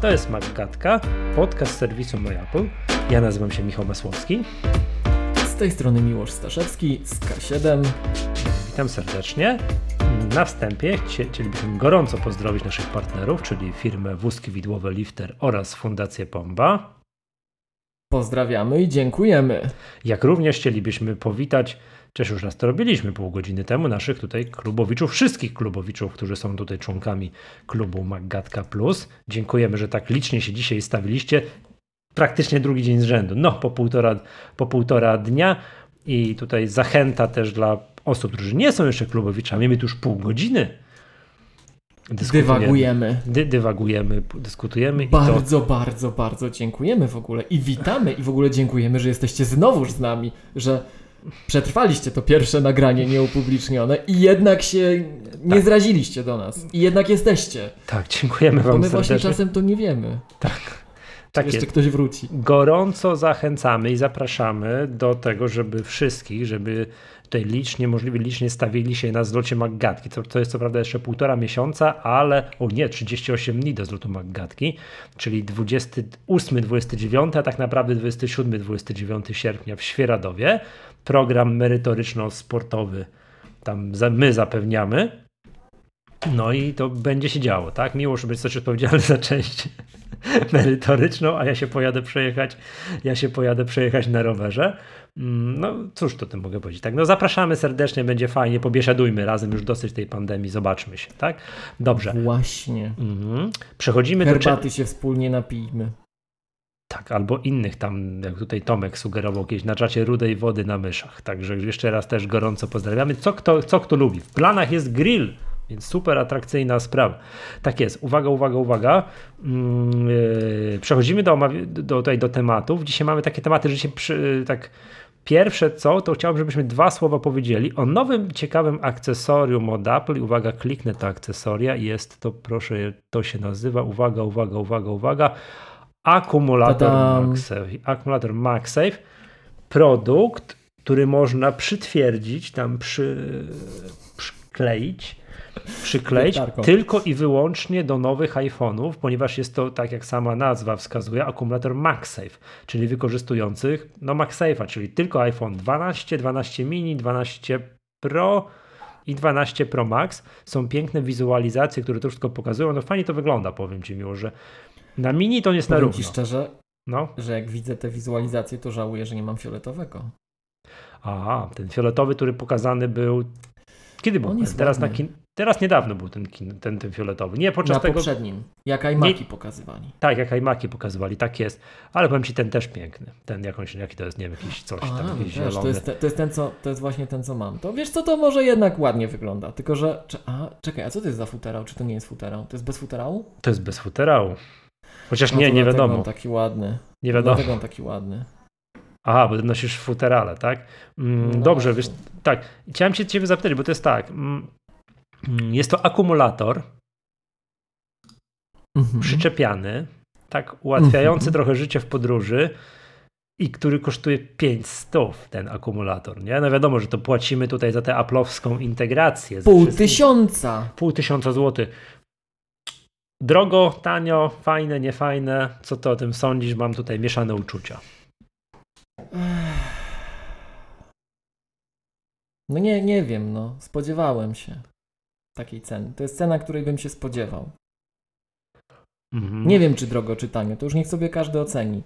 To jest Maggatka, podcast serwisu MyApple. Ja nazywam się Michał Masłowski. Z tej strony Miłosz Staszewski z K7. Witam serdecznie. Na wstępie chcielibyśmy gorąco pozdrowić naszych partnerów, czyli firmę Wózki Widłowe Lifter oraz Fundację Pomba. Pozdrawiamy i dziękujemy. Jak również chcielibyśmy powitać Przecież już raz to robiliśmy pół godziny temu, naszych tutaj klubowiczów, wszystkich klubowiczów, którzy są tutaj członkami klubu Maggatka Plus. Dziękujemy, że tak licznie się dzisiaj stawiliście. Praktycznie drugi dzień z rzędu, no po półtora, po półtora dnia i tutaj zachęta też dla osób, którzy nie są jeszcze klubowiczami, my tu już pół godziny Dywagujemy. Dy, dywagujemy, dyskutujemy. Bardzo, to... bardzo, bardzo dziękujemy w ogóle i witamy i w ogóle dziękujemy, że jesteście znowuż z nami, że przetrwaliście to pierwsze nagranie nieupublicznione i jednak się nie tak. zraziliście do nas. I jednak jesteście. Tak, dziękujemy Wam Bo my serdecznie. właśnie czasem to nie wiemy. Tak. Tak jeszcze jest. ktoś wróci. Gorąco zachęcamy i zapraszamy do tego, żeby wszystkich, żeby tutaj licznie, możliwie licznie stawili się na zlocie Maggatki. To, to jest co prawda jeszcze półtora miesiąca, ale o nie, 38 dni do zlotu Maggatki, czyli 28-29, a tak naprawdę 27-29 sierpnia w Świeradowie program merytoryczno-sportowy tam my zapewniamy. No i to będzie się działo, tak? Miło, żeby być coś odpowiedzialny za część merytoryczną, a ja się pojadę przejechać, ja się pojadę przejechać na rowerze. Mm, no cóż to tym mogę powiedzieć, tak? No zapraszamy serdecznie, będzie fajnie, pobieszadujmy razem, już dosyć tej pandemii, zobaczmy się, tak? Dobrze. Właśnie. Mhm. Przechodzimy Herbaty do... Herbaty się wspólnie napijmy. Tak, albo innych tam, jak tutaj Tomek sugerował kiedyś, na czacie rudej wody na myszach. Także jeszcze raz też gorąco pozdrawiamy. Co kto, co kto lubi? W planach jest grill, więc super atrakcyjna sprawa. Tak jest. Uwaga, uwaga, uwaga. Yy, przechodzimy do, do, tutaj do tematów. Dzisiaj mamy takie tematy, że się przy, tak Pierwsze co, to chciałbym, żebyśmy dwa słowa powiedzieli o nowym, ciekawym akcesorium od Apple. Uwaga, kliknę to akcesoria. Jest to, proszę, to się nazywa, uwaga, uwaga, uwaga, uwaga, Akumulator MagSafe. Akumulator MagSafe. Produkt, który można przytwierdzić, tam przy, przykleić, przykleić tylko i wyłącznie do nowych iPhone'ów, ponieważ jest to, tak jak sama nazwa wskazuje, akumulator MagSafe, czyli wykorzystujących no MagSafe'a, czyli tylko iPhone 12, 12 mini, 12 Pro i 12 Pro Max. Są piękne wizualizacje, które to wszystko pokazują. No fajnie to wygląda, powiem Ci miło, że na mini to nie jest na równo. Ci szczerze, no? że jak widzę te wizualizacje, to żałuję, że nie mam fioletowego. Aha, ten fioletowy, który pokazany był. Kiedy był? Teraz, na kin... Teraz niedawno był ten, kin... ten, ten fioletowy. Nie podczas na tego. poprzednim. Jak iMaki nie... pokazywali. Tak, jak iMaki pokazywali, tak jest. Ale powiem ci ten też piękny. Ten jakąś, jaki to jest, nie wiem, jakiś coś tam, jakiś wiesz, to, jest te, to, jest ten, co, to jest właśnie ten, co mam. To wiesz co, to może jednak ładnie wygląda. Tylko, że. A, czekaj, a co to jest za futerał? Czy to nie jest futerał? To jest bez futerału? To jest bez futerału. Chociaż no nie, nie wiadomo. On taki ładny. Nie wiadomo. Dlatego on taki ładny. Aha, bo nosisz futerale, tak? Mm, no dobrze, wiesz, tak. Chciałem się ciebie zapytać, bo to jest tak. Mm, mm jest to akumulator mhm. przyczepiany, tak, ułatwiający mhm. trochę życie w podróży i który kosztuje 500 ten akumulator, nie? No wiadomo, że to płacimy tutaj za tę aplowską integrację. Pół tysiąca. Pół tysiąca złotych. Drogo, tanio, fajne, niefajne. Co ty o tym sądzisz? Mam tutaj mieszane uczucia. No nie, nie wiem, no. Spodziewałem się takiej ceny. To jest cena, której bym się spodziewał. Mhm. Nie wiem, czy drogo, czy tanio. To już niech sobie każdy oceni.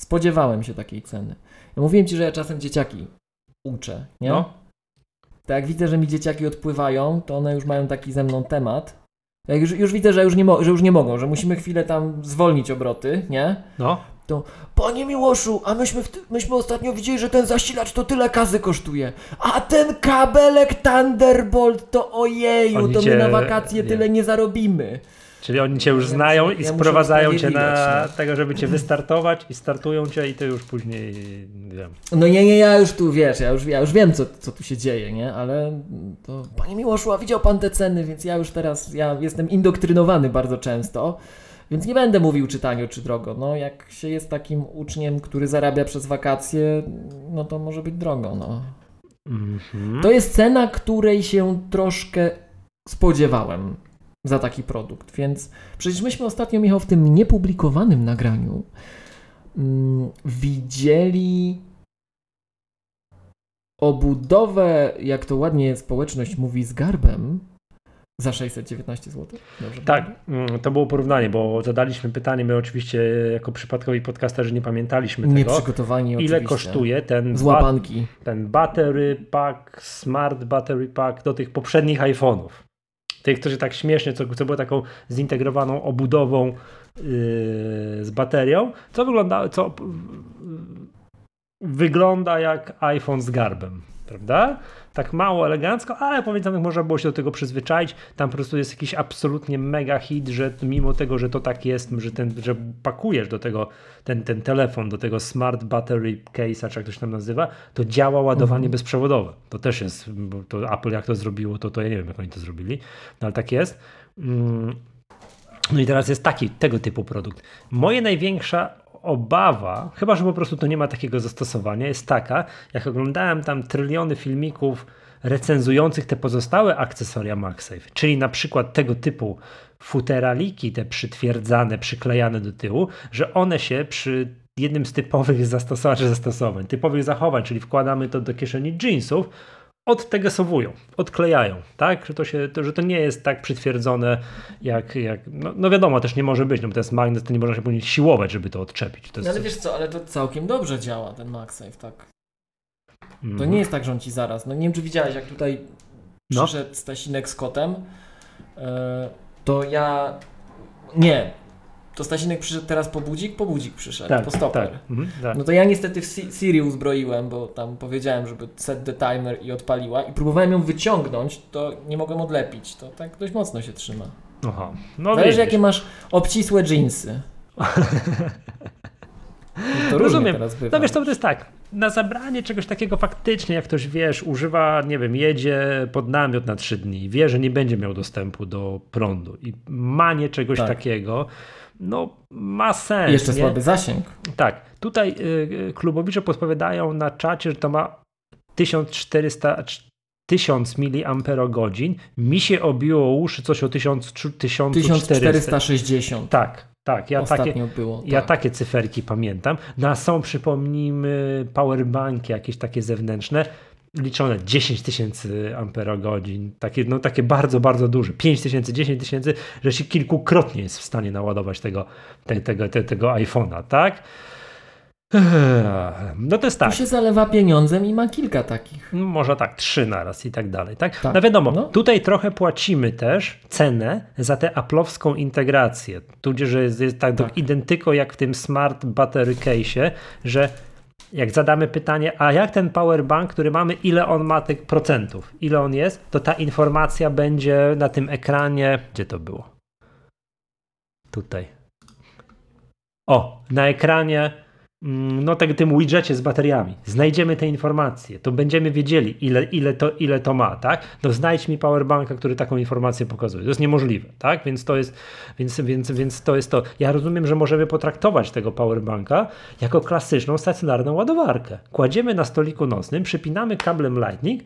Spodziewałem się takiej ceny. Ja mówiłem ci, że ja czasem dzieciaki uczę, nie? No. Tak jak widzę, że mi dzieciaki odpływają, to one już mają taki ze mną temat jak już, już widzę, że już, nie że już nie mogą, że musimy chwilę tam zwolnić obroty, nie? No. To, panie Miłoszu, a myśmy, myśmy ostatnio widzieli, że ten zasilacz to tyle kasy kosztuje. A ten kabelek Thunderbolt to ojeju, Oni to my na wakacje nie. tyle nie zarobimy. Czyli oni cię już znają i sprowadzają cię na tego, żeby cię wystartować i startują cię i ty już później wiem. No nie, nie, ja już tu wiesz, ja już, ja już wiem, co, co tu się dzieje, nie? Ale to, panie Miłoszu, a widział pan te ceny, więc ja już teraz, ja jestem indoktrynowany bardzo często, więc nie będę mówił czy tanio, czy drogo. No jak się jest takim uczniem, który zarabia przez wakacje, no to może być drogo, no. Mm -hmm. To jest cena, której się troszkę spodziewałem za taki produkt. Więc przecież myśmy ostatnio, Michał, w tym niepublikowanym nagraniu mm, widzieli obudowę, jak to ładnie społeczność mówi, z garbem za 619 zł? Dobrze tak, mm, to było porównanie, bo zadaliśmy pytanie, my oczywiście jako przypadkowi podcasterzy nie pamiętaliśmy nie tego. Nieprzygotowani Ile oczywiście. kosztuje ten, ba ten battery pack, smart battery pack do tych poprzednich iPhone'ów. Tych, którzy tak śmiesznie, co, co było taką zintegrowaną obudową yy, z baterią, co wygląda, co wygląda jak iPhone z garbem, prawda? Tak mało elegancko, ale powiedzmy, można było się do tego przyzwyczaić. Tam po prostu jest jakiś absolutnie mega hit, że mimo tego, że to tak jest, że, ten, że pakujesz do tego ten, ten telefon, do tego smart battery case'a, czy jak to się tam nazywa, to działa ładowanie mhm. bezprzewodowe. To też jest, to Apple jak to zrobiło, to, to ja nie wiem, jak oni to zrobili, no ale tak jest. Mm. No i teraz jest taki, tego typu produkt. Moje największa obawa, chyba że po prostu to nie ma takiego zastosowania, jest taka, jak oglądałem tam tryliony filmików recenzujących te pozostałe akcesoria MagSafe, czyli na przykład tego typu futeraliki, te przytwierdzane, przyklejane do tyłu, że one się przy jednym z typowych zastosowań, zastosowań, typowych zachowań, czyli wkładamy to do kieszeni jeansów, odtegesowują, odklejają, tak? Że to, się, to, że to nie jest tak przytwierdzone jak, jak no, no, wiadomo, też nie może być, no bo to jest magnes, to nie można się później siłować, żeby to odczepić. To jest... ale wiesz co, ale to całkiem dobrze działa ten MagSafe, tak? Mm. To nie jest tak, że on ci zaraz, no nie wiem czy widziałeś, jak tutaj no. przyszedł Stasinek z kotem, yy, to ja, nie, to Stasinek przyszedł teraz po budzik, po budzik przyszedł, tak, po stoper. Tak, mhm, tak. No to ja niestety w Siri uzbroiłem, bo tam powiedziałem, żeby set the timer i odpaliła i próbowałem ją wyciągnąć, to nie mogłem odlepić. To tak dość mocno się trzyma. Aha. No Zależy jakie masz obcisłe jeansy. To Rozumiem. No wiesz, to jest tak, na zabranie czegoś takiego faktycznie, jak ktoś, wiesz, używa, nie wiem, jedzie pod namiot na trzy dni, wie, że nie będzie miał dostępu do prądu i manie czegoś tak. takiego, no ma sens. Jeszcze nie? słaby zasięg. Tak. Tutaj y, klubowicze podpowiadają na czacie, że to ma 1400 1000 mAh. Mi się obiło uszy coś o 1000, 1400. 1460. Tak, tak. Ja takie, było. Ja tak. takie cyferki pamiętam. No a są, przypomnijmy, powerbanki jakieś takie zewnętrzne liczone 10 tysięcy amperagodzin, takie, no, takie bardzo, bardzo duże, 5 tysięcy, 10 tysięcy, że się kilkukrotnie jest w stanie naładować tego, te, tego, te, tego iPhone'a, tak? No to jest tak. Tu się zalewa pieniądzem i ma kilka takich. No, może tak, trzy naraz i tak dalej. Tak? tak. No wiadomo, no. tutaj trochę płacimy też cenę za tę aplowską integrację. Tudzież jest, jest tak, tak. identyko jak w tym smart battery case, że jak zadamy pytanie, a jak ten powerbank, który mamy, ile on ma tych procentów, ile on jest, to ta informacja będzie na tym ekranie. Gdzie to było? Tutaj. O, na ekranie no tak tym widgetie z bateriami. Znajdziemy te informacje, to będziemy wiedzieli, ile, ile, to, ile to ma, tak? No znajdź mi powerbanka, który taką informację pokazuje. To jest niemożliwe, tak? Więc to jest, więc, więc, więc to jest to. Ja rozumiem, że możemy potraktować tego powerbanka jako klasyczną stacjonarną ładowarkę. Kładziemy na stoliku nocnym, przypinamy kablem Lightning,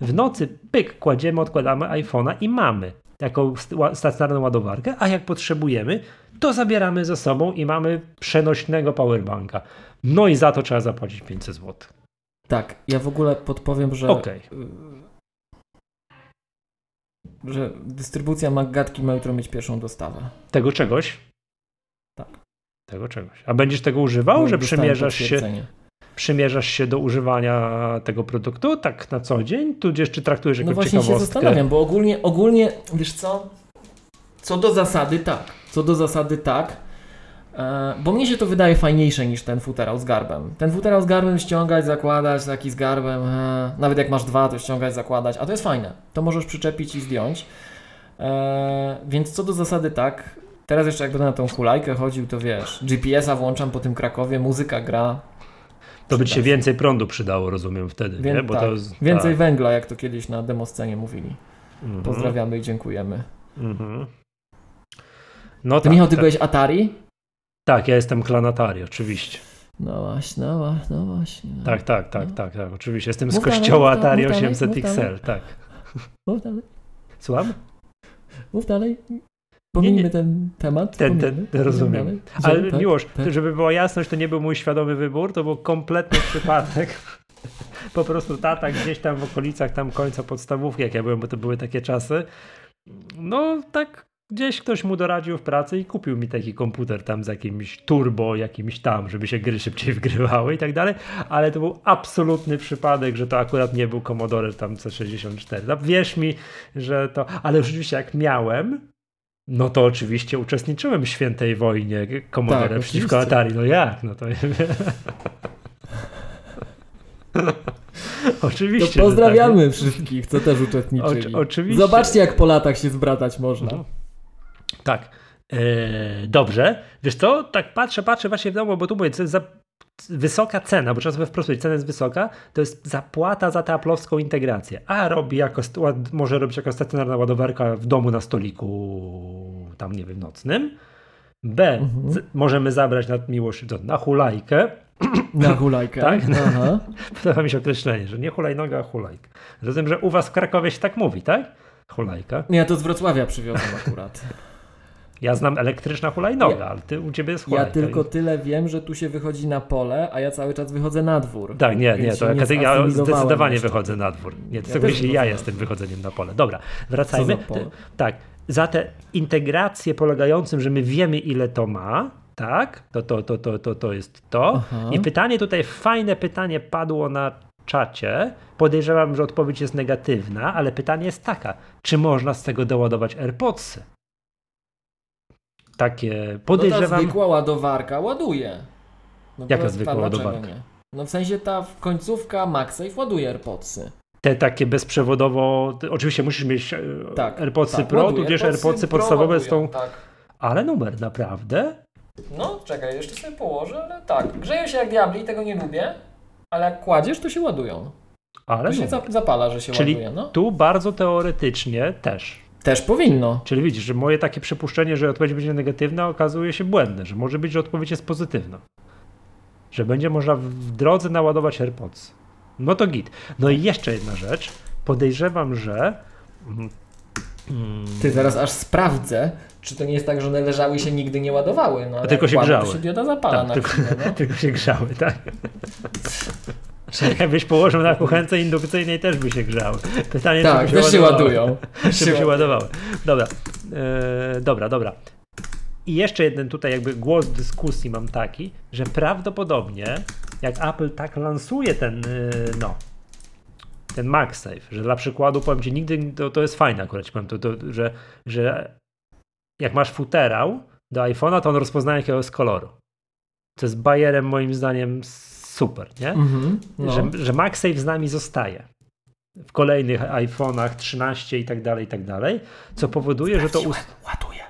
w nocy pyk, kładziemy, odkładamy iPhone'a i mamy jako stacjonarną ładowarkę, a jak potrzebujemy, to zabieramy ze sobą i mamy przenośnego powerbanka. No i za to trzeba zapłacić 500 zł. Tak, ja w ogóle podpowiem, że okay. że dystrybucja Maggatki ma jutro mieć pierwszą dostawę. Tego czegoś? Tak. Tego czegoś. A będziesz tego używał, że przymierzasz się przymierzasz się do używania tego produktu tak na co dzień, tudzież czy traktujesz jako no właśnie ciekawostkę? się zastanawiam, bo ogólnie, ogólnie, wiesz co, co do zasady tak, co do zasady tak, e, bo mnie się to wydaje fajniejsze niż ten futerał z garbem. Ten futerał z garbem ściągać, zakładać, taki z garbem, e, nawet jak masz dwa, to ściągać, zakładać, a to jest fajne. To możesz przyczepić i zdjąć. E, więc co do zasady tak. Teraz jeszcze jak będę na tą hulajkę chodził, to wiesz, GPS-a włączam po tym Krakowie, muzyka gra, to by się więcej prądu przydało, rozumiem wtedy, Wię nie? Bo tak. to, więcej tak. węgla, jak to kiedyś na demoscenie mówili. Mhm. Pozdrawiamy i dziękujemy. Mhm. No tak, Michał, ty tak. byłeś Atari? Tak, ja jestem klan Atari, oczywiście. No właśnie, no właśnie, no właśnie. No. Tak, tak, tak, no. tak, tak, oczywiście. Jestem mów z kościoła dalej, Atari 800 XL, tak. Mów dalej. Słucham? Mów dalej. Pomijmy ten temat. Ten, ten, ten rozumiem. Ale tak, Miłosz, tak. żeby była jasność, to nie był mój świadomy wybór, to był kompletny przypadek. Po prostu tata gdzieś tam w okolicach tam końca podstawówki, jak ja byłem, bo to były takie czasy. No tak gdzieś ktoś mu doradził w pracy i kupił mi taki komputer tam z jakimś turbo, jakimś tam, żeby się gry szybciej wgrywały i tak dalej, ale to był absolutny przypadek, że to akurat nie był Commodore tam C64. No, wierz mi, że to, ale rzeczywiście jak miałem, no to oczywiście uczestniczyłem w świętej wojnie Commodore tak, przeciwko oczywiście. Atari. No jak? No to Oczywiście. To pozdrawiamy tak. wszystkich, co też uczestniczyli. O, oczywiście. Zobaczcie, jak po latach się zbratać można. No. Tak. Eee, dobrze. Wiesz co? Tak patrzę, patrzę właśnie w domu, bo tu mówię, za wysoka cena, bo trzeba sobie wprost cena jest wysoka, to jest zapłata za tę aplowską integrację. A robi jako, może robić jako stacjonarna ładowarka w domu na stoliku tam, nie wiem, nocnym. B, mhm. z, możemy zabrać na miłość na hulajkę. Na hulajkę. tak? Aha. Podoba mi się określenie, że nie hulajnoga, a hulajka. Rozumiem, że u was w Krakowie się tak mówi, tak? Hulajka. Ja to z Wrocławia przywiozłem akurat. Ja znam elektryczna hulajnoga, ja, ale ty, u ciebie jest hulajka. Ja tylko tyle wiem, że tu się wychodzi na pole, a ja cały czas wychodzę na dwór. Tak, nie, nie, to nie ja zdecydowanie jeszcze. wychodzę na dwór. Nie, to ja, ja jestem wychodzeniem na pole. Dobra, wracajmy. tak, za tę integrację polegającą, że my wiemy ile to ma, tak, to, to, to, to, to, to jest to. Aha. I pytanie tutaj, fajne pytanie padło na czacie. Podejrzewam, że odpowiedź jest negatywna, ale pytanie jest taka, czy można z tego doładować AirPodsy? Takie podejrzewam... No ta zwykła ładowarka ładuje. No Jaka zwykła ładowarka? Nie? No w sensie ta końcówka MagSafe ładuje AirPodsy. Te takie bezprzewodowo, oczywiście musisz mieć e, tak, AirPodsy tak, Pro, tudzież AirPodsy, AirPodsy podstawowe ładują, z tą... Tak. Ale numer, naprawdę? No, czekaj, jeszcze sobie położę, ale tak. Grzeją się jak diabli, tego nie lubię, ale jak kładziesz, to się ładują. Ale to się zapala, że się Czyli ładuje. No. tu bardzo teoretycznie też też powinno. Czyli widzisz, że moje takie przypuszczenie, że odpowiedź będzie negatywna, okazuje się błędne, że może być, że odpowiedź jest pozytywna. Że będzie można w drodze naładować AirPods. No to git. No i jeszcze jedna rzecz. Podejrzewam, że. Mm, Ty zaraz aż sprawdzę, czy to nie jest tak, że one leżały i się nigdy nie ładowały. No, tylko się grzały. To się dioda zapala tak, na tylko, no. tylko się grzały, tak. Jakbyś położył na kuchence indukcyjnej, też by się grzały. Pytanie, tak, czy by się, się ładują. Czy by się ładowały. Dobra, e, dobra, dobra. I jeszcze jeden tutaj jakby głos dyskusji mam taki, że prawdopodobnie jak Apple tak lansuje ten, e, no, ten MagSafe, że dla przykładu powiem Ci, nigdy, to, to jest fajne akurat, powiem, to, to, że, że jak masz futerał do iPhone'a, to on rozpoznaje jakiegoś koloru. To jest bajerem moim zdaniem super, nie? Mm-hmm, no. że, że MagSafe z nami zostaje w kolejnych iPhone'ach 13 i tak dalej, i tak dalej, co powoduje, że to... Ust... Ładuje.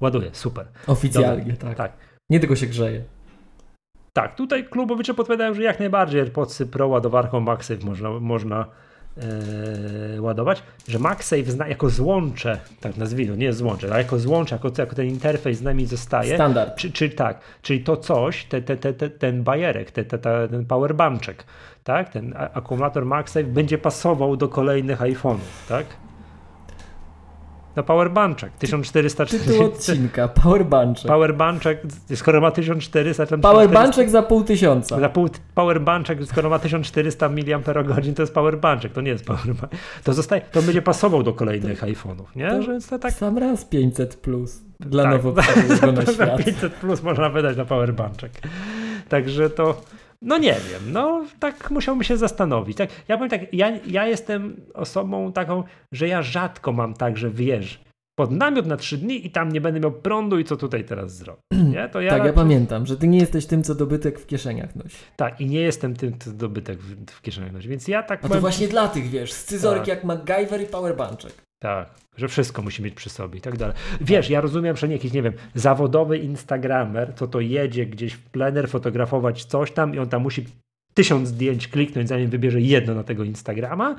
Ładuje, super. Oficjalnie, tak. tak. Nie tylko się grzeje. Tak, tutaj klubowicze podpowiadają, że jak najbardziej AirPodsy Pro ładowarką MagSafe można, można Yy, ładować, że MagSafe zna, jako złącze, tak nazwijmy, nie złącze, ale jako złącze, jako, jako ten interfejs z nami zostaje. Standard. Czy, czy tak, czyli to coś, te, te, te, ten bajerek, te, te, te, ten powerbanczek, tak, ten akumulator MagSafe będzie pasował do kolejnych iPhone'ów, tak? Na Powerbanczek 1440. Tytuł odcinka, Powerbanczek. Powerbanczek, skoro ma 1400... To Powerbanczek za pół tysiąca. Za pół, powerbanczek, skoro ma 1400 mAh, to jest Powerbanczek, to nie jest Powerbank. To, zostaje, to będzie pasował do kolejnych iPhone'ów, nie? To Że to tak... Sam raz 500 plus dla tak, nowo na świat. 500 plus można wydać na Powerbanczek. Także to... No nie wiem, no tak musiałbym się zastanowić. Tak, ja powiem tak, ja, ja jestem osobą taką, że ja rzadko mam tak, że wiesz, pod namiot na trzy dni i tam nie będę miał prądu i co tutaj teraz zrobić. Nie? To ja tak, raczej... ja pamiętam, że ty nie jesteś tym, co dobytek w kieszeniach nosi. Tak, i nie jestem tym, co dobytek w, w kieszeniach nosi, więc ja tak... A to właśnie dla tych, wiesz, scyzoryk tak. jak MacGyver i Powerbanczek. Tak, że wszystko musi mieć przy sobie i tak dalej. Wiesz, ja rozumiem, że nie jakiś, nie wiem, zawodowy instagramer, co to jedzie gdzieś w plener fotografować coś tam i on tam musi tysiąc zdjęć kliknąć, zanim wybierze jedno na tego Instagrama.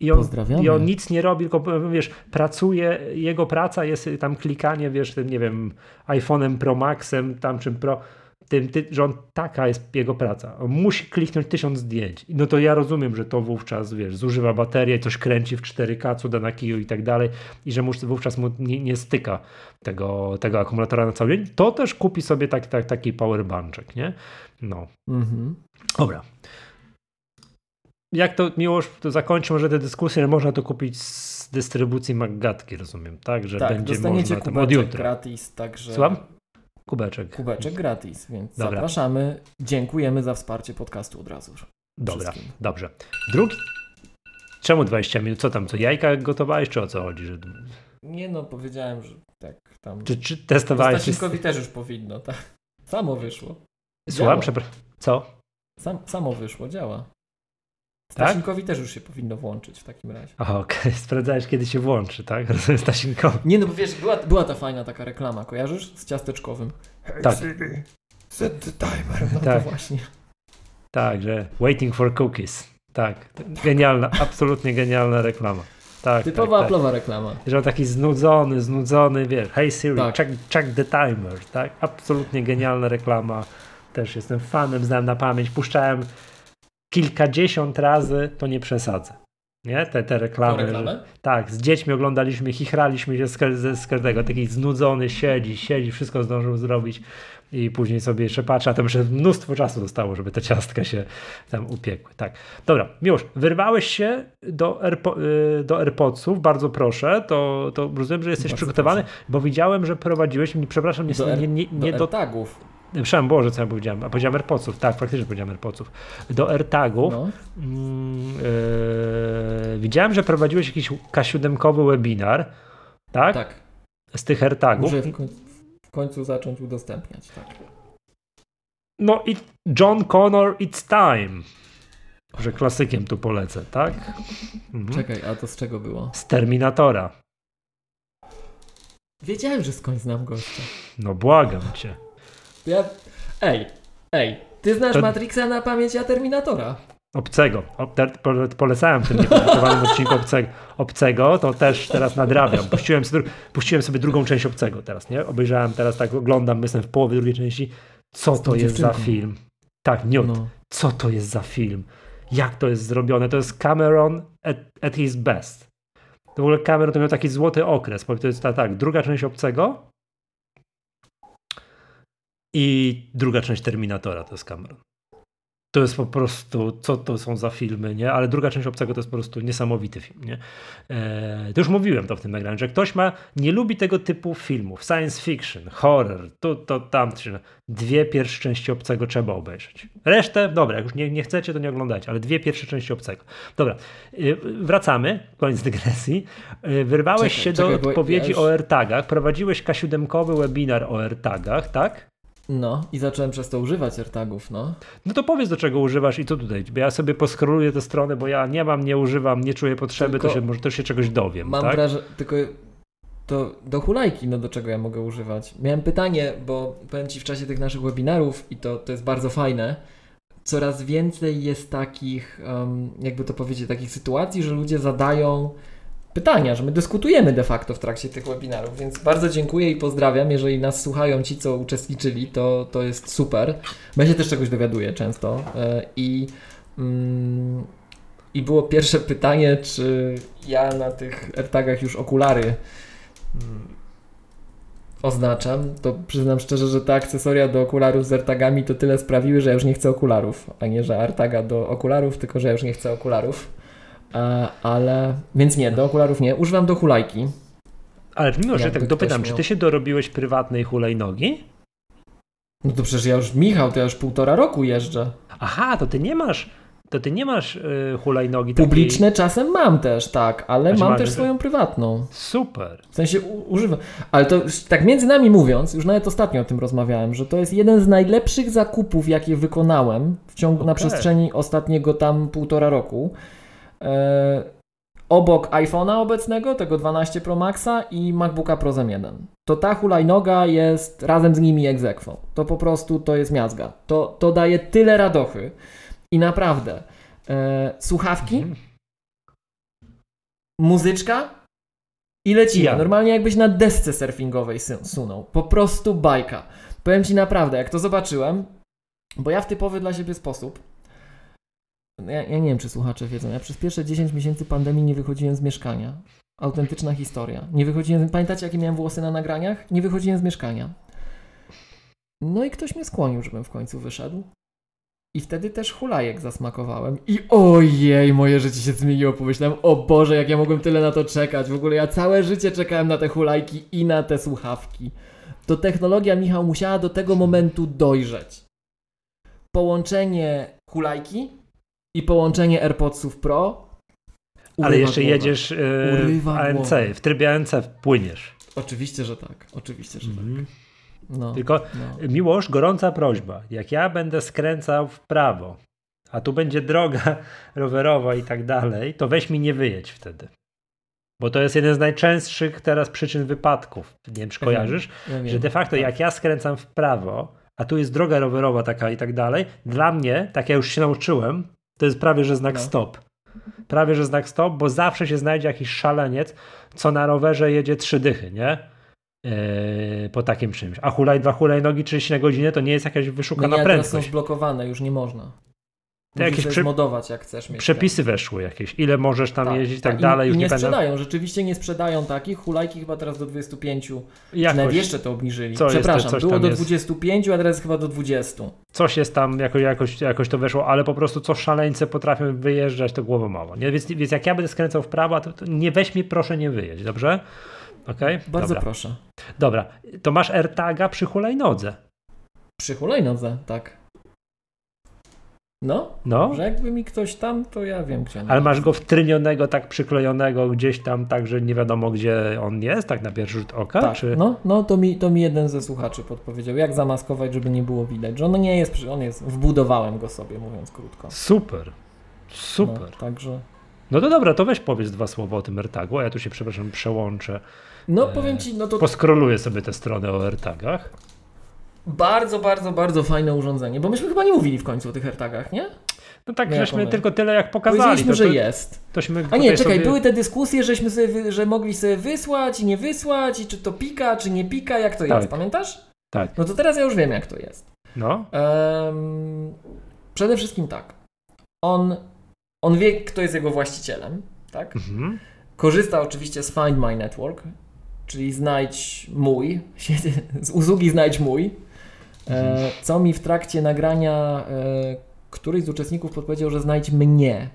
I on, I on nic nie robi, tylko wiesz, pracuje, jego praca jest tam klikanie, wiesz, tym, nie wiem, iPhone'em Pro Maxem, tam czym Pro tym, ty, że on taka jest jego praca. On musi kliknąć tysiąc zdjęć. No to ja rozumiem, że to wówczas, wiesz, zużywa baterię, coś kręci w 4K, cuda na kiju i tak dalej i że wówczas mu nie, nie styka tego, tego akumulatora na cały dzień. To też kupi sobie tak, tak, taki powerbanczek, nie? No. Mhm. Dobra. Jak to, Miłosz, to zakończę może tę dyskusję, można to kupić z dystrybucji Maggatki, rozumiem, tak? Że tak, będzie dostaniecie można tam od jutra. gratis, także... Słucham? Kubeczek. Kubeczek gratis, więc Dobra. zapraszamy. Dziękujemy za wsparcie podcastu od razu. Dobra, dobrze. Drugi. Czemu 20 minut? Co tam, co jajka gotowałeś, czy o co chodzi? Że... Nie no, powiedziałem, że tak tam... Czy, czy testowałeś... Stasinkowi też już powinno, tak. Samo wyszło. Słucham, przepraszam. Co? Sam, samo wyszło, działa. Stasinkowi tak? też już się powinno włączyć w takim razie. Aha, okej. Okay. Sprawdzałeś, kiedy się włączy, tak? Stasinkowi. Nie, no bo wiesz, była, była ta fajna taka reklama, kojarzysz? Z ciasteczkowym. Hey, tak. set the timer. No tak. to właśnie. Tak, że waiting for cookies. Tak. Genialna, absolutnie genialna reklama. Tak, Typowa tak, tak. reklama. Że on taki znudzony, znudzony, wiesz, hey Siri, tak. check, check the timer, tak? Absolutnie genialna reklama. Też jestem fanem, znam na pamięć. Puszczałem kilkadziesiąt razy, to nie przesadzę. Nie? Te, te reklamy. Że, tak, z dziećmi oglądaliśmy, chichraliśmy się z, z każdego. Taki znudzony siedzi, siedzi, wszystko zdążył zrobić i później sobie jeszcze patrzy, a tam jeszcze mnóstwo czasu zostało, żeby te ciastka się tam upiekły. Tak. Dobra, już wyrwałeś się do, Airpo y, do AirPodsów, bardzo proszę, to, to rozumiem, że jesteś bardzo przygotowany, proszę. bo widziałem, że prowadziłeś, przepraszam, nie, do, nie, nie, nie do, do tagów. Przepraszam, Boże, co ja powiedziałem? A powiedziałem AirPodsów, tak, faktycznie powiedziałem AirPodsów. Do AirTagów no. yy, widziałem, że prowadziłeś jakiś K7 webinar, tak? Tak. Z tych AirTagów. Muszę w, końcu, w końcu zacząć udostępniać, tak. No i John Connor, It's Time. Że klasykiem tu polecę, tak? Mhm. Czekaj, a to z czego było? Z Terminatora. Wiedziałem, że skądś znam gościa. No błagam cię. Ja... Ej, ej, ty znasz to... Matrixa na pamięć, a Terminatora. Obcego. polecałem w tym niepublikowanym odcinku obcego, obcego, to też teraz nadrabiam. Puściłem sobie, puściłem sobie drugą część obcego teraz, nie? Obejrzałem teraz, tak oglądam, jestem w połowie drugiej części. Co to jest za film? Tak, Newt. No. Co to jest za film? Jak to jest zrobione? To jest Cameron at, at his best. To w ogóle Cameron to miał taki złoty okres. To jest ta, tak, druga część obcego, i druga część Terminatora to jest Cameron. To jest po prostu, co to są za filmy, nie? Ale druga część Obcego to jest po prostu niesamowity film, nie? Eee, to już mówiłem to w tym nagraniu, że ktoś ma, nie lubi tego typu filmów, science fiction, horror, to, to, tam, dwie pierwsze części Obcego trzeba obejrzeć. Resztę, dobra, jak już nie, nie chcecie, to nie oglądajcie, ale dwie pierwsze części Obcego. Dobra, eee, wracamy, koniec dygresji. Eee, wyrwałeś czekaj, się czekaj, do odpowiedzi ja już... o AirTagach, prowadziłeś K7 webinar o AirTagach, tak? No i zacząłem przez to używać AirTagów, no. No to powiedz do czego używasz i co tutaj, bo ja sobie poskroluję tę stronę, bo ja nie mam, nie używam, nie czuję potrzeby, tylko to się, może też się czegoś dowiem, Mam tak? wrażenie, tylko to do hulajki, no do czego ja mogę używać. Miałem pytanie, bo powiem Ci w czasie tych naszych webinarów i to, to jest bardzo fajne, coraz więcej jest takich, um, jakby to powiedzieć, takich sytuacji, że ludzie zadają pytania, że my dyskutujemy de facto w trakcie tych webinarów, więc bardzo dziękuję i pozdrawiam. Jeżeli nas słuchają ci, co uczestniczyli, to, to jest super. Ja się też czegoś dowiaduję często e, i mm, i było pierwsze pytanie, czy ja na tych AirTagach już okulary mm, oznaczam, to przyznam szczerze, że te akcesoria do okularów z AirTagami to tyle sprawiły, że ja już nie chcę okularów, a nie, że AirTaga do okularów, tylko że ja już nie chcę okularów. E, ale, więc nie, do okularów nie. Używam do hulajki. Ale mimo, że tak dopytam, miał... czy ty się dorobiłeś prywatnej hulajnogi? No to przecież ja już, Michał, to ja już półtora roku jeżdżę. Aha, to ty nie masz, to ty nie masz y, hulajnogi Publiczne takiej... czasem mam też, tak, ale znaczy, mam też swoją prywatną. Super. W sensie u, używam. Ale to tak między nami mówiąc, już nawet ostatnio o tym rozmawiałem, że to jest jeden z najlepszych zakupów, jakie wykonałem w ciągu, okay. na przestrzeni ostatniego tam półtora roku. E, obok iPhone'a obecnego, tego 12 Pro Maxa i MacBooka Pro Z1. To ta hulajnoga jest razem z nimi egzekwą. To po prostu to jest miazga. To, to daje tyle radochy. I naprawdę, e, słuchawki, mhm. muzyczka I lecimy. Ja. Normalnie jakbyś na desce surfingowej sunął. Po prostu bajka. Powiem Ci naprawdę, jak to zobaczyłem, bo ja w typowy dla siebie sposób, ja, ja, nie wiem, czy słuchacze wiedzą, ja przez pierwsze 10 miesięcy pandemii nie wychodziłem z mieszkania. Autentyczna historia. Nie wychodziłem, pamiętacie jakie miałem włosy na nagraniach? Nie wychodziłem z mieszkania. No i ktoś mnie skłonił, żebym w końcu wyszedł. I wtedy też hulajek zasmakowałem. I ojej, moje życie się zmieniło. Pomyślałem, o Boże, jak ja mogłem tyle na to czekać. W ogóle ja całe życie czekałem na te hulajki i na te słuchawki. To technologia, Michał, musiała do tego momentu dojrzeć. Połączenie hulajki i połączenie AirPodsów Pro. Ale jeszcze głowę. jedziesz yy, w ANC, głowę. w trybie ANC płyniesz. Oczywiście, że tak. Oczywiście, że mm. tak. No, Tylko no. Miłosz, gorąca prośba. Jak ja będę skręcał w prawo, a tu będzie droga rowerowa i tak dalej, to weź mi nie wyjedź wtedy. Bo to jest jeden z najczęstszych teraz przyczyn wypadków. Nie wiem, czy kojarzysz, ja wiem, że de facto tak. jak ja skręcam w prawo, a tu jest droga rowerowa taka i tak dalej, dla mnie, tak ja już się nauczyłem, to jest prawie, że znak no. stop. Prawie, że znak stop, bo zawsze się znajdzie jakiś szaleniec, co na rowerze jedzie trzy dychy, nie? Yy, po takim czymś. A hulaj dwa hulajnogi 30 na godzinę to nie jest jakaś wyszukana no nie, prędkość. teraz są zblokowane, już nie można. To jakieś przy... modować, jak chcesz mieć. Przepisy ten. weszły jakieś. Ile możesz tam tak, jeździć i tak, tak dalej. I, i nie, nie sprzedają, rzeczywiście nie sprzedają takich. Hulajki chyba teraz do 25. Jakoś, nawet jeszcze to obniżyli. Co Przepraszam, jest, było do 25, a teraz jest chyba do 20. Coś jest tam, jakoś, jakoś, jakoś to weszło, ale po prostu co szaleńce potrafią wyjeżdżać, to głową mało. Nie? Więc, więc jak ja będę skręcał w prawo, to, to nie weź mi proszę nie wyjeść, dobrze? Okay? Bardzo Dobra. proszę. Dobra, to masz AirTaga przy hulajnodze. Przy hulajnodze, tak. No, no, że jakby mi ktoś tam, to ja wiem gdzie. Ale masz go wtrynionego, tak przyklejonego gdzieś tam, tak, że nie wiadomo gdzie on jest, tak na pierwszy rzut oka? Tak, czy... no, no to, mi, to mi jeden ze słuchaczy podpowiedział, jak zamaskować, żeby nie było widać, że on nie jest, on jest, wbudowałem go sobie, mówiąc krótko. Super, super. No, także... No to dobra, to weź powiedz dwa słowa o tym AirTagu, a ja tu się, przepraszam, przełączę. No powiem Ci, no to... Poskroluję sobie tę stronę o AirTagach. Bardzo, bardzo, bardzo fajne urządzenie, bo myśmy chyba nie mówili w końcu o tych AirTagach, nie? No tak, żeśmy tylko tyle jak pokazali. Powiedzieliśmy, to, to, że jest. Tośmy A nie, czekaj, sobie... były te dyskusje, żeśmy sobie, że mogli sobie wysłać i nie wysłać, i czy to pika, czy nie pika, jak to tak. jest, pamiętasz? Tak. No to teraz ja już wiem, jak to jest. No. Um, przede wszystkim tak. On, on wie, kto jest jego właścicielem, tak? Mhm. Korzysta oczywiście z Find My Network, czyli znajdź mój, z usługi znajdź mój, e, co mi w trakcie nagrania e, któryś z uczestników podpowiedział, że znajdź mnie.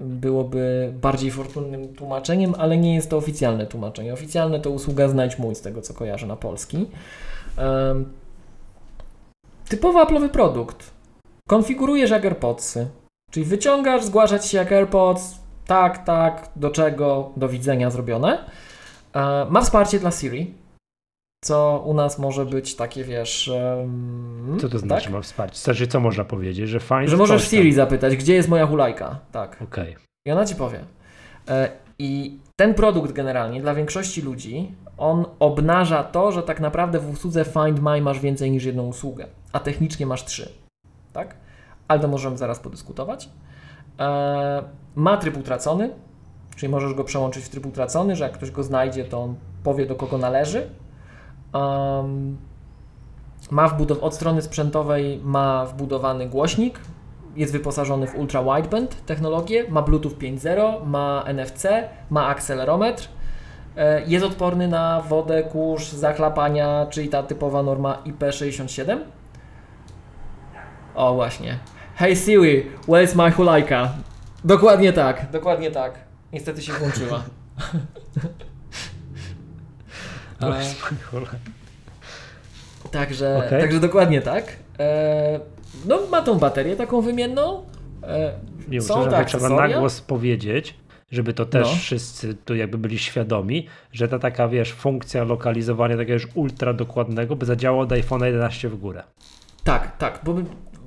Byłoby bardziej fortunnym tłumaczeniem, ale nie jest to oficjalne tłumaczenie. Oficjalne to usługa znajdź mój, z tego co kojarzę na polski. Typowy Apple'owy produkt. Konfigurujesz AirPodsy, czyli wyciągasz, zgłaszać się jak AirPods, tak, tak, do czego, do widzenia zrobione. E, ma wsparcie dla Siri, co u nas może być takie, wiesz... Um, co to znaczy tak? ma wsparcie? Znaczy, co można powiedzieć? Że fajnie. Że możesz Siri zapytać, gdzie jest moja hulajka. Tak. Okej. Okay. I ona ci powie. E, I ten produkt generalnie dla większości ludzi, on obnaża to, że tak naprawdę w usłudze Find My masz więcej niż jedną usługę, a technicznie masz trzy. Tak? Ale to możemy zaraz podyskutować. E, ma tryb utracony, czyli możesz go przełączyć w tryb utracony, że jak ktoś go znajdzie, to on powie do kogo należy. Um, ma wbudow- od strony sprzętowej ma wbudowany głośnik, jest wyposażony w ultra wideband technologię, ma Bluetooth 5.0, ma NFC, ma akcelerometr, e, jest odporny na wodę, kurz, zachlapania, czyli ta typowa norma IP67. O właśnie. Hey Siri, where's my hulajka? Dokładnie tak, dokładnie tak. Niestety się włączyła. Ale... Także, okay. także dokładnie tak. E, no ma tą baterię taką wymienną. E, Nie są tak, trzeba na głos powiedzieć, żeby to też no. wszyscy tu jakby byli świadomi, że ta taka, wiesz, funkcja lokalizowania takiego już ultra dokładnego by zadziałało od iPhone 11 w górę. Tak, tak, bo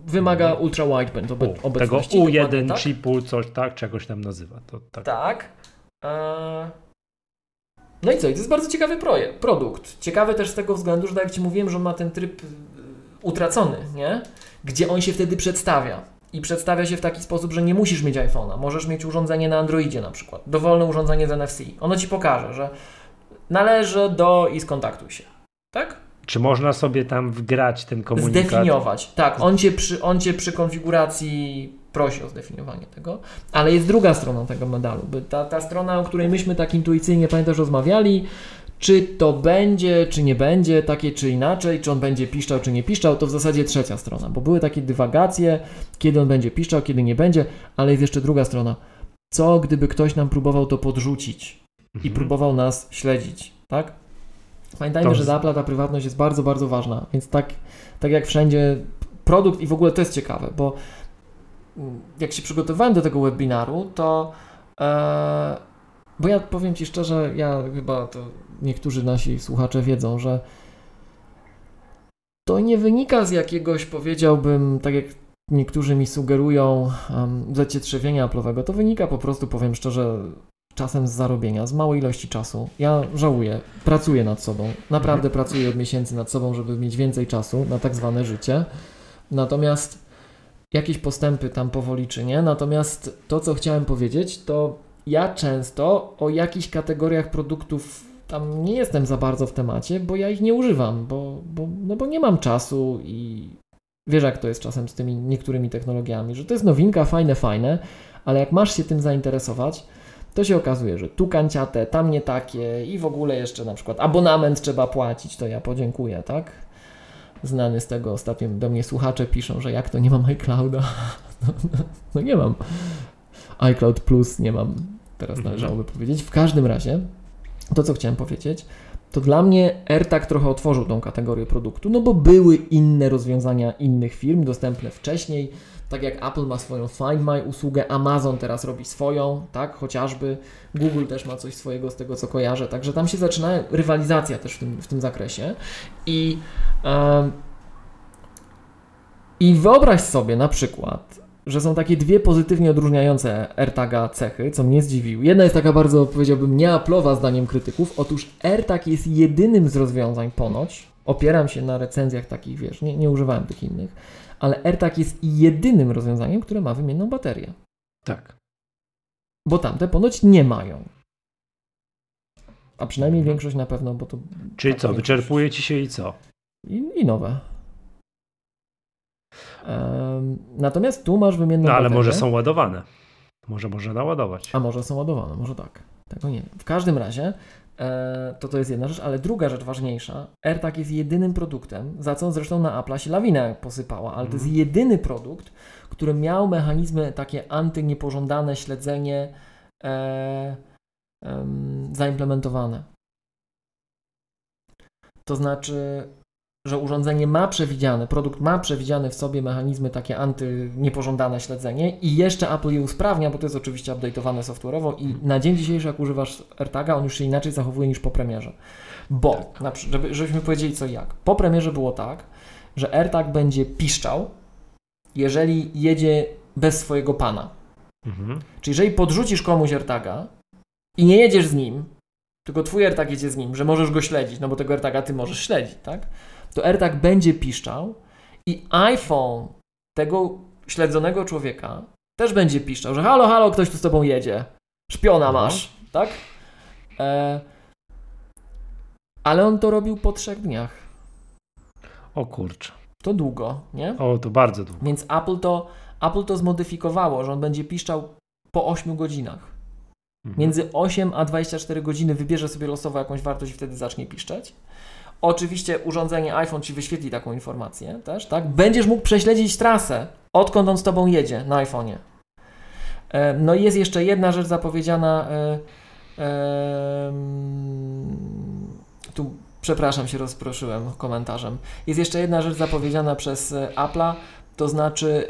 wymaga mhm. ultra wideband obe, U, Tego U1 tak? chipu, coś tak, czegoś tam nazywa. To, tak. tak. E... No i co? I to jest bardzo ciekawy projekt, produkt. Ciekawy też z tego względu, że tak jak Ci mówiłem, że on ma ten tryb y, utracony, nie? Gdzie on się wtedy przedstawia. i przedstawia się w taki sposób, że nie musisz mieć iPhone'a. Możesz mieć urządzenie na Androidzie na przykład, dowolne urządzenie z NFC. Ono ci pokaże, że należy do i skontaktuj się. Tak? Czy można sobie tam wgrać ten komunikat? Zdefiniować. Tak, on cię przy, on cię przy konfiguracji prosi o zdefiniowanie tego, ale jest druga strona tego medalu. Ta, ta strona, o której myśmy tak intuicyjnie, pamiętasz, rozmawiali, czy to będzie, czy nie będzie, takie czy inaczej, czy on będzie piszczał, czy nie piszczał, to w zasadzie trzecia strona, bo były takie dywagacje, kiedy on będzie piszczał, kiedy nie będzie, ale jest jeszcze druga strona. Co gdyby ktoś nam próbował to podrzucić mhm. i próbował nas śledzić, tak? Pamiętajmy, to... że dla ta prywatność jest bardzo, bardzo ważna, więc tak, tak jak wszędzie produkt i w ogóle to jest ciekawe, bo jak się przygotowałem do tego webinaru, to e, bo ja powiem Ci szczerze, ja chyba to niektórzy nasi słuchacze wiedzą, że to nie wynika z jakiegoś, powiedziałbym, tak jak niektórzy mi sugerują, um, zacietrzewienia Apple'owego. To wynika po prostu, powiem szczerze, czasem z zarobienia, z małej ilości czasu. Ja żałuję, pracuję nad sobą. Naprawdę pracuję od miesięcy nad sobą, żeby mieć więcej czasu na tak zwane życie. Natomiast jakieś postępy tam powoli czynię. Natomiast to, co chciałem powiedzieć, to ja często o jakichś kategoriach produktów tam nie jestem za bardzo w temacie, bo ja ich nie używam, bo, bo, no bo nie mam czasu i wiesz jak to jest czasem z tymi niektórymi technologiami, że to jest nowinka, fajne, fajne, ale jak masz się tym zainteresować, to się okazuje, że tu kanciate, tam nie takie i w ogóle jeszcze na przykład abonament trzeba płacić, to ja podziękuję, tak? Znany z tego ostatnio do mnie słuchacze piszą, że jak to nie mam iClouda? No, no, no nie mam. iCloud Plus nie mam, teraz mhm. należałoby powiedzieć. W każdym razie, to co chciałem powiedzieć, to dla mnie AirTag trochę otworzył tą kategorię produktu, no bo były inne rozwiązania innych firm dostępne wcześniej, tak jak Apple ma swoją Find My usługę, Amazon teraz robi swoją, tak, chociażby Google też ma coś swojego z tego co kojarzę, także tam się zaczyna rywalizacja też w tym, w tym zakresie. I i wyobraź sobie na przykład, że są takie dwie pozytywnie odróżniające AirTaga cechy, co mnie zdziwiło. Jedna jest taka bardzo, powiedziałbym, nieaplowa zdaniem krytyków. Otóż AirTag jest jedynym z rozwiązań ponoć, opieram się na recenzjach takich, wiesz, nie, nie używałem tych innych, ale AirTag jest jedynym rozwiązaniem, które ma wymienną baterię. Tak. Bo tamte ponoć nie mają. A przynajmniej większość na pewno, bo to. Czyli co, wyczerpuje ci się i co? I, i nowe. Um, natomiast tu masz wymienną No ale baterię. może są ładowane. Może można naładować. A może są ładowane, może tak. Tego nie wiem. W każdym razie to to jest jedna rzecz, ale druga rzecz ważniejsza. AirTag jest jedynym produktem, za co zresztą na Apple'a się lawina posypała, ale to jest mhm. jedyny produkt, który miał mechanizmy takie antyniepożądane śledzenie e, e, zaimplementowane. To znaczy że urządzenie ma przewidziane, produkt ma przewidziane w sobie mechanizmy takie antyniepożądane śledzenie i jeszcze Apple je usprawnia, bo to jest oczywiście update'owane software'owo i na dzień dzisiejszy jak używasz AirTaga, on już się inaczej zachowuje niż po premierze. Bo, tak. żeby, żebyśmy powiedzieli co i jak. Po premierze było tak, że AirTag będzie piszczał, jeżeli jedzie bez swojego pana. Mhm. Czyli jeżeli podrzucisz komuś AirTaga i nie jedziesz z nim, tylko twój AirTag jedzie z nim, że możesz go śledzić, no bo tego AirTaga ty możesz śledzić, tak? To AirTag będzie piszczał i iPhone tego śledzonego człowieka też będzie piszczał, że halo, halo, ktoś tu z tobą jedzie. Szpiona mhm. masz, tak? E... Ale on to robił po trzech dniach. O kurczę. To długo, nie? O, to bardzo długo. Więc Apple to, Apple to zmodyfikowało, że on będzie piszczał po 8 godzinach. Mhm. Między 8 a 24 godziny wybierze sobie losowo jakąś wartość i wtedy zacznie piszczeć. Oczywiście urządzenie iPhone Ci wyświetli taką informację też, tak? Będziesz mógł prześledzić trasę, odkąd on z Tobą jedzie na iPhone'ie. E, no i jest jeszcze jedna rzecz zapowiedziana. E, e, tu, przepraszam, się rozproszyłem komentarzem. Jest jeszcze jedna rzecz zapowiedziana przez Apple'a, to znaczy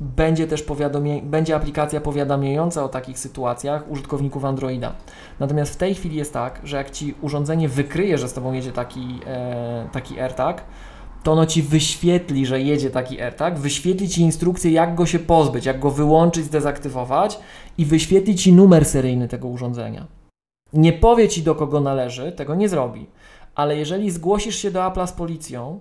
będzie też powiadomie, będzie aplikacja powiadamiająca o takich sytuacjach użytkowników Androida. Natomiast w tej chwili jest tak, że jak Ci urządzenie wykryje, że z Tobą jedzie taki, e, taki AirTag, to ono Ci wyświetli, że jedzie taki AirTag, wyświetli Ci instrukcję, jak go się pozbyć, jak go wyłączyć, zdezaktywować i wyświetli Ci numer seryjny tego urządzenia. Nie powie Ci, do kogo należy, tego nie zrobi. Ale jeżeli zgłosisz się do Apple'a z policją,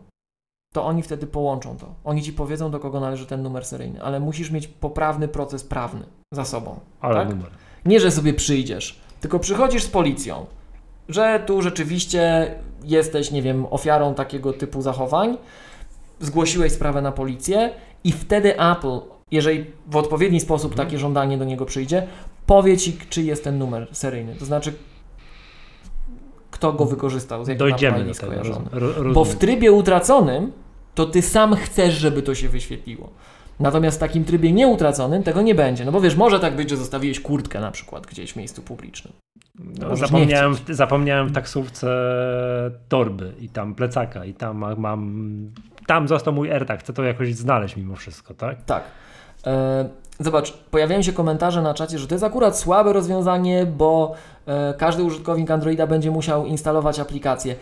to oni wtedy połączą to. Oni ci powiedzą, do kogo należy ten numer seryjny, ale musisz mieć poprawny proces prawny za sobą. Ale tak? numer. Nie, że sobie przyjdziesz, tylko przychodzisz z policją, że tu rzeczywiście jesteś, nie wiem, ofiarą takiego typu zachowań, zgłosiłeś sprawę na policję i wtedy Apple, jeżeli w odpowiedni sposób Mhm. takie żądanie do niego przyjdzie, powie ci, czy jest ten numer seryjny. To znaczy, kto go wykorzystał, z jakim Dojdziemy do tego. Roz, ro, Bo w trybie utraconym to ty sam chcesz, żeby to się wyświetliło. Natomiast w takim trybie nieutraconym tego nie będzie. No bo wiesz, może tak być, że zostawiłeś kurtkę na przykład gdzieś w miejscu publicznym. No, zapomniałem, zapomniałem w taksówce torby i tam plecaka i tam ma- mam, tam został mój AirTag, chcę to jakoś znaleźć mimo wszystko, tak? Tak. E, zobacz, pojawiają się komentarze na czacie, że to jest akurat słabe rozwiązanie, bo każdy użytkownik Androida będzie musiał instalować aplikację.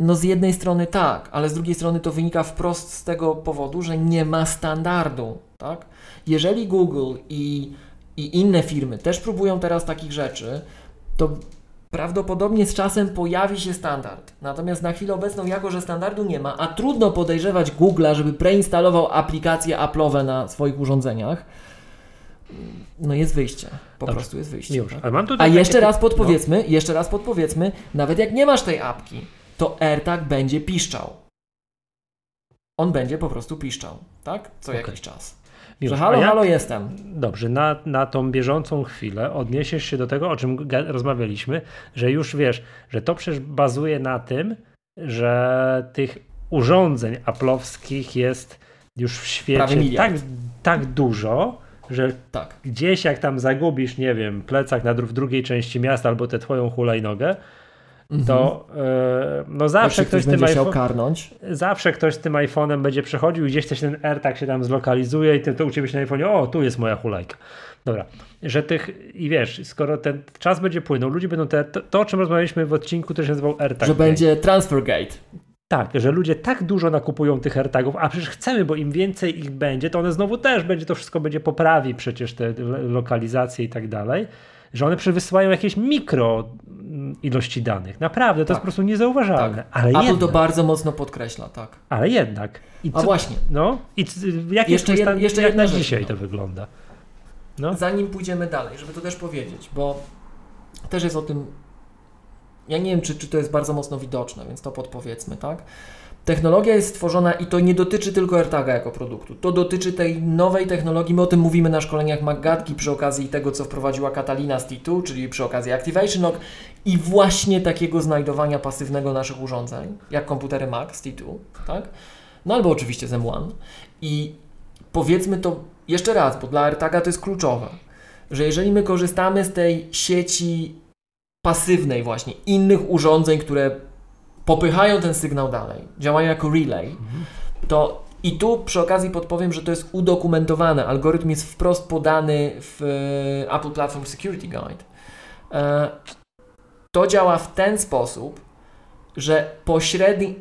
No z jednej strony tak, ale z drugiej strony to wynika wprost z tego powodu, że nie ma standardu, tak? Jeżeli Google i, i inne firmy też próbują teraz takich rzeczy, to prawdopodobnie z czasem pojawi się standard. Natomiast na chwilę obecną, jako że standardu nie ma, a trudno podejrzewać Google'a, żeby preinstalował aplikacje Apple'owe na swoich urządzeniach, no jest wyjście. Po Dobrze. prostu jest wyjście. Już. tak? A jeszcze raz podpowiedzmy, jeszcze raz podpowiedzmy, nawet jak nie masz tej apki, to AirTag będzie piszczał. On będzie po prostu piszczał, tak? Co Okej. jakiś czas. Miłosz, Że halo, jak- halo, jestem. Dobrze, na, na tą bieżącą chwilę odniesiesz się do tego, o czym rozmawialiśmy, że już wiesz, że to przecież bazuje na tym, że tych urządzeń aplowskich jest już w świecie tak, tak dużo, że Tak. gdzieś jak tam zagubisz, nie wiem, plecak na dru- w drugiej części miasta albo tę twoją hulajnogę, to e, no zawsze ktoś ktoś z tym będzie chciał iPhone, karnąć, zawsze ktoś z tym iPhone'em będzie przechodził i gdzieś też ten AirTag się tam zlokalizuje i to, to u ciebie się na iPhone'ie, o, tu jest moja hulajka. Dobra, że tych, i wiesz, skoro ten czas będzie płynął, ludzie będą, te, to, to o czym rozmawialiśmy w odcinku, to się nazywał AirTag. że będzie Transfergate. Tak, że ludzie tak dużo nakupują tych AirTagów, a przecież chcemy, bo im więcej ich będzie, to one znowu też będzie, to wszystko będzie poprawi przecież te lo- lokalizacje i tak dalej, że one przewysyłają jakieś mikro mm, ilości danych. Naprawdę, to Tak. jest po prostu niezauważalne. Ale, Apple jednak, to bardzo mocno podkreśla, tak. ale jednak. I A właśnie, No i jak, Jeszcze jest stan, jeszcze jak na rzecz, dzisiaj no. to wygląda? No, zanim pójdziemy dalej, żeby to też powiedzieć, bo też jest o tym, ja nie wiem, czy, czy to jest bardzo mocno widoczne, więc to podpowiedzmy, tak? Technologia jest stworzona i to nie dotyczy tylko AirTaga jako produktu. To dotyczy tej nowej technologii. My o tym mówimy na szkoleniach Maggatki przy okazji tego, co wprowadziła Catalina z T2, czyli przy okazji Activation Lock i właśnie takiego znajdowania pasywnego naszych urządzeń, jak komputery Mac z T2, tak? No albo oczywiście z M1. I powiedzmy to jeszcze raz, bo dla AirTaga to jest kluczowe, że jeżeli my korzystamy z tej sieci pasywnej właśnie, innych urządzeń, które popychają ten sygnał dalej, działają jako relay, to i tu przy okazji podpowiem, że to jest udokumentowane. Algorytm jest wprost podany w e, Apple Platform Security Guide. E, To działa w ten sposób, że pośredni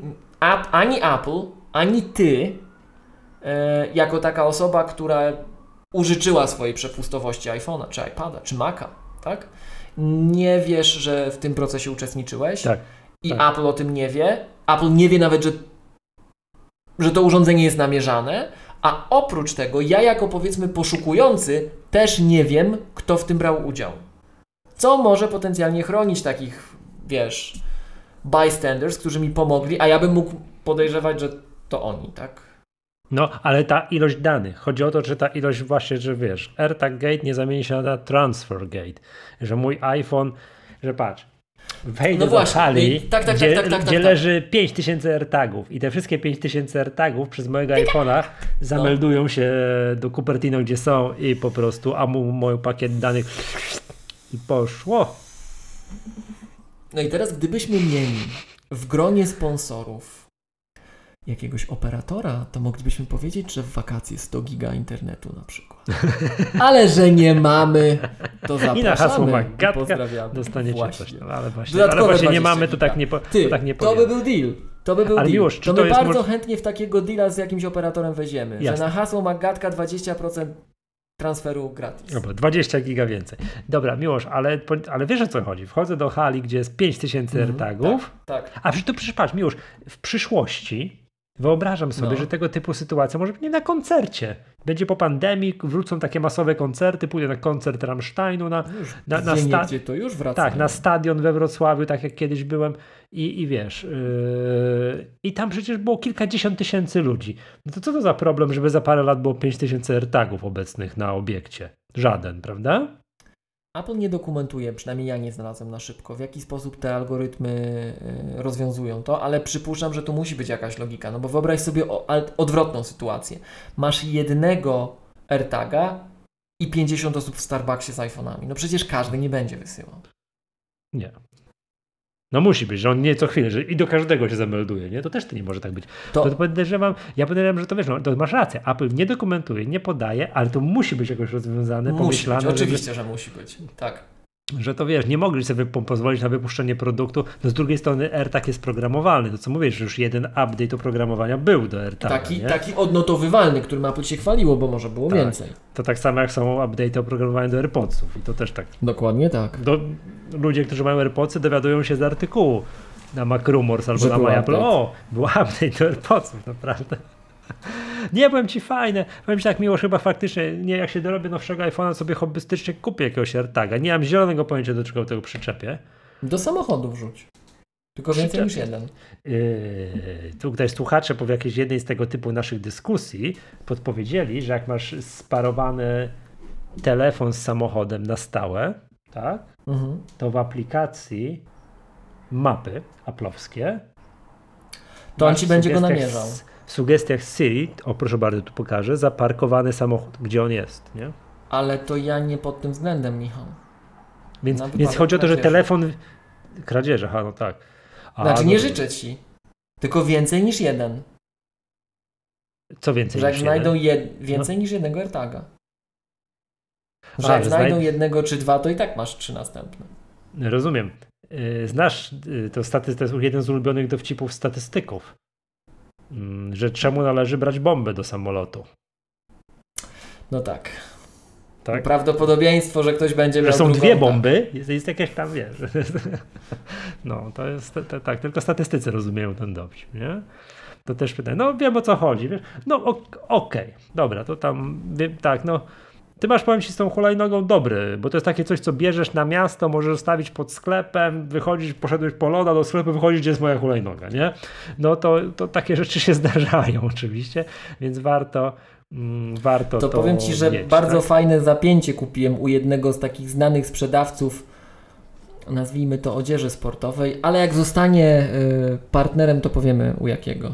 ani Apple, ani ty, e, jako taka osoba, która użyczyła swojej przepustowości iPhone'a, czy iPada, czy Maca, tak? Nie wiesz, że w tym procesie uczestniczyłeś tak. i tak. Apple o tym nie wie. Apple nie wie nawet, że, że to urządzenie jest namierzane, a oprócz tego ja jako powiedzmy poszukujący też nie wiem, kto w tym brał udział. Co może potencjalnie chronić takich, wiesz, bystanders, którzy mi pomogli, a ja bym mógł podejrzewać, że to oni, tak? No, ale ta ilość danych. Chodzi o to, że ta ilość właśnie, że wiesz, AirTag Gate nie zamieni się na Transfer Gate. Że mój iPhone, że patrz, wejdę No do właśnie, hali, i- tak, tak, gdzie, tak, tak, tak, gdzie tak. leży 5000 AirTagów i te wszystkie 5000 AirTagów przez mojego iPhone'a zameldują się do Cupertino, gdzie są i po prostu, a mu mój pakiet danych i poszło. No i teraz gdybyśmy mieli w gronie sponsorów jakiegoś operatora, to moglibyśmy powiedzieć, że w wakacje 100 giga internetu na przykład. Ale że nie mamy, to zapraszamy. I na hasło Magatka pozdrawiamy. Dostaniecie Właśnie. coś. tam, Ale właśnie, Dodatkowe ale właśnie nie 20 mamy, to tak nie, po, Ty, to tak nie to by powiem. był deal. To by był Ale deal. Miłosz, to to my bardzo chętnie w takiego deala z jakimś operatorem weźmiemy. Jasne. Że na hasło Magatka 20% transferu gratis. Dobra, 20 giga więcej. Dobra, Miłosz, ale, ale wiesz o co chodzi? Wchodzę do hali, gdzie jest 5000 Mhm, AirTagów, Tak. a przecież to przecież patrz, Miłosz, w przyszłości Wyobrażam sobie, no. że tego typu sytuacja może być nie na koncercie. Będzie po pandemii, wrócą takie masowe koncerty, pójdę na koncert Rammsteinu, na, już, na, na stadion. to już wraca. Tak, na stadion we Wrocławiu, tak jak kiedyś byłem i, i wiesz, yy, i tam przecież było kilkadziesiąt tysięcy ludzi. No to co to za problem, żeby za parę lat było pięć tysięcy AirTagów obecnych na obiekcie? Żaden, prawda? Apple nie dokumentuje, przynajmniej ja nie znalazłem na szybko, w jaki sposób te algorytmy y, rozwiązują to, ale przypuszczam, że tu musi być jakaś logika, no bo wyobraź sobie odwrotną sytuację. Masz jednego AirTaga i 50 osób w Starbucksie z iPhone'ami. No przecież każdy nie będzie wysyłał. Nie. No musi być, że on nie co chwilę, że i do każdego się zamelduje, nie? To też to nie może tak być. To, to, to podejrzewam, ja podejrzewam, że to wiesz, no, to masz rację, Apple nie dokumentuje, nie podaje, ale to musi być jakoś rozwiązane, musi pomyślane. Być, oczywiście, żeby... że musi być, tak że to wiesz, nie mogli sobie pozwolić na wypuszczenie produktu. No z drugiej strony AirTag jest programowalny. To co mówisz, że już jeden update oprogramowania był do AirTaga. Taki, taki odnotowywalny, który Apple się chwaliło, bo może było tak. więcej. To tak samo jak są update oprogramowania do AirPodsów i to też tak. Dokładnie tak. Do, ludzie, którzy mają AirPodsy dowiadują się z artykułu na Mac Rumors albo że na MyApple. O, był update do AirPodsów, naprawdę. Nie, byłem ci fajne. Powiem ci tak miło, chyba faktycznie, nie, jak się dorobię nowszego iPhone'a, sobie hobbystycznie kupię jakiegoś AirTaga. Nie mam zielonego pojęcia, do czego tego przyczepię. Do samochodu wrzuć. Tylko więcej niż jeden. Yy, tu tutaj słuchacze po jakiejś jednej z tego typu naszych dyskusji podpowiedzieli, że jak masz sparowany telefon z samochodem na stałe, tak, mhm. to w aplikacji mapy aplowskie to on ci będzie go namierzał w sugestiach Siri, o proszę bardzo, tu pokażę, zaparkowany samochód, gdzie on jest, nie? Ale to ja nie pod tym względem, Michał. Więc, więc chodzi o to, że telefon... Kradzieże, ha, no tak. A, znaczy nie no... życzę ci, tylko więcej niż jeden. Co więcej że jak znajdą jed... więcej no. niż jednego AirTaga. Że A, jak znajdą jednego czy dwa, to i tak masz trzy następne. Rozumiem. Y, znasz, y, to, staty... to jest jeden z ulubionych dowcipów statystyków. Mm, że czemu należy brać bombę do samolotu. No tak. tak? Prawdopodobieństwo, że ktoś będzie miał. Że są dwie bomby, jest, jest jakieś tam, wiesz. No, to jest tak, tylko statystycy rozumieją ten dowcip, nie? To też pytanie, no wiem o co chodzi, wiesz? No okej, okay, dobra, to tam, tak, no ty masz, powiem ci, z tą hulajnogą dobry, bo to jest takie coś, co bierzesz na miasto, możesz zostawić pod sklepem, wychodzisz, poszedłeś po loda do sklepu, wychodzisz, gdzie jest moja hulajnoga, nie? No to, to takie rzeczy się zdarzają oczywiście, więc warto, mm, warto to, to powiem ci, że mieć, bardzo tak? fajne zapięcie kupiłem u jednego z takich znanych sprzedawców, nazwijmy to odzieży sportowej, ale jak zostanie y, partnerem, to powiemy u jakiego.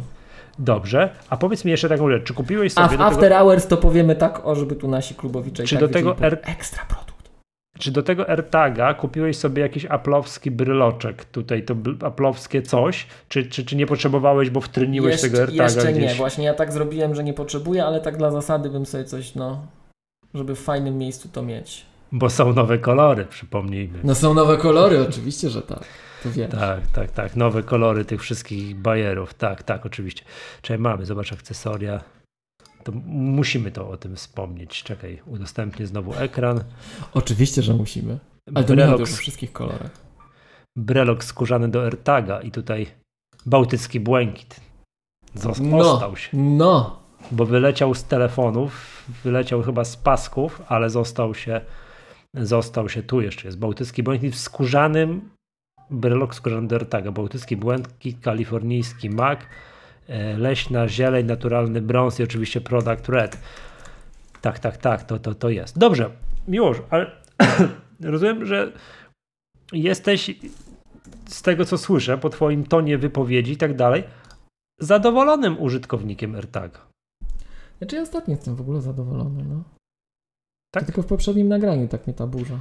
Dobrze, a powiedz mi jeszcze taką rzecz, czy kupiłeś sobie... A w After tego... Hours to powiemy tak, o żeby tu nasi klubowicze czy tak do tego R... ekstra produkt. Czy do tego AirTaga kupiłeś sobie jakiś aplowski bryloczek, tutaj to aplowskie coś, czy, czy, czy nie potrzebowałeś, bo wtryniłeś jeszcze, tego AirTaga Jeszcze gdzieś? nie, właśnie ja tak zrobiłem, że nie potrzebuję, ale tak dla zasady bym sobie coś, no, żeby w fajnym miejscu to mieć. Bo są nowe kolory, przypomnijmy. No są nowe kolory, oczywiście, że tak. Tak, tak, tak. Nowe kolory tych wszystkich bajerów. Tak, tak, oczywiście. Czekaj, mamy, zobacz akcesoria. To musimy to o tym wspomnieć. Czekaj, udostępnię znowu ekran. Oczywiście, że musimy. Ale to Brelok, nie o wszystkich kolorach. Brelok skórzany do AirTaga i tutaj bałtycki błękit. Został no, się. No. Bo wyleciał z telefonów, wyleciał chyba z pasków, ale został się został się tu jeszcze jest bałtycki błękit w skórzanym Brelok skórzany do AirTaga, bałtycki błękit, kalifornijski mak, e, leśna zieleń, naturalny brąz i oczywiście product red. Tak, tak, tak, to, to, to jest. Dobrze, Miłosz, ale rozumiem, że jesteś z tego, co słyszę, po twoim tonie wypowiedzi i tak dalej, zadowolonym użytkownikiem AirTaga. Znaczy ja ostatnio jestem w ogóle zadowolony, no. Tak? Tylko w poprzednim nagraniu tak mnie ta burza.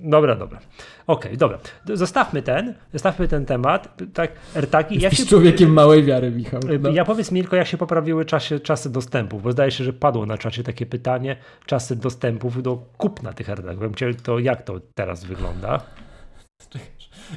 Dobra, dobra. Okej, okay, dobra. Zostawmy ten, zostawmy ten temat. Tak, AirTagi. Jesteś się... człowiekiem małej wiary, Michał. No. Ja powiedz mi tylko, jak się poprawiły czasy, czasy dostępu, bo zdaje się, że padło na czacie takie pytanie, czasy dostępów do kupna tych AirTagów. To jak to teraz wygląda?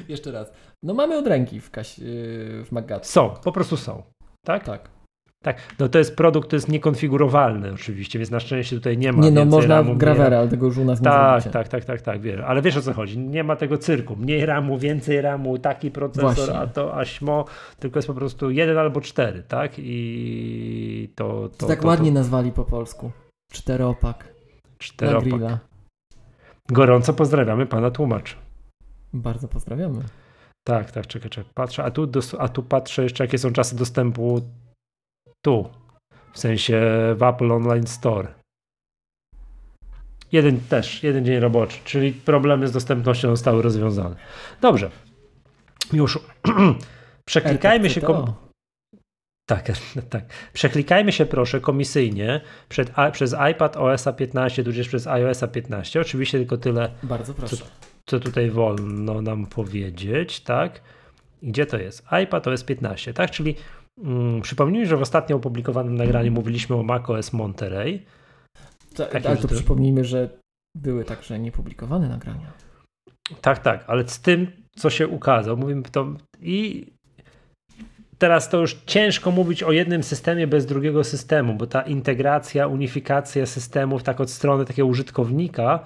Jeszcze raz. No mamy od ręki w, kaś, yy, w. Są, po prostu są. Tak? Tak. Tak, no to jest produkt, to jest niekonfigurowalny oczywiście, więc na szczęście tutaj nie ma. Nie, no można ramu, gravera, ale tego już u nas tak, nie Tak, tak, tak, tak, wiesz, ale wiesz o co chodzi, nie ma tego cyrku, mniej ramu, więcej ramu, taki procesor, Właśnie. a to aśmo, tylko jest po prostu jeden albo cztery, tak, i to... To, to tak to, ładnie nazwali po polsku, czteropak. Czteropak. Gorąco pozdrawiamy pana tłumacza. Bardzo pozdrawiamy. Tak, tak, czekaj, czekaj, patrzę, a tu, a tu patrzę jeszcze jakie są czasy dostępu tu, w sensie w Apple Online Store. Jeden też, jeden dzień roboczy, czyli problemy z dostępnością zostały rozwiązane. Dobrze. Już przeklikajmy się. Kom... Tak, tak. Przeklikajmy się proszę komisyjnie przed, a, przez iPad OS 15, tudzież przez iOS 15. Oczywiście tylko tyle. Bardzo proszę. Co, co tutaj wolno nam powiedzieć, tak? Gdzie to jest? iPad OS 15, tak? Czyli Mm, przypomnijmy, że w ostatnio opublikowanym nagraniu mówiliśmy o macOS Monterey. To, tak, ale to przypomnijmy, że były także niepublikowane nagrania. Tak, tak, ale z tym, co się ukazał, mówimy to i teraz to już ciężko mówić o jednym systemie bez drugiego systemu, bo ta integracja, unifikacja systemów tak od strony takiego użytkownika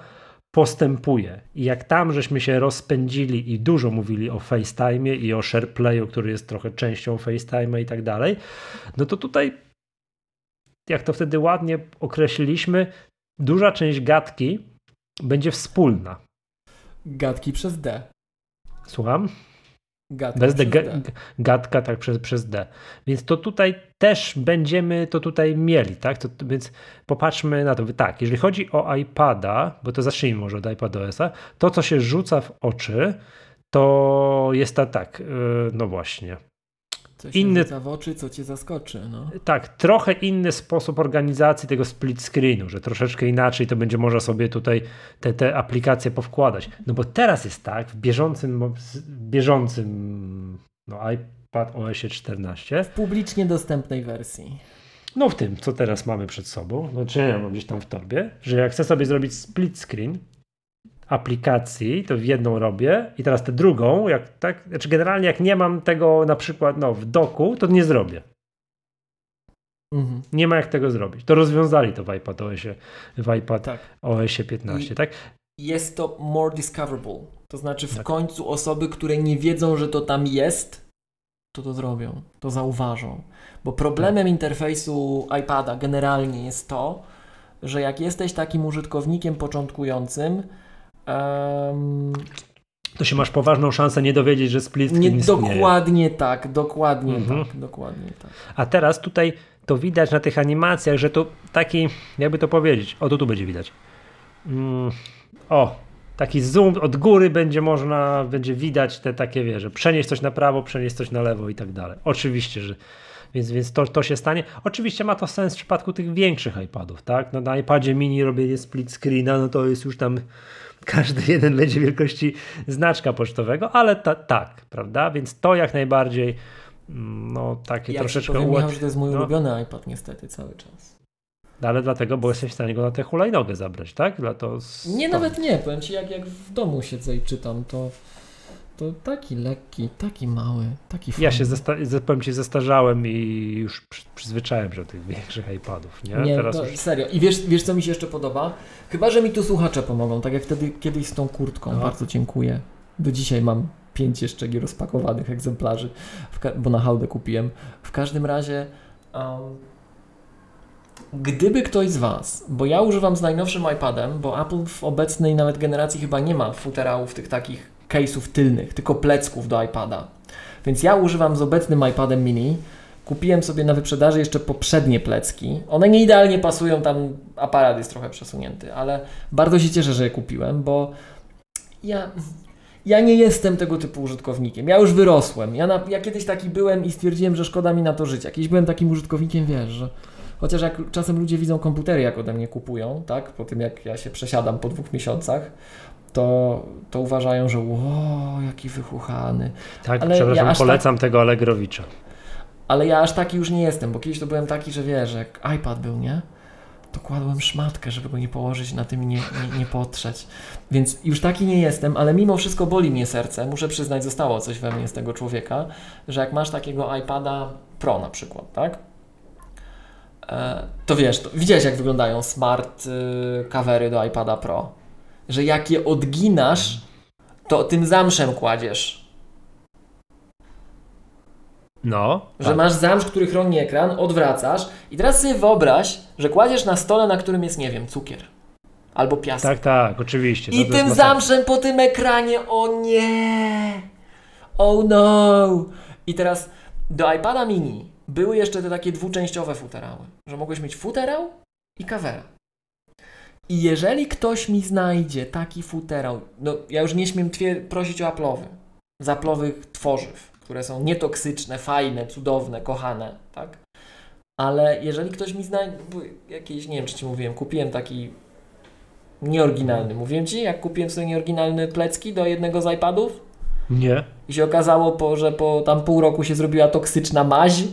postępuje. I jak tam żeśmy się rozpędzili i dużo mówili o FaceTime i o SharePlayu, który jest trochę częścią FaceTime'a i tak dalej, no to tutaj, jak to wtedy ładnie określiliśmy, duża część gadki będzie wspólna. Gadki przez D. Słucham? Gadka Bez D, gadka tak przez, przez D. Więc to tutaj też będziemy to tutaj mieli, tak? To, więc popatrzmy na to. Tak, jeżeli chodzi o iPada, bo to zacznijmy może od iPadOS-a, to co się rzuca w oczy, to jest ta tak, yy, no właśnie. Co się inny, w oczy, co cię zaskoczy. No. Tak, trochę inny sposób organizacji tego split screenu, że troszeczkę inaczej to będzie można sobie tutaj te, te aplikacje powkładać. No bo teraz jest tak, w bieżącym, bieżącym no, iPad OS 14. W publicznie dostępnej wersji. No w tym, co teraz mamy przed sobą, no czy ja mam gdzieś tam w torbie, że jak chcę sobie zrobić split screen, aplikacji, to w jedną robię i teraz tę drugą, jak tak, znaczy generalnie jak nie mam tego na przykład no, w doku, to nie zrobię. Mhm. Nie ma jak tego zrobić. To rozwiązali to w iPad OS-ie, w iPad tak. OS-ie 15, I tak? Jest to more discoverable. To znaczy w tak. końcu osoby, które nie wiedzą, że to tam jest, to to zrobią, to zauważą. Bo problemem tak. interfejsu iPada generalnie jest to, że jak jesteś takim użytkownikiem początkującym, Um, to się masz poważną szansę nie dowiedzieć, że split screen nie, istnieje. Dokładnie tak, dokładnie mhm. tak, dokładnie tak. A teraz tutaj to widać na tych animacjach, że to taki, jakby to powiedzieć, o to tu będzie widać. Mm, o, taki zoom od góry będzie można, będzie widać te takie, wie, że przenieść coś na prawo, przenieść coś na lewo i tak dalej. Oczywiście, że więc, więc to, to się stanie. Oczywiście ma to sens w przypadku tych większych iPadów, tak? No na iPadzie mini robienie split screena, no to jest już tam każdy jeden będzie wielkości znaczka pocztowego, ale ta, tak, prawda? Więc to jak najbardziej mm, no takie ja troszeczkę powiem, Michał, że to jest mój no. ulubiony iPad niestety cały czas. Ale dlatego, bo jesteś w stanie go na tę hulajnogę zabrać, tak? Dla to Nie, nawet nie. Powiem Ci, jak, jak w domu siedzę i czytam, to to taki lekki, taki mały, taki fajny. Ja się zesta- powiem Ci, zestarzałem i już przyzwyczaiłem się do tych większych iPadów. Nie, nie Teraz to, już... serio. I wiesz, wiesz, co mi się jeszcze podoba? Chyba, że mi tu słuchacze pomogą, tak jak wtedy kiedyś z tą kurtką. No. Bardzo dziękuję. Do dzisiaj mam pięć jeszcze rozpakowanych egzemplarzy, bo na hałdę kupiłem. W każdym razie... Um, Gdyby ktoś z Was, bo ja używam z najnowszym iPadem, bo Apple w obecnej nawet generacji chyba nie ma futerałów tych takich case'ów tylnych, tylko plecków do iPada. Więc ja używam z obecnym iPadem mini. Kupiłem sobie na wyprzedaży jeszcze poprzednie plecki. One nie idealnie pasują, tam aparat jest trochę przesunięty, ale bardzo się cieszę, że je kupiłem, bo ja, ja nie jestem tego typu użytkownikiem. Ja już wyrosłem. Ja, na, ja kiedyś taki byłem i stwierdziłem, że szkoda mi na to żyć. Kiedyś byłem takim użytkownikiem, wiesz, że chociaż jak czasem ludzie widzą komputery, jak ode mnie kupują, tak, po tym jak ja się przesiadam po dwóch miesiącach, to, to uważają, że ło, jaki wychuchany. Tak, ale przepraszam, ja polecam tak, tego Allegrowicza. Ale ja aż taki już nie jestem, bo kiedyś to byłem taki, że wiesz, jak iPad był, nie? To kładłem szmatkę, żeby go nie położyć na tym i nie, nie, nie potrzeć. Więc już taki nie jestem, ale mimo wszystko boli mnie serce. Muszę przyznać, zostało coś we mnie z tego człowieka, że jak masz takiego iPada Pro na przykład, tak? e, to wiesz, to, widziałeś jak wyglądają smart y, covery do iPada Pro, że jak je odginasz, to tym zamszem kładziesz. No. Że tak. masz zamsz, który chroni ekran, odwracasz i teraz sobie wyobraź, że kładziesz na stole, na którym jest, nie wiem, cukier. Albo piasek. Tak, tak, oczywiście. I tym zamszem po tym ekranie, o nie! Oh no! I teraz do iPada mini były jeszcze te takie dwuczęściowe futerały, że mogłeś mieć futerał i kawera. I jeżeli ktoś mi znajdzie taki futerał, no ja już nie śmiem prosić o aplowy, zaplowych tworzyw, które są nietoksyczne, fajne, cudowne, kochane, tak? Ale jeżeli ktoś mi znajdzie, jakieś, nie wiem czy ci mówiłem, kupiłem taki nieoryginalny. Mówiłem ci, jak kupiłem sobie nieoryginalny plecki do jednego z iPadów? Nie. I się okazało, po, że po tam pół roku się zrobiła toksyczna maź.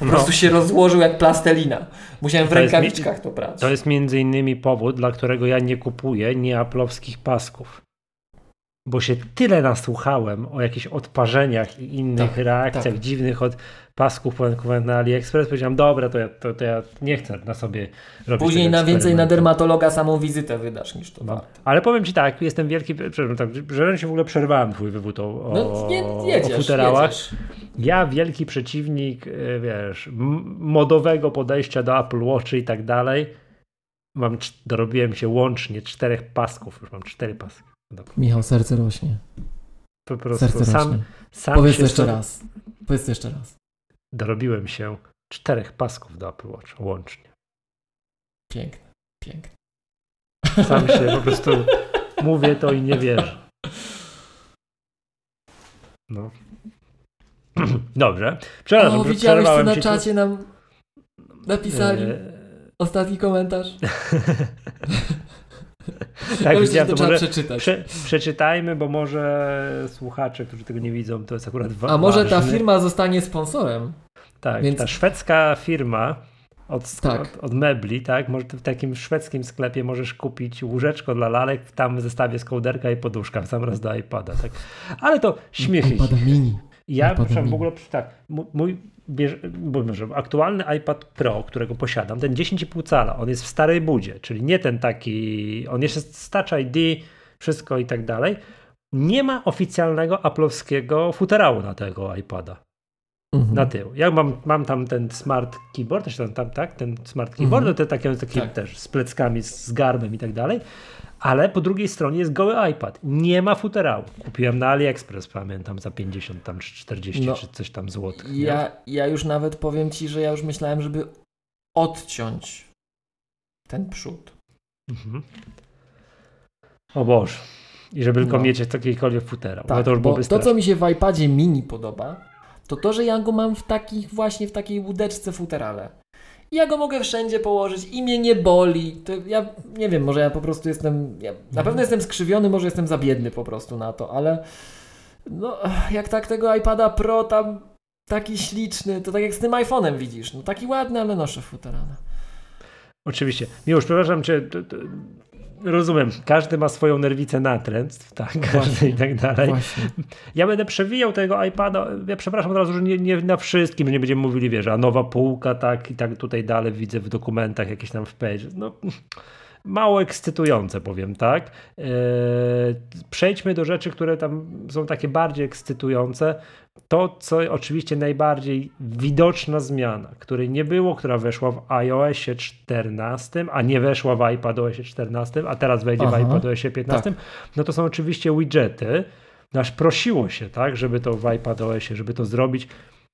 Po no. prostu się rozłożył jak plastelina. Musiałem w to rękawiczkach jest, to brać. To jest między innymi powód, dla którego ja nie kupuję nieaplowskich pasków bo się tyle nasłuchałem o jakichś odparzeniach i innych tak, reakcjach tak. dziwnych od pasków połąkowanych na AliExpress, powiedziałem, dobra, to ja, to, to ja nie chcę na sobie robić Później na więcej na dermatologa samą wizytę wydasz niż to. No. Ale powiem Ci tak, jestem wielki, przepraszam, tak, że się w ogóle przerwałem twój wywód o, no, nie, jedziesz, o futerałach. Jedziesz. Ja wielki przeciwnik, e, wiesz, modowego podejścia do Apple Watch i tak dalej. Mam, dorobiłem się łącznie czterech pasków, już mam cztery paski. Dobra. Michał, serce rośnie. Po prostu serce sam, rośnie. sam Powiedz to jeszcze raz. Powiedz to jeszcze raz. Dorobiłem się czterech pasków do Apple Watch łącznie. Piękne, piękne. Sam się po prostu mówię to i nie wierzę. No. Dobrze. Przepraszam, o, widziałeś, co na czacie nam napisali? Eee... Ostatni komentarz. tak, ja myślę, to, to może przeczytać. Prze, przeczytajmy, bo może słuchacze, którzy tego nie widzą, to jest akurat ważne. A może ta firma zostanie sponsorem? Tak, Więc... ta szwedzka firma od, tak. od, od, mebli, tak? Może w takim szwedzkim sklepie możesz kupić łóżeczko dla lalek, tam w zestawie z kołderka i poduszka, w sam raz do iPada, tak? Ale to śmiechy. iPada mini. Ja w ogóle tak, mój aktualny iPad Pro, którego posiadam, ten 10,5 cala, on jest w starej budzie, czyli nie ten taki, on jest z Touch ID, wszystko i tak dalej. Nie ma oficjalnego aplowskiego futerału na tego iPada. Mhm. Na tył. Ja mam, mam tam ten smart keyboard, też tam, tam tak, ten smart keyboard, mhm. no te takie, takie tak. też z pleckami, z garbem i tak dalej, ale po drugiej stronie jest goły iPad. Nie ma futerału. Kupiłem na AliExpress, pamiętam, za 50 tam czy 40 no, czy coś tam złotych. Ja, ja już nawet powiem ci, że ja już myślałem, żeby odciąć ten przód. Mhm. O Boże. I żeby tylko no. mieć jakikolwiek futerał. Tak, no to, już bo to, co mi się w iPadzie mini podoba, to to, że ja go mam w takich właśnie w takiej łódeczce futerale ja go mogę wszędzie położyć i mnie nie boli. To ja nie wiem, może ja po prostu jestem. Ja, na pewno jestem skrzywiony, może jestem za biedny po prostu na to, ale no, jak tak tego iPada Pro tam taki śliczny, to tak jak z tym iPhone'em widzisz. No taki ładny, ale noszę futerana. Oczywiście. Miłosz, przepraszam cię, rozumiem, każdy ma swoją nerwicę natręctw, tak, każdy i tak dalej. Właśnie. Ja będę przewijał tego iPada, ja przepraszam od razu, że nie, nie na wszystkim, że nie będziemy mówili, wiesz, a nowa półka, tak, i tak tutaj dalej widzę w dokumentach jakieś tam w page, no mało ekscytujące, powiem tak. Eee, przejdźmy do rzeczy, które tam są takie bardziej ekscytujące. To, co oczywiście najbardziej widoczna zmiana, której nie było, która weszła w iOSie 14, a nie weszła w iPadOSie 14, a teraz wejdzie Aha, w iPadOSie 15, tak. no to są oczywiście widgety. Aż prosiło się, tak, żeby to w iPadOSie, żeby to zrobić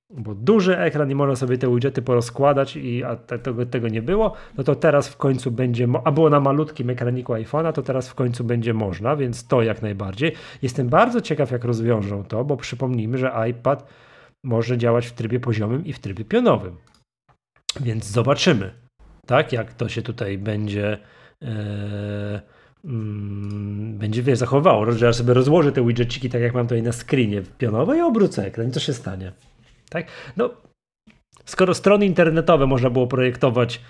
bo duży ekran i można sobie te widgety porozkładać i a tego, tego nie było, no to teraz w końcu będzie, a było na malutkim ekraniku iPhone'a, to teraz w końcu będzie można, więc to jak najbardziej. Jestem bardzo ciekaw, jak rozwiążą to, bo przypomnijmy, że iPad może działać w trybie poziomym i w trybie pionowym. Więc zobaczymy, tak, jak to się tutaj będzie mm, będzie wiesz, zachowało, że ja sobie rozłożę te widgetiki tak jak mam tutaj na screenie pionowe i obrócę ekran i co się stanie? Tak? No, skoro strony internetowe można było projektować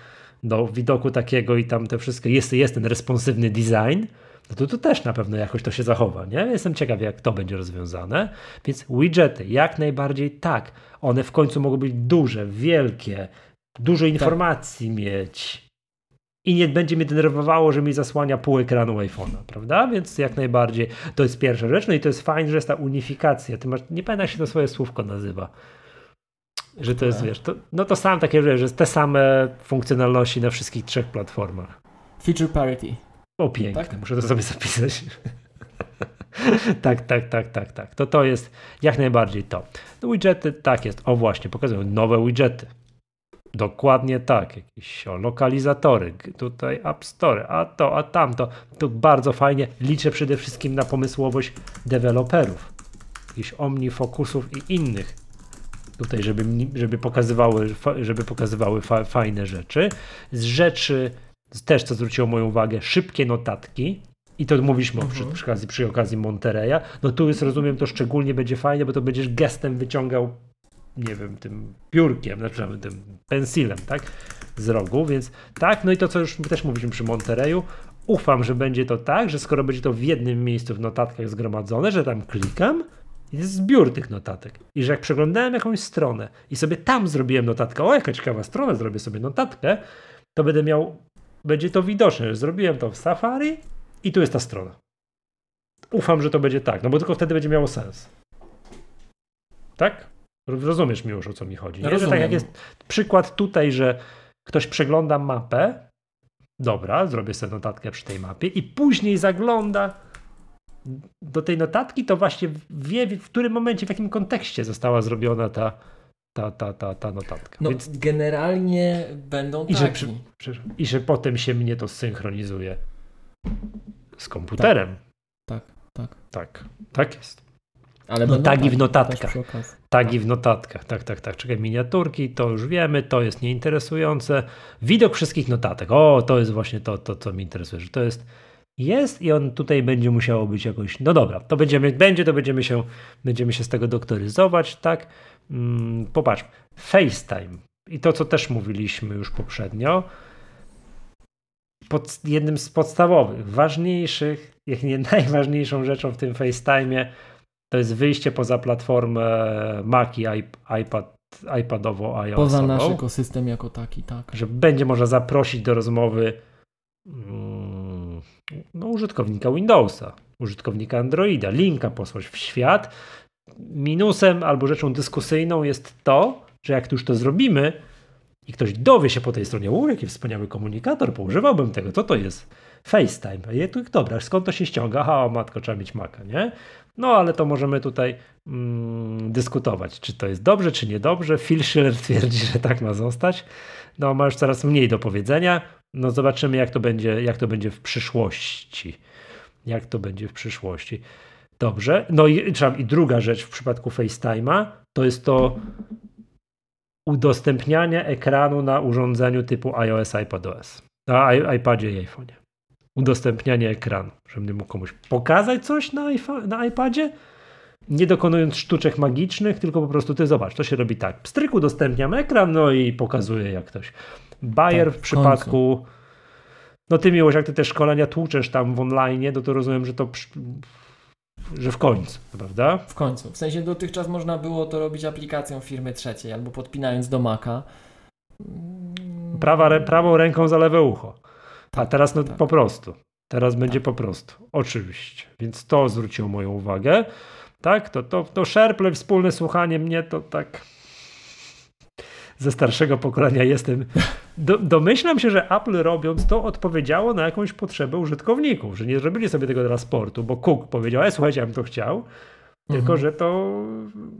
do widoku takiego i tam te wszystkie, jest, jest ten responsywny design, no to tu też na pewno jakoś to się zachowa, nie? Jestem ciekaw, jak to będzie rozwiązane. Więc widgety, jak najbardziej tak. One w końcu mogą być duże, wielkie, dużo tak. informacji tak. mieć i nie będzie mnie denerwowało, że mi zasłania pół ekranu iPhone'a, prawda? Więc jak najbardziej to jest pierwsza rzecz. No i to jest fajne, że jest ta unifikacja. Ty masz, nie pamiętam jak się to swoje słówko nazywa. Że to jest, wiesz, to, no to sam takie, że te same funkcjonalności na wszystkich trzech platformach. Feature parity. O, piękne, tak? muszę to sobie zapisać. tak, tak, tak, tak, tak. To to jest jak najbardziej to. No widgety, tak jest. O właśnie, pokazują nowe widgety. Dokładnie tak, jakieś o, lokalizatory, tutaj App Store, a to, a tamto. To bardzo fajnie. Liczę przede wszystkim na pomysłowość deweloperów, jakichś omnifokusów i innych. Tutaj, żeby, żeby pokazywały, żeby pokazywały fa, fajne rzeczy. Z rzeczy, też co zwróciło moją uwagę, szybkie notatki. I to mówiliśmy mhm. przy, przy, okazji, przy okazji Montereya. No tu jest, rozumiem, to szczególnie będzie fajne, bo to będziesz gestem wyciągał nie wiem, tym piórkiem, znaczy tym pensilem, tak, z rogu, więc tak, no i to, co już też mówiliśmy przy Montereyu, ufam, że będzie to tak, że skoro będzie to w jednym miejscu w notatkach zgromadzone, że tam klikam, jest zbiór tych notatek. I że jak przeglądałem jakąś stronę i sobie tam zrobiłem notatkę, o jaka ciekawa strona, zrobię sobie notatkę, to będę miał, będzie to widoczne, że zrobiłem to w Safari i tu jest ta strona. Ufam, że to będzie tak, no bo tylko wtedy będzie miało sens. Tak? Rozumiesz mi już o co mi chodzi. Nie? Że tak jak jest przykład tutaj, że ktoś przegląda mapę, dobra, zrobię sobie notatkę przy tej mapie i później zagląda do tej notatki, to właśnie wie w którym momencie, w jakim kontekście została zrobiona ta, ta, ta, ta, ta notatka. No, Więc... generalnie będą I że, przy, przy, I że potem się mnie to synchronizuje z komputerem. Tak, tak. Tak, tak, tak jest. Ale no, tagi w notatkach. Tagi w notatkach, tak, tak, tak. Czekaj, miniaturki, to już wiemy, to jest nieinteresujące. Widok wszystkich notatek. O, to jest właśnie to, to co mi interesuje, że to jest jest i on tutaj będzie musiało być jakoś, no dobra, to będziemy, będzie, to będziemy się, będziemy się z tego doktoryzować, tak? Hmm, popatrz, FaceTime i to, co też mówiliśmy już poprzednio, pod, jednym z podstawowych, ważniejszych, jak nie najważniejszą rzeczą w tym FaceTime'ie to jest wyjście poza platformę Mac i iPad, iPadowo iOS. Poza nasz ekosystem jako taki, tak. Że będzie można zaprosić do rozmowy mm, no, użytkownika Windowsa, użytkownika Androida, linka posłać w świat. Minusem albo rzeczą dyskusyjną jest to, że jak już to zrobimy i ktoś dowie się po tej stronie, u, jaki wspaniały komunikator, poużywałbym tego, co to jest? FaceTime. Je tu, dobra, skąd to się ściąga? Aha, o matko, trzeba mieć Maca, nie? No ale to możemy tutaj mm, dyskutować, czy to jest dobrze, czy niedobrze. Phil Schiller twierdzi, że tak ma zostać. No ma już coraz mniej do powiedzenia. No zobaczymy, jak to będzie, jak to będzie w przyszłości. Jak to będzie w przyszłości. Dobrze. No i, i druga rzecz w przypadku FaceTime'a to jest to udostępnianie ekranu na urządzeniu typu iOS, iPadOS. Na iPadzie i iPhone'ie udostępnianie ekranu, żebym mógł komuś pokazać coś na, na iPadzie, nie dokonując sztuczek magicznych, tylko po prostu ty zobacz, to się robi tak. Pstryk udostępniam ekran, no i pokazuję jak ktoś. Bayer tak, w, w przypadku no ty miłość, jak ty te szkolenia tłuczesz tam w online, no to rozumiem, że to że w końcu, prawda? W końcu. W sensie dotychczas można było to robić aplikacją firmy trzeciej albo podpinając do Maca. Prawa, prawą ręką za lewe ucho. A teraz no tak. po prostu. Teraz będzie tak. po prostu. Oczywiście. Więc to zwróciło moją uwagę. Tak, to, to, to Sherple, wspólne słuchanie mnie to tak ze starszego pokolenia jestem. Do, domyślam się, że Apple robiąc to odpowiedziało na jakąś potrzebę użytkowników, że nie zrobili sobie tego transportu, bo Cook powiedział, e słuchajcie, ja bym to chciał, tylko, mhm. że to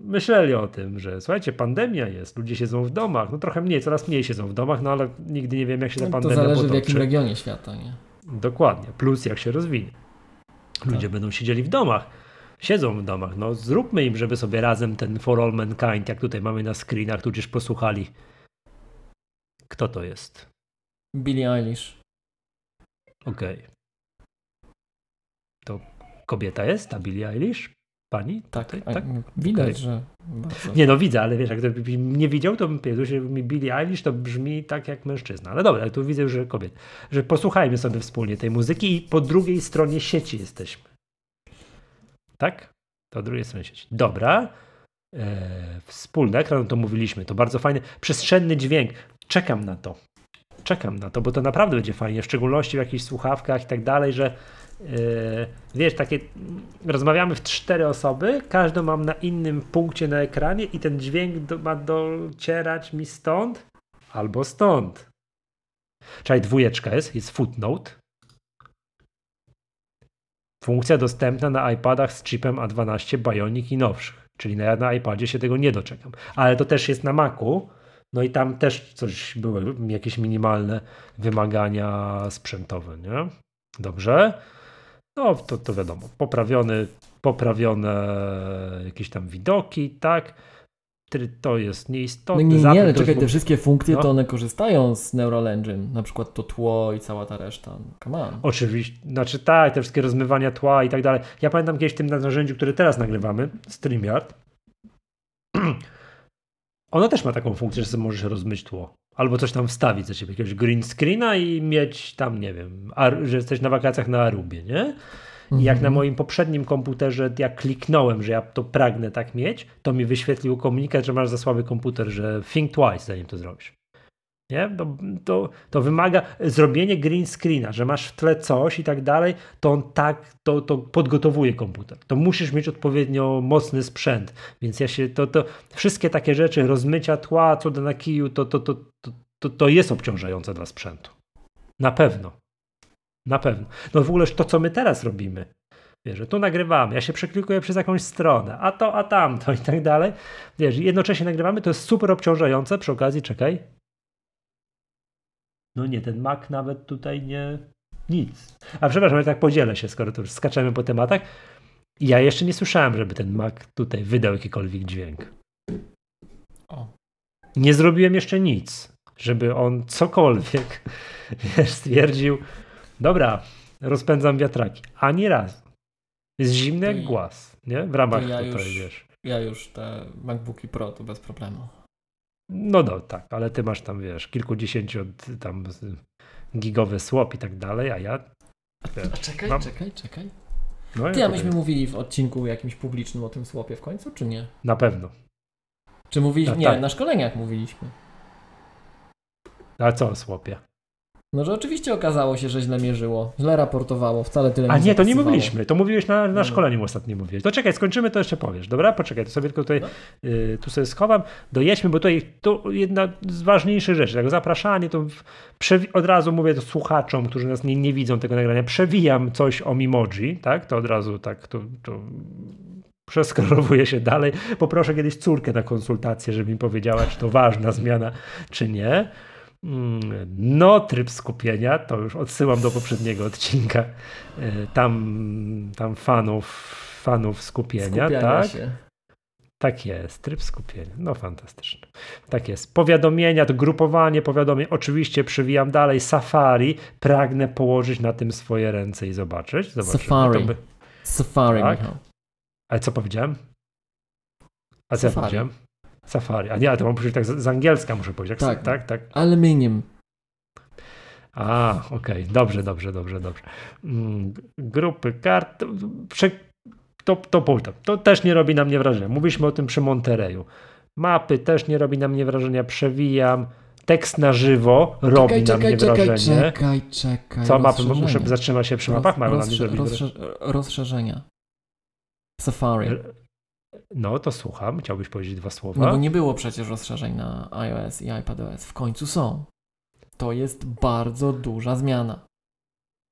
myśleli o tym, że słuchajcie, pandemia jest, ludzie siedzą w domach, no trochę mniej, coraz mniej siedzą w domach, no ale nigdy nie wiem, jak się ta no, pandemia To zależy potoczy. w jakim regionie świata, nie? Dokładnie, plus jak się rozwinie. Ludzie tak. będą siedzieli w domach, siedzą w domach, no zróbmy im, żeby sobie razem ten For All Mankind, jak tutaj mamy na screenach, tudzież posłuchali. Kto to jest? Billie Eilish. Okej. Okay. To kobieta jest, ta Billie Eilish? Pani? Tak, tutaj, tak? widać, okay. że. Nie, no widzę, ale wiesz, jak nie widział, to bym powiedział, że mi Billie Eilish to brzmi tak jak mężczyzna. Ale dobra, tu widzę, że kobiet. Że posłuchajmy sobie wspólnie tej muzyki i po drugiej stronie sieci jesteśmy. Tak? Po drugiej stronie sieci. Dobra. Eee, wspólny ekran, to mówiliśmy, to bardzo fajny, przestrzenny dźwięk. Czekam na to. Czekam na to, bo to naprawdę będzie fajnie, w szczególności w jakichś słuchawkach i tak dalej, że yy, wiesz, takie rozmawiamy w cztery osoby, każdą mam na innym punkcie na ekranie i ten dźwięk do, ma docierać mi stąd albo stąd. Czyli dwójeczka jest, jest footnote. Funkcja dostępna na iPadach z chipem A12 Bionic i nowszych. Czyli na, na iPadzie się tego nie doczekam. Ale to też jest na Macu. No i tam też coś były, jakieś minimalne wymagania sprzętowe, nie? Dobrze. No to, to wiadomo, poprawiony, poprawione jakieś tam widoki, tak to jest nieistotne. No nie, nie, ale czekaj, te wszystkie funkcje no. to one korzystają z Neural Engine, na przykład to tło i cała ta reszta. No, come on. Oczywiście, znaczy tak, te wszystkie rozmywania tła i tak dalej. Ja pamiętam kiedyś w tym narzędziu, które teraz nagrywamy, StreamYard, ono też ma taką funkcję, że sobie możesz rozmyć tło. Albo coś tam wstawić za ciebie, jakiegoś green screena i mieć tam, nie wiem, że jesteś na wakacjach na Arubie, nie? I jak na mhm. moim poprzednim komputerze ja kliknąłem, że ja to pragnę tak mieć, to mi wyświetlił komunikat, że masz za słaby komputer, że think twice zanim to zrobisz. Nie? To, to, to, wymaga zrobienie green screena, że masz w tle coś i tak dalej, to on tak, to, to podgotowuje komputer. To musisz mieć odpowiednio mocny sprzęt. Więc ja się, to, to wszystkie takie rzeczy, rozmycia tła, cuda na kiju, to, to, to, to, to jest obciążające dla sprzętu. Na pewno. Na pewno. No w ogóle to, co my teraz robimy. Wiesz, tu nagrywamy, ja się przeklikuję przez jakąś stronę, a to, a tamto i tak dalej. Wiesz, jednocześnie nagrywamy, to jest super obciążające. Przy okazji, czekaj. No nie, ten Mac nawet tutaj nie. Nic. A przepraszam, ja tak podzielę się, skoro to już skaczemy po tematach. Ja jeszcze nie słyszałem, żeby ten Mac tutaj wydał jakikolwiek dźwięk. O. Nie zrobiłem jeszcze nic, żeby on cokolwiek wiesz, stwierdził, Dobra, rozpędzam wiatraki. Ani raz. Jest zimny jak głaz, nie? W ramach ja tutaj, już, wiesz. Ja już te MacBooki Pro to bez problemu. No, no tak, ale ty masz tam, wiesz, kilkudziesięciu tam gigowy słop i tak dalej, a ja... Wiesz, a czekaj, mam... czekaj, czekaj. No, ty, a myśmy mówili w odcinku jakimś publicznym o tym słopie w końcu, czy nie? Na pewno. Czy mówiliśmy? Nie, tak. na szkoleniach mówiliśmy. A co o słopie? No, że oczywiście okazało się, że źle mierzyło, źle raportowało, wcale tyle A nie, to nie mówiliśmy, to mówiłeś na, na no. szkoleniu ostatnio mówiłeś. To czekaj, skończymy, to jeszcze powiesz, dobra? Poczekaj, to sobie tylko tutaj, no. y, tu sobie schowam, dojedźmy, bo tutaj to jedna z ważniejszych rzeczy, tak zapraszanie, to od razu mówię to słuchaczom, którzy nas nie, nie widzą tego nagrania, przewijam coś o Mimoji, tak? To od razu tak, to, to przeskrolowuję się dalej. Poproszę kiedyś córkę na konsultację, żeby mi powiedziała, czy to ważna zmiana, czy nie. No, tryb skupienia, to już odsyłam do poprzedniego odcinka. E, tam, tam fanów, fanów skupienia, Skupiania tak? Się. Tak jest, tryb skupienia. No fantastyczne. Tak jest. Powiadomienia, to grupowanie powiadomień. Oczywiście przywijam dalej. Safari. Pragnę położyć na tym swoje ręce i zobaczyć. Zobaczymy. Safari. By... Safari, tak? Ale co powiedziałem? A co ja powiedziałem? Safari. A nie, ale to mam powiedzieć tak z, z angielska muszę powiedzieć. Tak, tak, tak. Aluminium. A, okej, okay. dobrze, dobrze, dobrze, dobrze. Mm, grupy kart, prze, to, to, to, to też nie robi na mnie wrażenia. Mówiliśmy o tym przy Montereju. Mapy też nie robi na mnie wrażenia, przewijam. Tekst na żywo robi czekaj, na mnie czekaj, wrażenie. Czekaj, czekaj. Co mapy? Muszę zatrzymać się przy mapach, mają rozsze, na mnie rozsze, Rozszerzenia. Safari. No, to słucham. Chciałbyś powiedzieć dwa słowa? No bo nie było przecież rozszerzeń na iOS i iPadOS. W końcu są. To jest bardzo duża zmiana.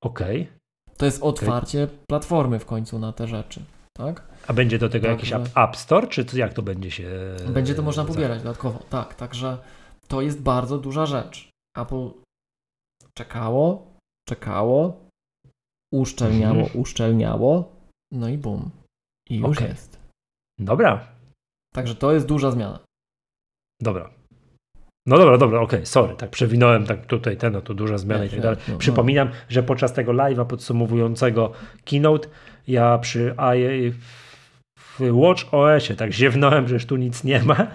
Okej. Okay. To jest otwarcie okay. platformy w końcu na te rzeczy, tak? A będzie do tego także... jakiś app, Store, czy jak to będzie się... Będzie to można pobierać dodatkowo, tak. Także to jest bardzo duża rzecz. Apple czekało, czekało, uszczelniało, mhm. uszczelniało, no i bum. I już okay. jest. Dobra. Także to jest duża zmiana. Dobra. No dobra, dobra, okej, okay, sorry, tak przewinąłem tak tutaj ten, no to duża zmiana i tak dalej. No, no. Przypominam, że podczas tego live'a podsumowującego keynote ja przy w Watch OSie tak ziewnąłem, że już tu nic nie ma,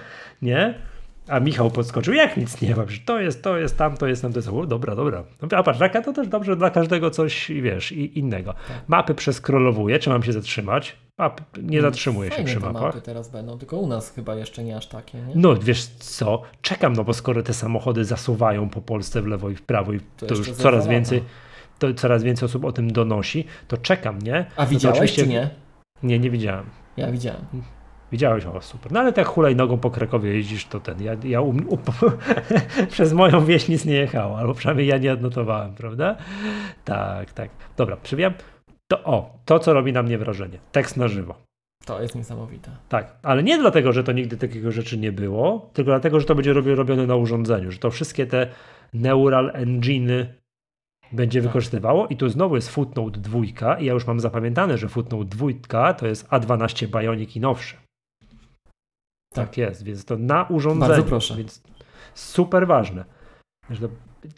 nie? A Michał podskoczył, jak nic nie ma, to jest, to jest, tam, to jest, tam, to jest. O, dobra, dobra. A patrz, taka to też dobrze dla każdego coś, wiesz, i innego. Tak. Mapy przeskrolowuję, czy mam się zatrzymać? Map, nie mm, zatrzymuję się przy mapach. mapy teraz będą, tylko u nas chyba jeszcze nie aż takie, nie? No, wiesz co, czekam, no bo skoro te samochody zasuwają po Polsce w lewo i w prawo i to, to już coraz więcej, to coraz więcej osób o tym donosi, to czekam, nie? A no widziałeś oczywiście... czy nie? Nie, nie widziałem. Ja widziałem. Widziałeś, o super. No ale tak hulajnogą po Krakowie jeździsz, to ten, ja, ja um, um, przez moją wieś nic nie jechało, albo przynajmniej ja nie odnotowałem, prawda? Tak, tak. Dobra, przywijam. To o, to co robi na mnie wrażenie. Tekst na żywo. To jest niesamowite. Tak, ale nie dlatego, że to nigdy takiego rzeczy nie było, tylko dlatego, że to będzie robione na urządzeniu, że to wszystkie te neural engine będzie tak. wykorzystywało i tu znowu jest footnote dwójka i ja już mam zapamiętane, że footnote dwójka to jest A12 Bionic i nowsze. Tak. tak jest, więc to na urządzeniu. Bardzo proszę. Więc super ważne.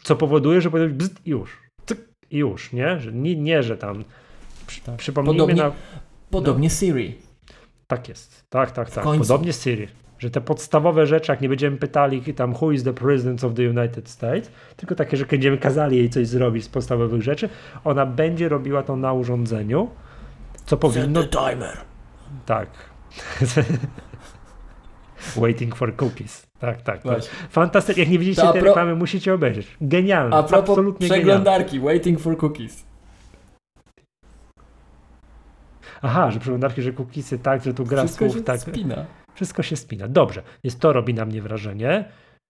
Co powoduje, że powinno być bzd, już. Cyk, i już, nie? Że nie, nie że tam tak. przypomnijmy podobnie, na... Podobnie no. Siri. Tak jest. Tak, tak, tak. Podobnie Siri. Że te podstawowe rzeczy, jak nie będziemy pytali tam who is the president of the United States, tylko takie, że będziemy kazali jej coś zrobić z podstawowych rzeczy, ona będzie robiła to na urządzeniu, co powinno... Set the timer. Tak. Waiting for cookies. Tak, tak. Fantastycznie. Jak nie widzicie tej pro... reklamy, musicie obejrzeć. Genialne. A propos Absolutnie przeglądarki. Genialne. Waiting for cookies. Aha, że przeglądarki, że cookiesy tak, że tu gra Wszystko słów, tak. Spina. Wszystko się spina. Dobrze. Więc to robi na mnie wrażenie.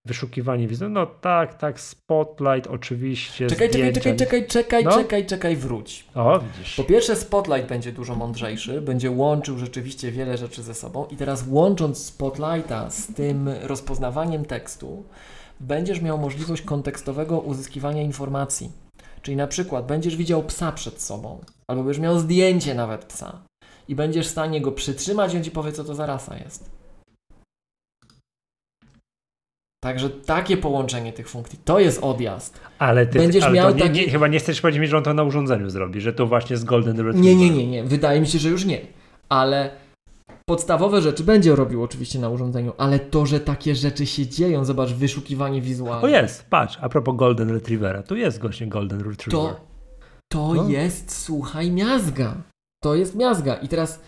Wyszukiwanie wizy. No tak, tak, Spotlight oczywiście. Czekaj, zdjęcia. czekaj, czekaj, czekaj, no? czekaj, czekaj, wróć. O, widzisz. Po pierwsze, Spotlight będzie dużo mądrzejszy, będzie łączył rzeczywiście wiele rzeczy ze sobą i teraz łącząc Spotlighta z tym rozpoznawaniem tekstu, będziesz miał możliwość kontekstowego uzyskiwania informacji. Czyli na przykład będziesz widział psa przed sobą, albo będziesz miał zdjęcie nawet psa i będziesz w stanie go przytrzymać i on ci powie, co to za rasa jest. Także takie połączenie tych funkcji, to jest odjazd. Ale ty Będziesz ale miał nie, taki... nie, chyba nie chcesz powiedzieć mi, że on to na urządzeniu zrobi, że to właśnie z Golden Retriever. Nie, nie, nie, nie. Wydaje mi się, że już nie. Ale podstawowe rzeczy będzie robił oczywiście na urządzeniu, ale to, że takie rzeczy się dzieją, zobacz, wyszukiwanie wizualne. O jest, patrz, a propos Golden Retrievera, tu jest właśnie Golden Retriever. To, to no. jest, słuchaj, miazga. To jest miazga. I teraz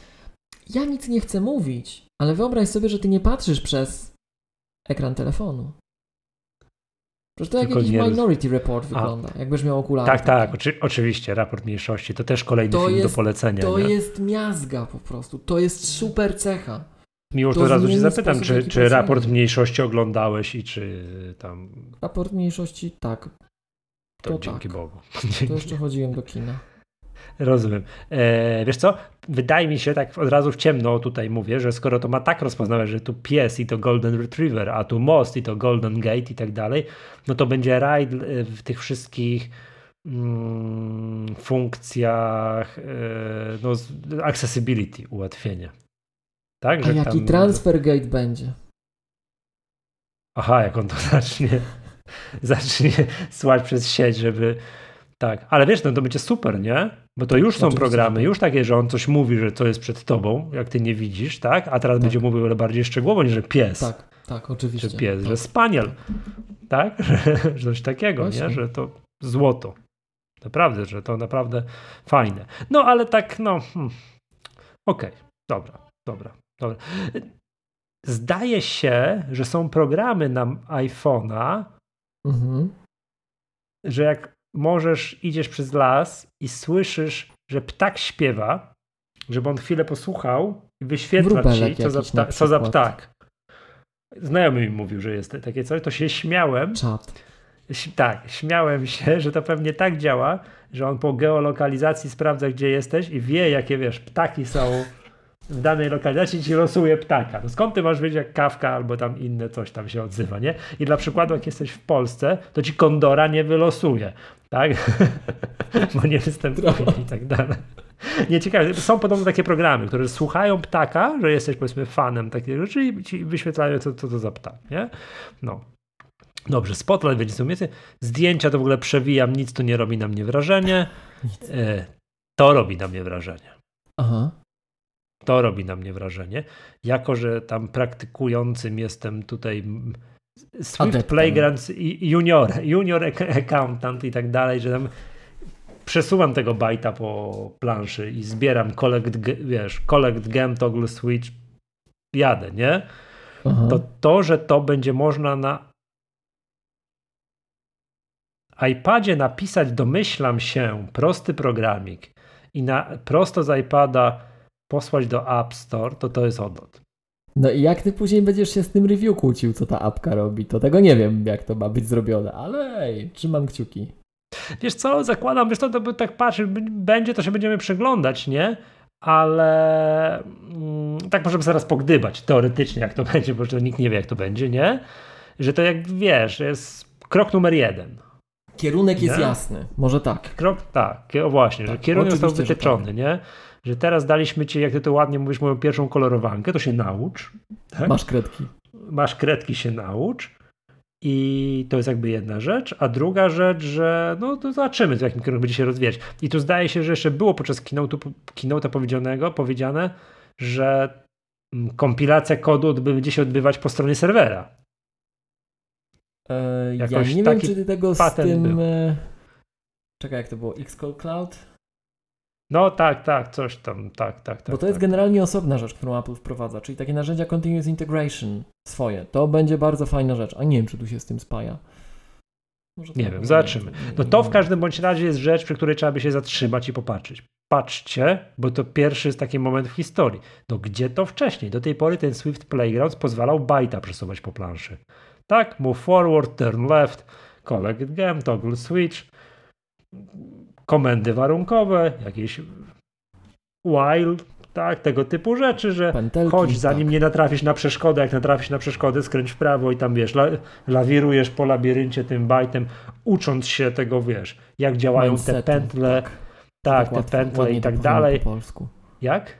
ja nic nie chcę mówić, ale wyobraź sobie, że ty nie patrzysz przez ekran telefonu. Przecież to jak jakiś nie... Minority Report wygląda, A. jakbyś miał okulary. Tak, tak, oczy, oczywiście, raport mniejszości, to też kolejny to film jest, do polecenia. To nie? jest miazga po prostu, to jest super cecha. Miło, to od razu się zapytam, czy, czy raport mniejszości oglądałeś i czy tam... Raport mniejszości, tak. To, to dzięki tak. Bogu. To jeszcze chodziłem do kina. Rozumiem. E, wiesz co? Wydaje mi się, tak od razu w ciemno tutaj mówię, że skoro to ma tak rozpoznawać, że tu pies i to Golden Retriever, a tu most i to Golden Gate i tak dalej, no to będzie raj w tych wszystkich mm, funkcjach, e, no, accessibility, ułatwienie. Tak, a jaki tam... transfer gate będzie? Aha, jak on to zacznie, zacznie słać przez sieć, żeby tak, ale wiesz, no to będzie super, nie? Bo to już są programy, już takie, że on coś mówi, że co jest przed tobą, jak ty nie widzisz, tak? A teraz tak. będzie mówił ale bardziej szczegółowo niż że pies. Tak, tak, oczywiście. Że pies, tak. że spaniel, tak? Że coś takiego, Właśnie. nie? Że to złoto. Naprawdę, że to naprawdę fajne. No ale tak, no. Hmm. Okej, okay. dobra, dobra, dobra. Zdaje się, że są programy na iPhone'a, mhm. że jak możesz, idziesz przez las i słyszysz, że ptak śpiewa, żeby on chwilę posłuchał i wyświetla ci, co za, pta, co za ptak. Znajomy mi mówił, że jest takie coś, to się śmiałem. Czad. Tak, śmiałem się, że to pewnie tak działa, że on po geolokalizacji sprawdza, gdzie jesteś i wie, jakie wiesz, ptaki są w danej lokalizacji ci losuje ptaka. No skąd ty masz wiedzieć, jak kawka albo tam inne coś tam się odzywa, nie? I dla przykładu, jak jesteś w Polsce, to ci kondora nie wylosuje, tak? Bo nie występuje i tak dalej. Nie ciekawe. Są podobno takie programy, które słuchają ptaka, że jesteś powiedzmy fanem takiej rzeczy i ci wyświetlają, co, co to za ptak, nie? No. Dobrze, Spotlight będzie umiejętny. Zdjęcia to w ogóle przewijam, nic to nie robi na mnie wrażenie. E, to robi na mnie wrażenie. Aha. To robi na mnie wrażenie. Jako, że tam praktykującym jestem tutaj Swift Adeptem. Playgrounds junior, junior accountant i tak dalej, że tam przesuwam tego bajta po planszy i zbieram collect, wiesz, collect gem, toggle switch, jadę, nie? Aha. To to, że to będzie można na iPadzie napisać domyślam się prosty programik i na, prosto z iPada posłać do App Store, to to jest odlot. No i jak ty później będziesz się z tym review kłócił, co ta apka robi, to tego nie wiem, jak to ma być zrobione, ale ej, trzymam kciuki. Wiesz co, zakładam, wiesz co, to by tak patrzeć, będzie, to się będziemy przeglądać, nie? Ale mm, tak możemy zaraz pogdybać teoretycznie, jak to będzie, bo to nikt nie wie, jak to będzie, nie? Że to jak wiesz, jest krok numer jeden. Kierunek jest nie? jasny, może tak. Krok, tak, właśnie, tak, że kierunek został wytyczony, tak. nie? Że teraz daliśmy ci, jak ty to ładnie mówisz, moją pierwszą kolorowankę, to się naucz. Tak? Masz kredki. Masz kredki, się naucz. I to jest jakby jedna rzecz, a druga rzecz, że no to zobaczymy, w jakim kierunku będzie się rozwijać. I tu zdaje się, że jeszcze było podczas keynote'a powiedzianego, powiedziane, że mm, kompilacja kodu będzie się odbywać po stronie serwera. E, ja nie wiem, czy ty tego z tym... Był. E, czekaj, jak to było? Xcode Cloud? No tak, tak, coś tam, tak, tak, tak. Bo to tak. jest generalnie osobna rzecz, którą Apple wprowadza, czyli takie narzędzia Continuous Integration swoje. To będzie bardzo fajna rzecz, a nie wiem, czy tu się z tym spaja. nie wiem, zobaczymy. No to w każdym bądź razie jest rzecz, przy której trzeba by się zatrzymać i popatrzeć. Patrzcie, bo to pierwszy jest taki moment w historii. No gdzie to wcześniej? Do tej pory ten Swift Playgrounds pozwalał bajta przesuwać po planszy. Tak, move forward, turn left, collect gem, toggle switch komendy warunkowe, jakieś while, tak, tego typu rzeczy, że Pentelki, chodź zanim tak. nie natrafisz na przeszkodę, jak natrafisz na przeszkodę, skręć w prawo i tam wiesz, la, lawirujesz po labiryncie tym bajtem, ucząc się tego, wiesz, jak działają Mindsetu, te pętle, tak, tak te łatwo, pętle i tak dalej. Po polsku. Jak?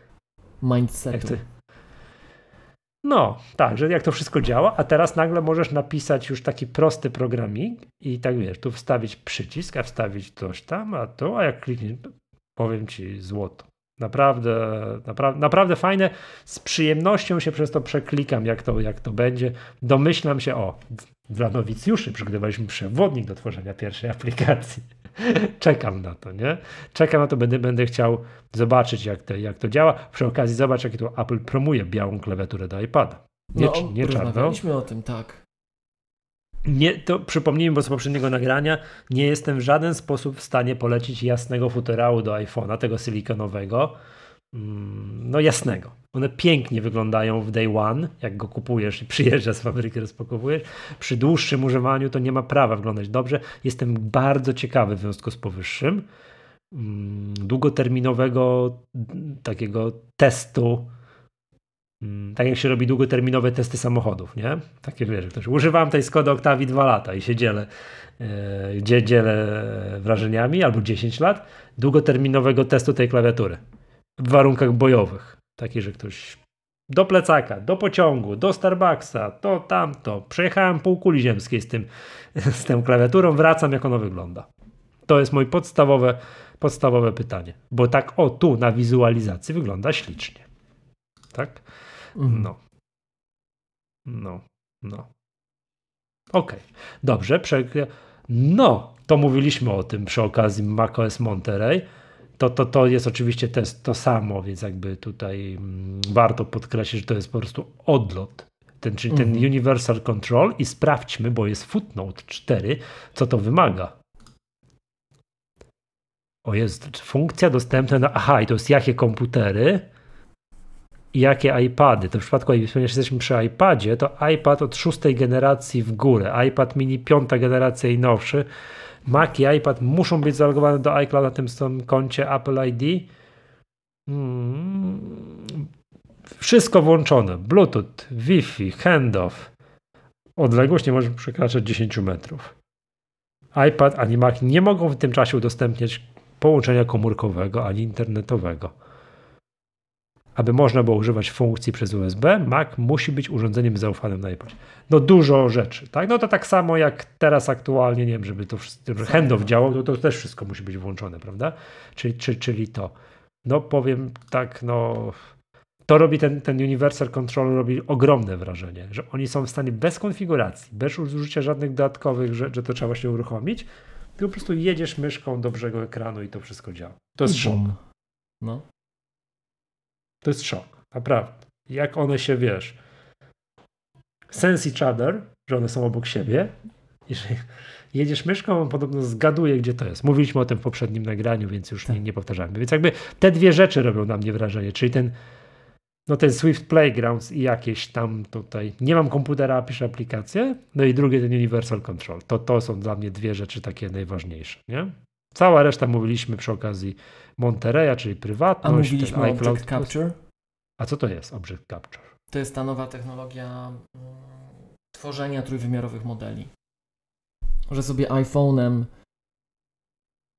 Mindsetu. Jak no, tak, że jak to wszystko działa, a teraz nagle możesz napisać już taki prosty programik i tak wiesz, tu wstawić przycisk, a wstawić coś tam, a to, a jak klikniesz, powiem ci złoto. Naprawdę, naprawdę, naprawdę fajne. Z przyjemnością się przez to przeklikam, jak to, jak to będzie. Domyślam się, o, dla nowicjuszy przygotowaliśmy przewodnik do tworzenia pierwszej aplikacji. Czekam na to, nie? Czekam na to, będę, będę chciał zobaczyć, jak to, jak to działa. Przy okazji zobacz, jak to Apple promuje białą klawiaturę do iPada. Nie, no, nie czarną. o tym, tak. Nie, to przypomnijmy, bo z poprzedniego nagrania nie jestem w żaden sposób w stanie polecić jasnego futerału do iPhone'a, tego silikonowego. Mm, no jasnego. One pięknie wyglądają w day one, jak go kupujesz i przyjeżdża z fabryki, rozpakowujesz. Przy dłuższym używaniu to nie ma prawa wyglądać dobrze. Jestem bardzo ciekawy w związku z powyższym mm, długoterminowego takiego testu mm, tak jak się robi długoterminowe testy samochodów, nie? Takie wiesz, ktoś, używam tej Skody Octavii dwa lata i się dzielę, yy, dzielę wrażeniami, albo 10 lat, długoterminowego testu tej klawiatury w warunkach bojowych. Taki, że ktoś do plecaka, do pociągu, do Starbucksa, to tamto. Przejechałem pół kuli ziemskiej z, tym, z tą klawiaturą, wracam jak ono wygląda. To jest moje podstawowe, podstawowe pytanie. Bo tak o tu na wizualizacji wygląda ślicznie. Tak? Mhm. No. No. No. Okej. Okay. Dobrze. Prze... No, to mówiliśmy o tym przy okazji macOS Monterey to, to, to jest oczywiście to, to samo, więc jakby tutaj mm, warto podkreślić, że to jest po prostu odlot. Ten, czyli ten mhm. Universal Control i sprawdźmy, bo jest footnote 4, co to wymaga. O jest funkcja dostępna na. Aha, i to jest jakie komputery i jakie iPady. To w przypadku, jeśli jesteśmy przy iPadzie, to iPad od szóstej generacji w górę, iPad mini piąta generacja i nowszy Mac i iPad muszą być zalogowane do iCloud na tym samym koncie Apple ID. Hmm. Wszystko włączone. Bluetooth, Wi-Fi, handoff. Odległość nie może przekraczać 10 metrów. iPad ani Mac nie mogą w tym czasie udostępniać połączenia komórkowego ani internetowego. Aby można było używać funkcji przez USB, Mac musi być urządzeniem zaufanym na iPad. No dużo rzeczy, tak? No to tak samo jak teraz aktualnie, nie wiem, żeby to żeby handoff działał, to, to też wszystko musi być włączone, prawda? Czyli, czy, czyli to. No powiem tak, no to robi ten, ten Universal Control robi ogromne wrażenie, że oni są w stanie bez konfiguracji, bez użycia żadnych dodatkowych, że, że to trzeba się uruchomić, ty po prostu jedziesz myszką do brzegu ekranu i to wszystko działa. To jest szok. No. To jest szok, naprawdę. Jak one się, wiesz, sense each other, że one są obok siebie. Jeżeli jedziesz myszką, on podobno zgaduje, gdzie to jest. Mówiliśmy o tym w poprzednim nagraniu, więc już tak. nie, nie powtarzamy. Więc jakby te dwie rzeczy robią na mnie wrażenie, czyli ten no ten Swift Playgrounds i jakieś tam tutaj, nie mam komputera, piszę aplikację, no i drugie ten Universal Control. To, to są dla mnie dwie rzeczy takie najważniejsze, nie? Cała reszta mówiliśmy przy okazji Monterey'a, czyli prywatność. A mówiliśmy o Object Capture? A co to jest Object Capture? To jest ta nowa technologia mm, tworzenia trójwymiarowych modeli. Że sobie iPhone'em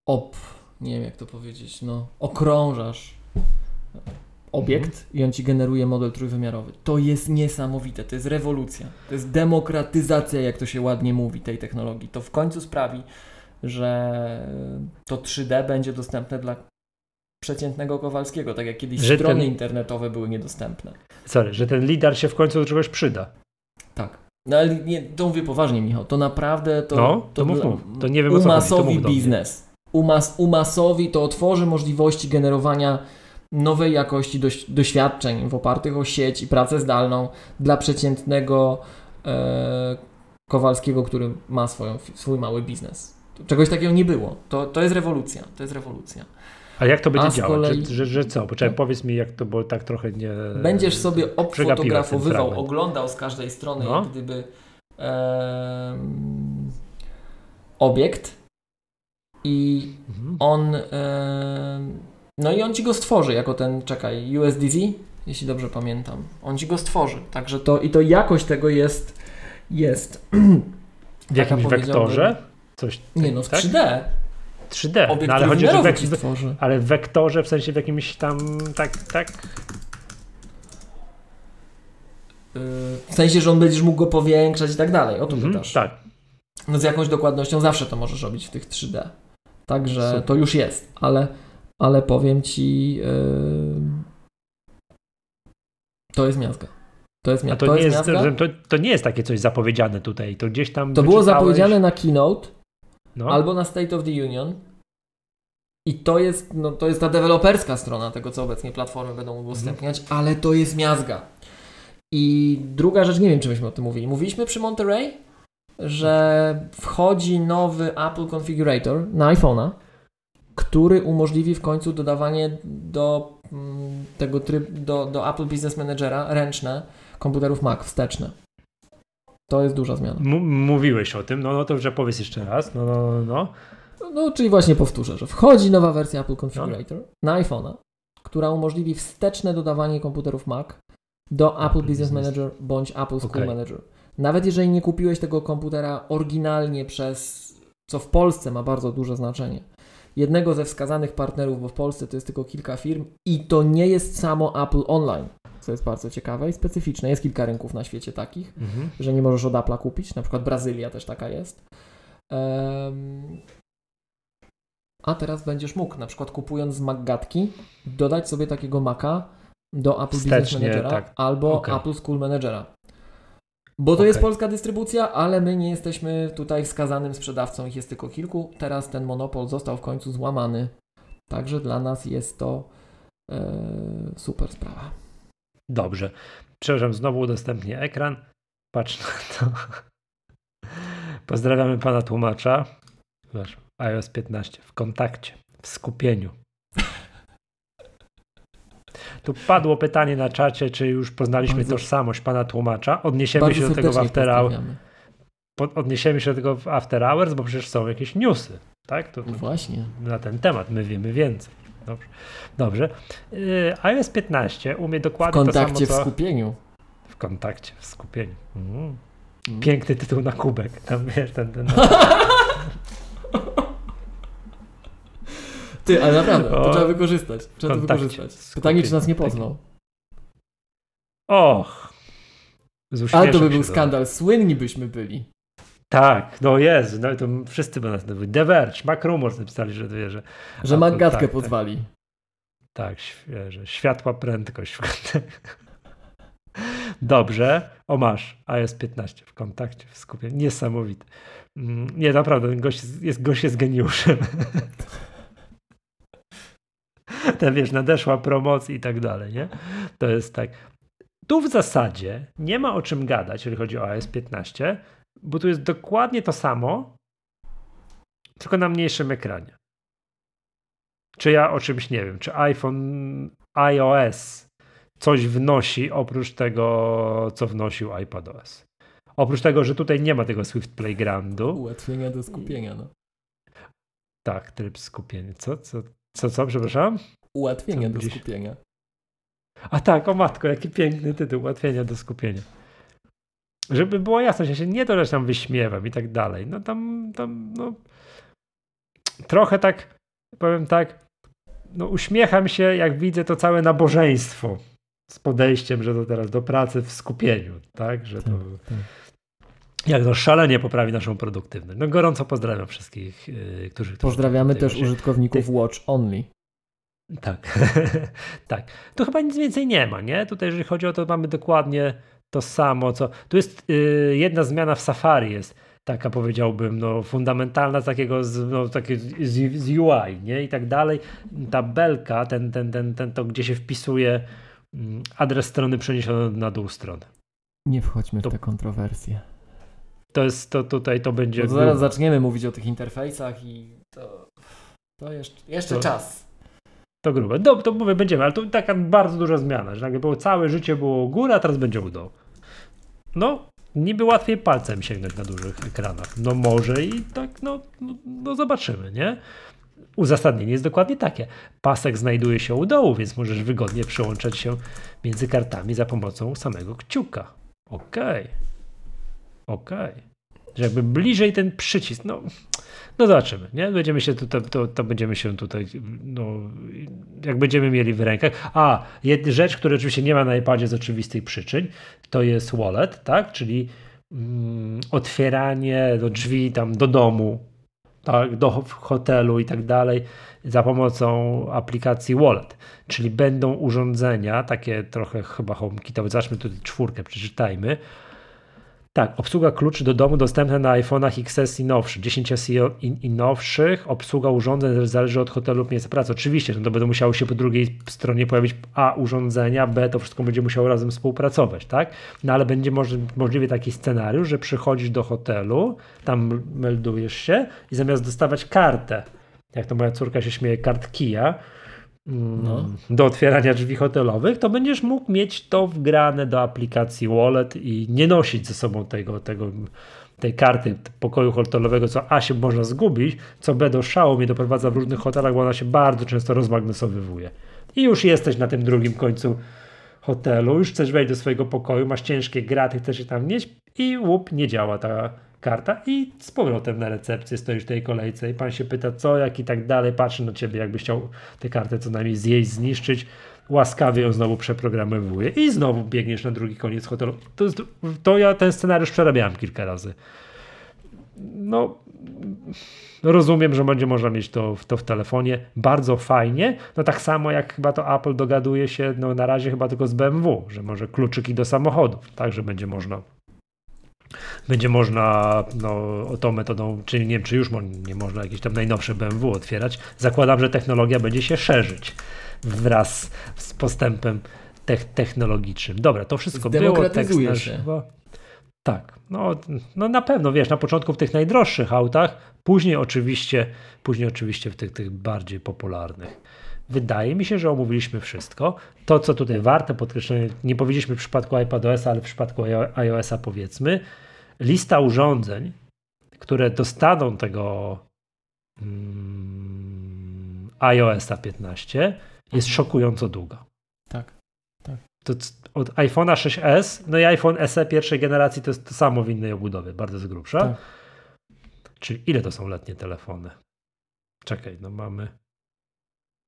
ob, nie wiem jak to powiedzieć, no, okrążasz obiekt mhm. i on ci generuje model trójwymiarowy. To jest niesamowite, to jest rewolucja. To jest demokratyzacja, jak to się ładnie mówi, tej technologii. To w końcu sprawi, że to 3D będzie dostępne dla przeciętnego Kowalskiego, tak jak kiedyś że strony ten... internetowe były niedostępne. Sorry, że ten lidar się w końcu do czegoś przyda. Tak. No ale nie, to mówię poważnie, Michał, to naprawdę to, no, to, to, mów, mów. to nie wiem umasowi biznes. Umas, umasowi to otworzy możliwości generowania nowej jakości doś, doświadczeń w opartych o sieć i pracę zdalną dla przeciętnego e, Kowalskiego, który ma swoją, swój mały biznes. Czegoś takiego nie było. To, to jest rewolucja. To jest rewolucja. A jak to będzie działać? Kolei... Że, że, że, co? Poczekaj, powiedz mi, jak to, bo tak trochę nie. Będziesz sobie obfotografowywał, oglądał z każdej strony, no. jak gdyby e, obiekt i mhm. on. E, no i on ci go stworzy jako ten, czekaj, USDZ, jeśli dobrze pamiętam. On ci go stworzy. Także to i to jakość tego jest. jest w jakimś wektorze? Coś, nie, no w tak? 3D. 3D. no, ale chodzi o wek ale w wektorze, w sensie w jakimś tam tak, tak. W sensie, że on będziesz mógł go powiększać i tak dalej. O to mm, pytasz. Tak. No z jakąś dokładnością zawsze to możesz robić w tych 3D. Także Super. to już jest, ale, ale powiem ci, yy, to jest miazga. To jest, A to, to nie jest, jest to, to, nie jest takie coś zapowiedziane tutaj. To gdzieś tam. To było zapowiedziane na keynote no. albo na State of the Union. I to jest, no, to jest ta deweloperska strona tego, co obecnie platformy będą udostępniać, mm. ale to jest miazga. I druga rzecz, nie wiem, czy myśmy o tym mówili. Mówiliśmy przy Monterey, że wchodzi nowy Apple Configurator na iPhone'a, który umożliwi w końcu dodawanie do mm, tego tryb, do, do Apple Business Managera ręczne komputerów Mac wsteczne. To jest duża zmiana. M mówiłeś o tym, no, no to że powiedz jeszcze raz. No, no, no. No, czyli właśnie powtórzę, że wchodzi nowa wersja Apple Configurator no. na iPhone'a, która umożliwi wsteczne dodawanie komputerów Mac do Apple, Apple Business, Manager bądź Apple School okay. Manager. Nawet jeżeli nie kupiłeś tego komputera oryginalnie przez, co w Polsce ma bardzo duże znaczenie, jednego ze wskazanych partnerów, bo w Polsce to jest tylko kilka firm i to nie jest samo Apple Online co jest bardzo ciekawe i specyficzne. Jest kilka rynków na świecie takich, mhm. że nie możesz od Apple'a kupić, na przykład Brazylia też taka jest. Um, a teraz będziesz mógł, na przykład kupując z Maggatki, dodać sobie takiego Maca do Apple Wstecznie, Business Managera tak. albo okay. Apple School Managera. Bo to okay. jest polska dystrybucja, ale my nie jesteśmy tutaj wskazanym sprzedawcą, ich jest tylko kilku. Teraz ten monopol został w końcu złamany. Także dla nas jest to e, super sprawa. Dobrze. Przepraszam, znowu udostępnię ekran. Patrz na to. Pozdrawiamy pana tłumacza. Zobacz, iOS 15 w kontakcie, w skupieniu. Tu padło pytanie na czacie, czy już poznaliśmy bardzo, tożsamość pana tłumacza. Odniesiemy się do tego w After Hours. Odniesiemy się do tego w After Hours, bo przecież są jakieś newsy. Tak? To, to Właśnie. Na ten temat my wiemy więcej. Dobrze. Dobrze. Yy, iOS 15 umie dokładnie to samo, W kontakcie w skupieniu. W kontakcie w skupieniu. Mm. Mm. Piękny tytuł na kubek. Tam wiesz, ten, ten... Ty, ale naprawdę, to trzeba wykorzystać. Trzeba to wykorzystać. Pytanie, czy nas nie poznał. Och. Ale to by był skandal. Słynni byśmy byli. Tak, no jest, no to wszyscy by nas The Verge, Mac Rumors napisali, że wie, że... Że gadkę tak, pozwali. Tak, świeże. Światła prędkość. Dobrze. O masz, iOS 15 w kontakcie, w skupie. Niesamowite. Mm, nie, naprawdę, gość jest, gość jest geniuszem. Ten wiesz, nadeszła promocja i tak dalej, nie? To jest tak. Tu w zasadzie nie ma o czym gadać, jeżeli chodzi o iOS 15, bo tu jest dokładnie to samo, tylko na mniejszym ekranie. Czy ja o czymś nie wiem, czy iPhone, iOS coś wnosi oprócz tego, co wnosił iPadOS. Oprócz tego, że tutaj nie ma tego Swift Playgroundu. Ułatwienia do skupienia, no. Tak, tryb skupienia. Co, co, co, co, przepraszam? Ułatwienia do skupienia. A tak, o matko, jaki piękny tytuł, ułatwienia do skupienia. Żeby było jasne, ja się nie to, że tam wyśmiewam i tak dalej. No tam, tam, no trochę tak, powiem tak, no uśmiecham się, jak widzę to całe nabożeństwo z podejściem, że to teraz do pracy w skupieniu, tak, że to tak, tak. jak to szalenie poprawi naszą produktywność. No gorąco pozdrawiam wszystkich, yy, którzy... Pozdrawiamy też właśnie... użytkowników Ty... Watch Only. Tak, tak. Tu chyba nic więcej nie ma, nie? Tutaj jeżeli chodzi o to, mamy dokładnie to samo, co... Tu jest yy, jedna zmiana w Safari jest taka powiedziałbym, no, fundamentalna z takiego, z, no, takie z, z UI, nie? I tak dalej. Ta belka, ten, ten, ten, ten, to gdzie się wpisuje mm, adres strony przeniesiony na dół strony. Nie wchodźmy to, w te kontrowersje. To jest, to tutaj to będzie... Bo zaraz zaczniemy mówić o tych interfejsach i to, to jeszcze, jeszcze to, czas. To grube. No, to mówię, będziemy, ale to taka bardzo duża zmiana, że nagle było całe życie było góra, a teraz będzie u dołu. No, niby łatwiej palcem sięgnąć na dużych ekranach. No może i tak, no, no, no zobaczymy, nie? Uzasadnienie jest dokładnie takie. Pasek znajduje się u dołu, więc możesz wygodnie przełączać się między kartami za pomocą samego kciuka. Okej. Okay. Okej. Okay. Że jakby bliżej ten przycisk, no no zobaczymy, nie? Będziemy się tutaj, to, to będziemy się tutaj, no, jak będziemy mieli w rękach. A, jedna rzecz, której oczywiście nie ma na iPadzie z oczywistych przyczyn, to jest wallet, tak? Czyli mm, otwieranie do drzwi tam do domu, tak, do hotelu i tak dalej za pomocą aplikacji Wallet. Czyli będą urządzenia, takie trochę chyba HomeKitowe, zacznijmy tutaj czwórkę, przeczytajmy, tak, obsługa kluczy do domu dostępna na iPhone'ach XS i nowszych, 10 i, i, i, nowszych. Obsługa urządzeń zależy od hotelu lub miejsca pracy. Oczywiście, to będą musiały się po drugiej stronie pojawić A urządzenia, B to wszystko będzie musiało razem współpracować, tak? No ale będzie moż, możliwy taki scenariusz, że przychodzisz do hotelu, tam meldujesz się i zamiast dostawać kartę, jak to moja córka się śmieje, kart kija, no. do otwierania drzwi hotelowych, to będziesz mógł mieć to wgrane do aplikacji Wallet i nie nosić ze sobą tego, tego tej karty pokoju hotelowego, co A się można zgubić, co B do szału mnie doprowadza w różnych hotelach, bo ona się bardzo często rozmagnesowywuje. I już jesteś na tym drugim końcu hotelu, już chcesz wejść do swojego pokoju, masz ciężkie graty, chcesz się tam mieć i łup, nie działa ta karta i z powrotem na recepcję stoisz w tej kolejce i pan się pyta co, jak i tak dalej, patrzy na ciebie, jakby chciał tę kartę co najmniej zjeść, zniszczyć, łaskawie ją znowu przeprogramowuje i znowu biegniesz na drugi koniec hotelu. To, to ja ten scenariusz przerabiałem kilka razy. No, rozumiem, że będzie można mieć to, to w telefonie. Bardzo fajnie. No tak samo jak chyba to Apple dogaduje się, no na razie chyba tylko z BMW, że może kluczyki do samochodów, także będzie można będzie można no, tą metodą, czyli nie wiem, czy już nie można jakieś tam najnowsze BMW otwierać. Zakładam, że technologia będzie się szerzyć wraz z postępem technologicznym. Dobra, to wszystko było. Tekst nasz, się. Tak, no, no na pewno, wiesz, na początku w tych najdroższych autach, później oczywiście, później oczywiście w tych, tych bardziej popularnych. Wydaje mi się, że omówiliśmy wszystko. To, co tutaj warte podkreślenia, nie powiedzieliśmy w przypadku iPadOS, ale w przypadku iOS-a powiedzmy, lista urządzeń, które dostaną tego mm, iOS-a 15 jest szokująco długa. Tak, tak. To od iPhone'a 6s, no i iPhone SE pierwszej generacji to jest to samo w innej obudowie, bardzo z grubsza. Tak. Czyli ile to są letnie telefony? Czekaj, no mamy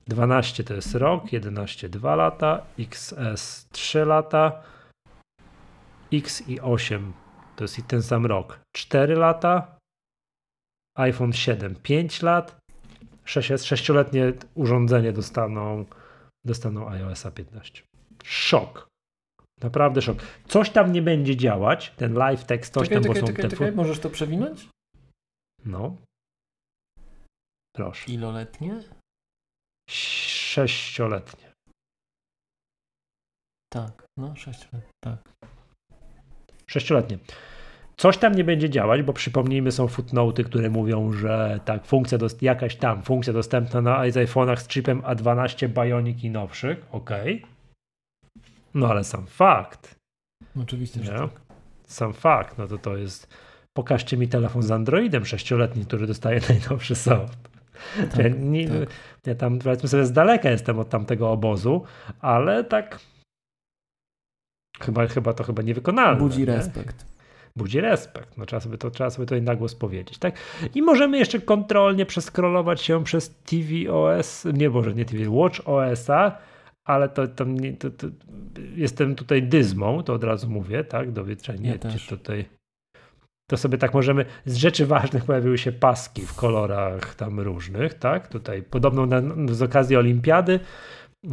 12 to jest rok, 11 2 lata, XS 3 lata, X i 8 to jest i ten sam rok 4 lata, iPhone 7 5 lat, 6, 6-letnie urządzenie dostaną dostaną iOSa 15. Szok. Naprawdę szok. Coś tam nie będzie działać, ten live text, coś czekaj, tam, czekaj, bo są czekaj, te... czekaj, możesz to przewinąć? No. Proszę. Iloletnie? Sześcioletnie. Tak, no sześcioletnie, tak. Sześcioletnie. Coś tam nie będzie działać, bo przypomnijmy, są footnoty, które mówią, że tak, funkcja dost- jakaś tam, funkcja dostępna na iPhone'ach z chipem A12 Bionic i nowszych, ok. No ale sam fakt. Oczywiście, że nie? tak. Sam fakt, no to to jest, pokażcie mi telefon z Androidem sześcioletni, który dostaje najnowszy soft. Tak, ja, nie, tak. ja tam powiedzmy sobie z daleka jestem od tamtego obozu, ale tak chyba, chyba to chyba niewykonalne. Budzi nie? respekt. budzi respekt. No, trzeba, sobie to, trzeba sobie to na głos powiedzieć. Tak? I możemy jeszcze kontrolnie przeskrolować się przez tvOS, nie może nie TV, Watch OS-a, ale to, to, nie, to, to jestem tutaj dyzmą, to od razu mówię, tak? Dowiedzenie Ja też. tutaj. To sobie tak możemy, z rzeczy ważnych pojawiły się paski w kolorach tam różnych, tak? Tutaj podobną na, z okazji olimpiady,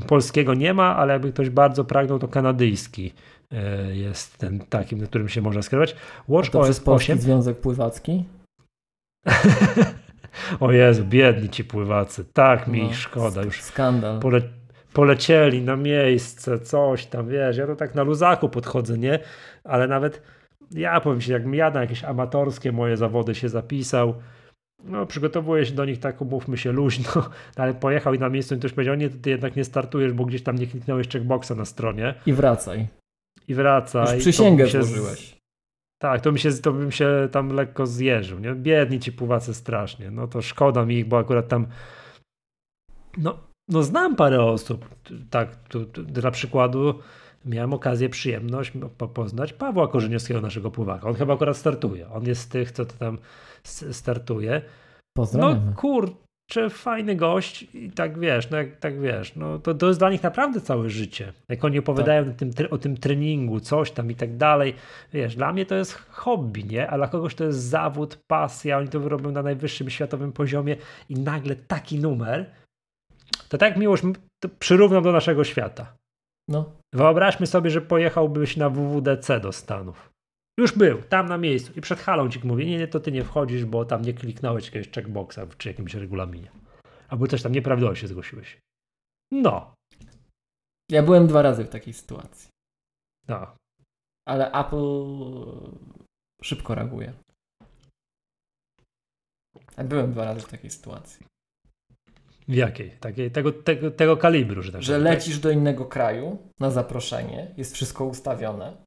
polskiego nie ma, ale jakby ktoś bardzo pragnął, to kanadyjski e, jest ten takim, na którym się można skierować. Watch A to OS Polski 8. Związek Pływacki? o Jezu, biedni ci pływacy. Tak mi No, szkoda. Już Skandal. pole, polecieli na miejsce, coś tam, wiesz. Ja to tak na luzaku podchodzę, nie? Ale nawet ja powiem ci, jakbym ja na jakieś amatorskie moje zawody się zapisał, no przygotowuję się do nich tak, umówmy się luźno, no, ale pojechał i na miejscu i ktoś powiedział, nie, ty jednak nie startujesz, bo gdzieś tam nie kliknąłeś checkboxa na stronie I wracaj. i wraca. Już przysięgę mi się złożyłeś. Tak, to, mi się, to bym się tam lekko zjeżył, nie? Biedni ci pływacy strasznie, no to szkoda mi ich, bo akurat tam no, no znam parę osób, tak, tu, tu, dla przykładu miałem okazję, przyjemność po- poznać Pawła Korzeniowskiego, naszego pływaka. On chyba akurat startuje, on jest z tych, co tam startuje. No kurczę, fajny gość i tak wiesz, no tak wiesz, no to, to jest dla nich naprawdę całe życie. Jak oni opowiadają Tak. o, tym, o tym treningu, coś tam i tak dalej, wiesz, dla mnie to jest hobby, nie? A dla kogoś to jest zawód, pasja, oni to robią na najwyższym światowym poziomie i nagle taki numer, to tak miłość przyrównam do naszego świata. No, Wyobraźmy sobie, że pojechałbyś na WWDC do Stanów. Już był, tam na miejscu i przed halą ci mówi, nie, nie, to ty nie wchodzisz, bo tam nie kliknąłeś jakiegoś checkboxa czy jakimś regulaminie. Albo też tam nieprawidłowo się zgłosiłeś. No, ja byłem dwa razy w takiej sytuacji. no. Ale Apple szybko reaguje. Ja Byłem dwa razy w takiej sytuacji. W jakiej? Takiej, tego, tego, tego kalibru, że tak Że powiem. lecisz do innego kraju na zaproszenie, jest wszystko ustawione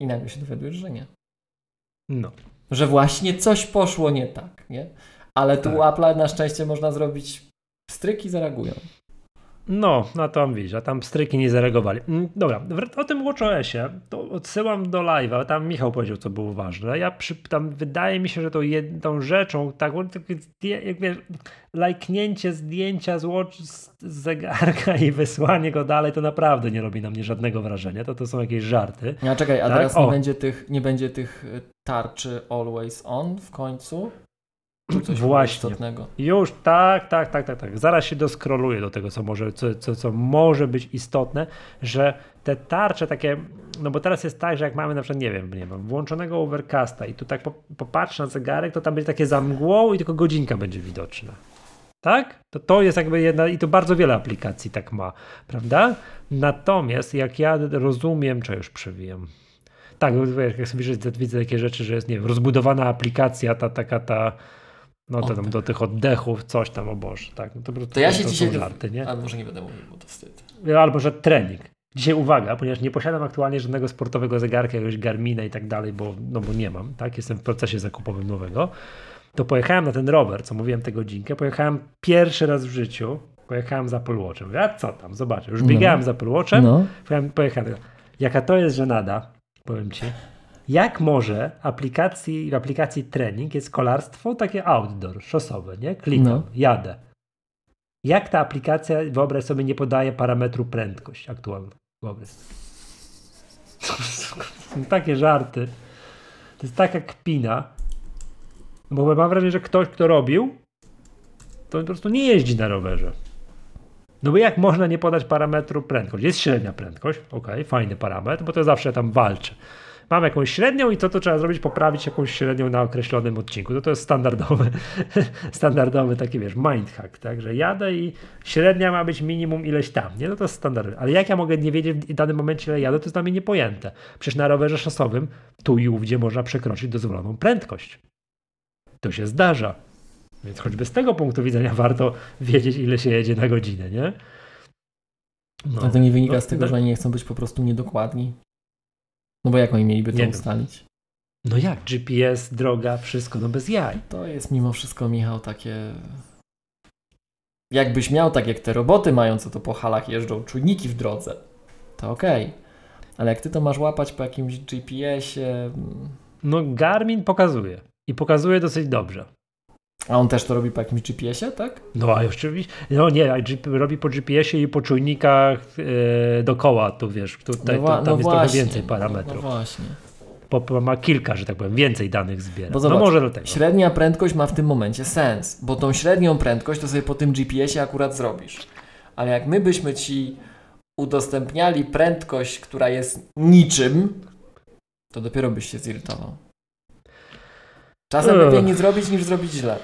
i nagle się dowiadujesz, że nie. No. Że właśnie coś poszło nie tak, nie? Ale tu Tak. u Apple'a na szczęście można zrobić stryk i zareagują. No, na to widzisz, a tam stryki nie zareagowali. Mm, Dobra, o tym WatchOSie to odsyłam do live'a, tam Michał powiedział, co było ważne. Ja przy, tam wydaje mi się, że to jedną rzeczą, tak, jak wiesz, lajknięcie zdjęcia z, watch, z zegarka i wysłanie go dalej, to naprawdę nie robi na mnie żadnego wrażenia, to to są jakieś żarty. A czekaj, a Tak? teraz nie będzie, tych, nie będzie tych y, tarczy always on w końcu? Coś Właśnie. istotnego? Już, tak, tak, tak, tak, tak. Zaraz się doskroluję do tego, co może, co, co, co może być istotne, że te tarcze takie, no bo teraz jest tak, że jak mamy na przykład, nie wiem, nie wiem, włączonego overcasta i tu tak po, popatrz na zegarek, to tam będzie takie za mgłą i tylko godzinka będzie widoczna. Tak? To to jest jakby jedna, i to bardzo wiele aplikacji tak ma, prawda? Natomiast jak ja rozumiem, czy już przewijam. Tak, jak sobie widzę, widzę takie rzeczy, że jest, nie wiem, rozbudowana aplikacja, ta taka ta, no to tam do tych oddechów, coś tam, o Boże, tak. No to, to, To ja się to dzisiaj... żarty, nie? A może nie będę mówił, bo to wstyd. Albo, że trening. Dzisiaj uwaga, ponieważ nie posiadam aktualnie żadnego sportowego zegarka, jakiegoś Garmina i tak dalej, bo, no bo nie mam, tak? Jestem w procesie zakupowym nowego. To pojechałem na ten rower, co mówiłem tę godzinkę, pojechałem pierwszy raz w życiu, pojechałem z Apple Watchem. Mówię, A co tam, zobaczę. Już No. biegałem z Apple Watchem, No, pojechałem, pojechałem. Jaka to jest żenada, powiem ci. Jak może aplikacji, w aplikacji trening jest kolarstwo takie outdoor, szosowe, nie? Klikam, No. jadę. Jak ta aplikacja, wyobraź sobie, nie podaje parametru prędkość aktualną? Wyobraź. Są takie żarty. To jest taka kpina. Bo mam wrażenie, że ktoś, kto robił, to po prostu nie jeździ na rowerze. No bo jak można nie podać parametru prędkość? Jest średnia prędkość, ok, fajny parametr, bo to zawsze tam walczy. Mam jakąś średnią i to, co trzeba zrobić, poprawić jakąś średnią na określonym odcinku. No to jest standardowy, standardowy taki, wiesz, mindhack, tak, że jadę i średnia ma być minimum ileś tam, nie? No to jest standardowe. Ale jak ja mogę nie wiedzieć w danym momencie, ile jadę, to jest dla mnie niepojęte. Przecież na rowerze szosowym tu i ówdzie można przekroczyć dozwoloną prędkość. To się zdarza. Więc choćby z tego punktu widzenia warto wiedzieć, ile się jedzie na godzinę, nie? No. A to nie wynika no, z tego, no, że oni nie chcą być po prostu niedokładni? No bo jak oni mieliby to ustalić? No jak? GPS, droga, wszystko, no bez jaj. To jest mimo wszystko, Michał, takie... Jakbyś miał tak jak te roboty mają, co to po halach jeżdżą, czujniki w drodze, to okej. Okay. Ale jak ty to masz łapać po jakimś GPS-ie... Mm. No Garmin pokazuje. I pokazuje dosyć dobrze. A on też to robi po jakimś GPS-ie, tak? No a oczywiście. No nie, robi po GPS-ie i po czujnikach yy, dookoła, tu wiesz, tutaj no, tam no jest właśnie, trochę więcej parametrów. No, no właśnie. Po, ma kilka, że tak powiem, więcej danych zbiera. Bo no zobacz, no może do tego. Średnia prędkość ma w tym momencie sens, bo tą średnią prędkość to sobie po tym GPS-ie akurat zrobisz. Ale jak my byśmy ci udostępniali prędkość, która jest niczym, to dopiero byś się zirytował. Czasem Ugh. lepiej nie zrobić niż zrobić źle.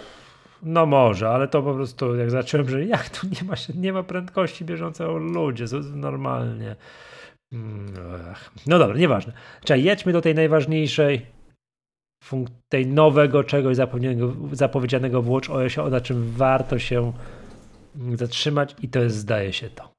No może, ale to po prostu jak zacząłem, że jak tu nie ma, nie ma prędkości bieżącego ludzie, normalnie. Mm, no dobra, nieważne. Czyli jedźmy do tej najważniejszej, tej nowego czegoś zapowiedzianego w WatchOSie, na czym warto się zatrzymać i to jest zdaje się to.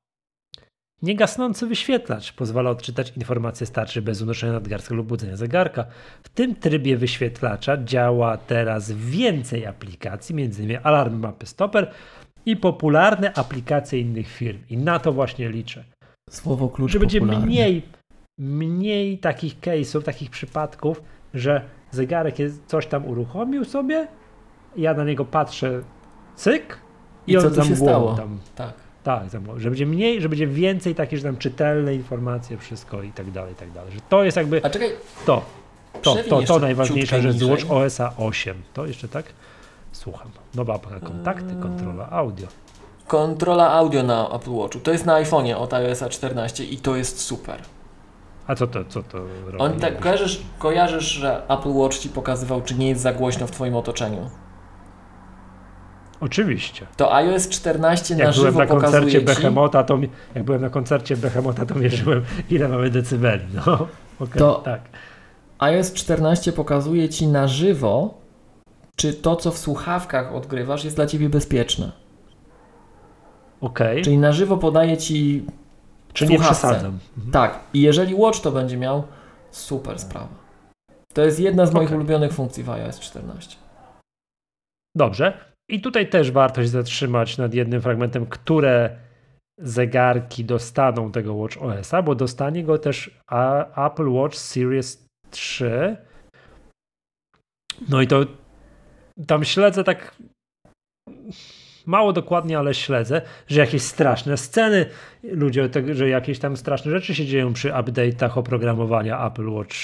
Niegasnący wyświetlacz pozwala odczytać informacje starczy bez unoszenia nadgarstka lub budzenia zegarka. W tym trybie wyświetlacza działa teraz więcej aplikacji, m.in. Alarm Mapy Stopper i popularne aplikacje innych firm. I na to właśnie liczę. Słowo klucz Że będzie mniej, mniej takich case'ów, takich przypadków, że zegarek jest, coś tam uruchomił sobie, ja na niego patrzę, cyk i, I on co tu się stało? Tam, tak tak, że będzie mniej, że będzie więcej takie, że tam czytelne informacje, wszystko i tak dalej, i tak dalej. Że to jest jakby A czekaj, to, to, to, to najważniejsza rzecz z Watch OSa 8. To jeszcze tak? Słucham. Nowa apka kontakty, kontrola audio. Kontrola audio na Apple Watchu. To jest na iPhone'ie od iOSa 14 i to jest super. A co to, co to robi? On tak, kojarzysz, kojarzysz, że Apple Watch ci pokazywał, czy nie jest za głośno w twoim otoczeniu? Oczywiście. To iOS 14 jak na żywo byłem na koncercie Behemota, to jak byłem na koncercie Behemota, to mierzyłem ile mamy decybeli. No, okay, to tak. iOS 14 pokazuje ci na żywo, czy to, co w słuchawkach odgrywasz, jest dla ciebie bezpieczne. Okej. Okay. Czyli na żywo podaje ci Czy nie przesadzam. Mhm. Tak. I jeżeli Watch to będzie miał, super sprawa. To jest jedna z moich okay. ulubionych funkcji w iOS 14. Dobrze. I tutaj też warto się zatrzymać nad jednym fragmentem, które zegarki dostaną tego Watch OS-a, bo dostanie go też Apple Watch Series 3. No i to tam śledzę tak mało dokładnie, ale śledzę, że jakieś straszne sceny, ludzie, że jakieś tam straszne rzeczy się dzieją przy update'ach oprogramowania Apple Watch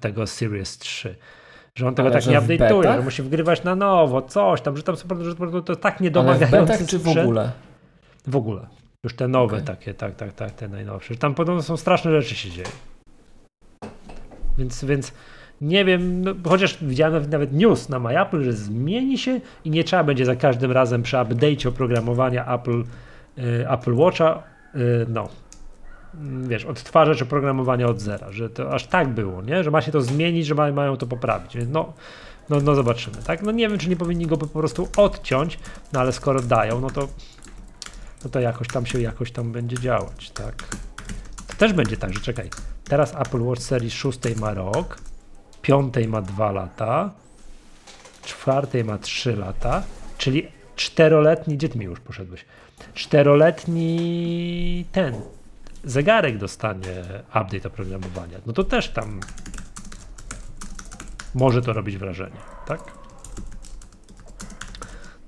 tego Series 3. Że on tego Ale tak nie update'uje, że musi wgrywać na nowo, coś tam, że tam że to tak niedomagające Ale w betach czy w ogóle? W ogóle. Już te nowe okay. takie, tak, tak, tak, te najnowsze. Tam podobno są straszne rzeczy się dzieją. Więc, więc nie wiem, no, chociaż widziałem nawet news na MyApple, że zmieni się i nie trzeba będzie za każdym razem przy update'cie oprogramowania Apple, y, Apple Watcha y, no, wiesz, odtwarzać oprogramowanie od zera, że to aż tak było, nie? Że ma się to zmienić, że mają to poprawić. Więc no, no, no zobaczymy, tak? No nie wiem, czy nie powinni go po prostu odciąć, no ale skoro dają, no to, no to jakoś tam się jakoś tam będzie działać, tak? To też będzie tak, że czekaj, teraz Apple Watch Series 6 ma rok, 5 ma 2 lata, 4 ma 3 lata, czyli czteroletni, gdzie ty mi już poszedłeś? Czteroletni ten, zegarek dostanie update oprogramowania, no to też tam może to robić wrażenie, tak?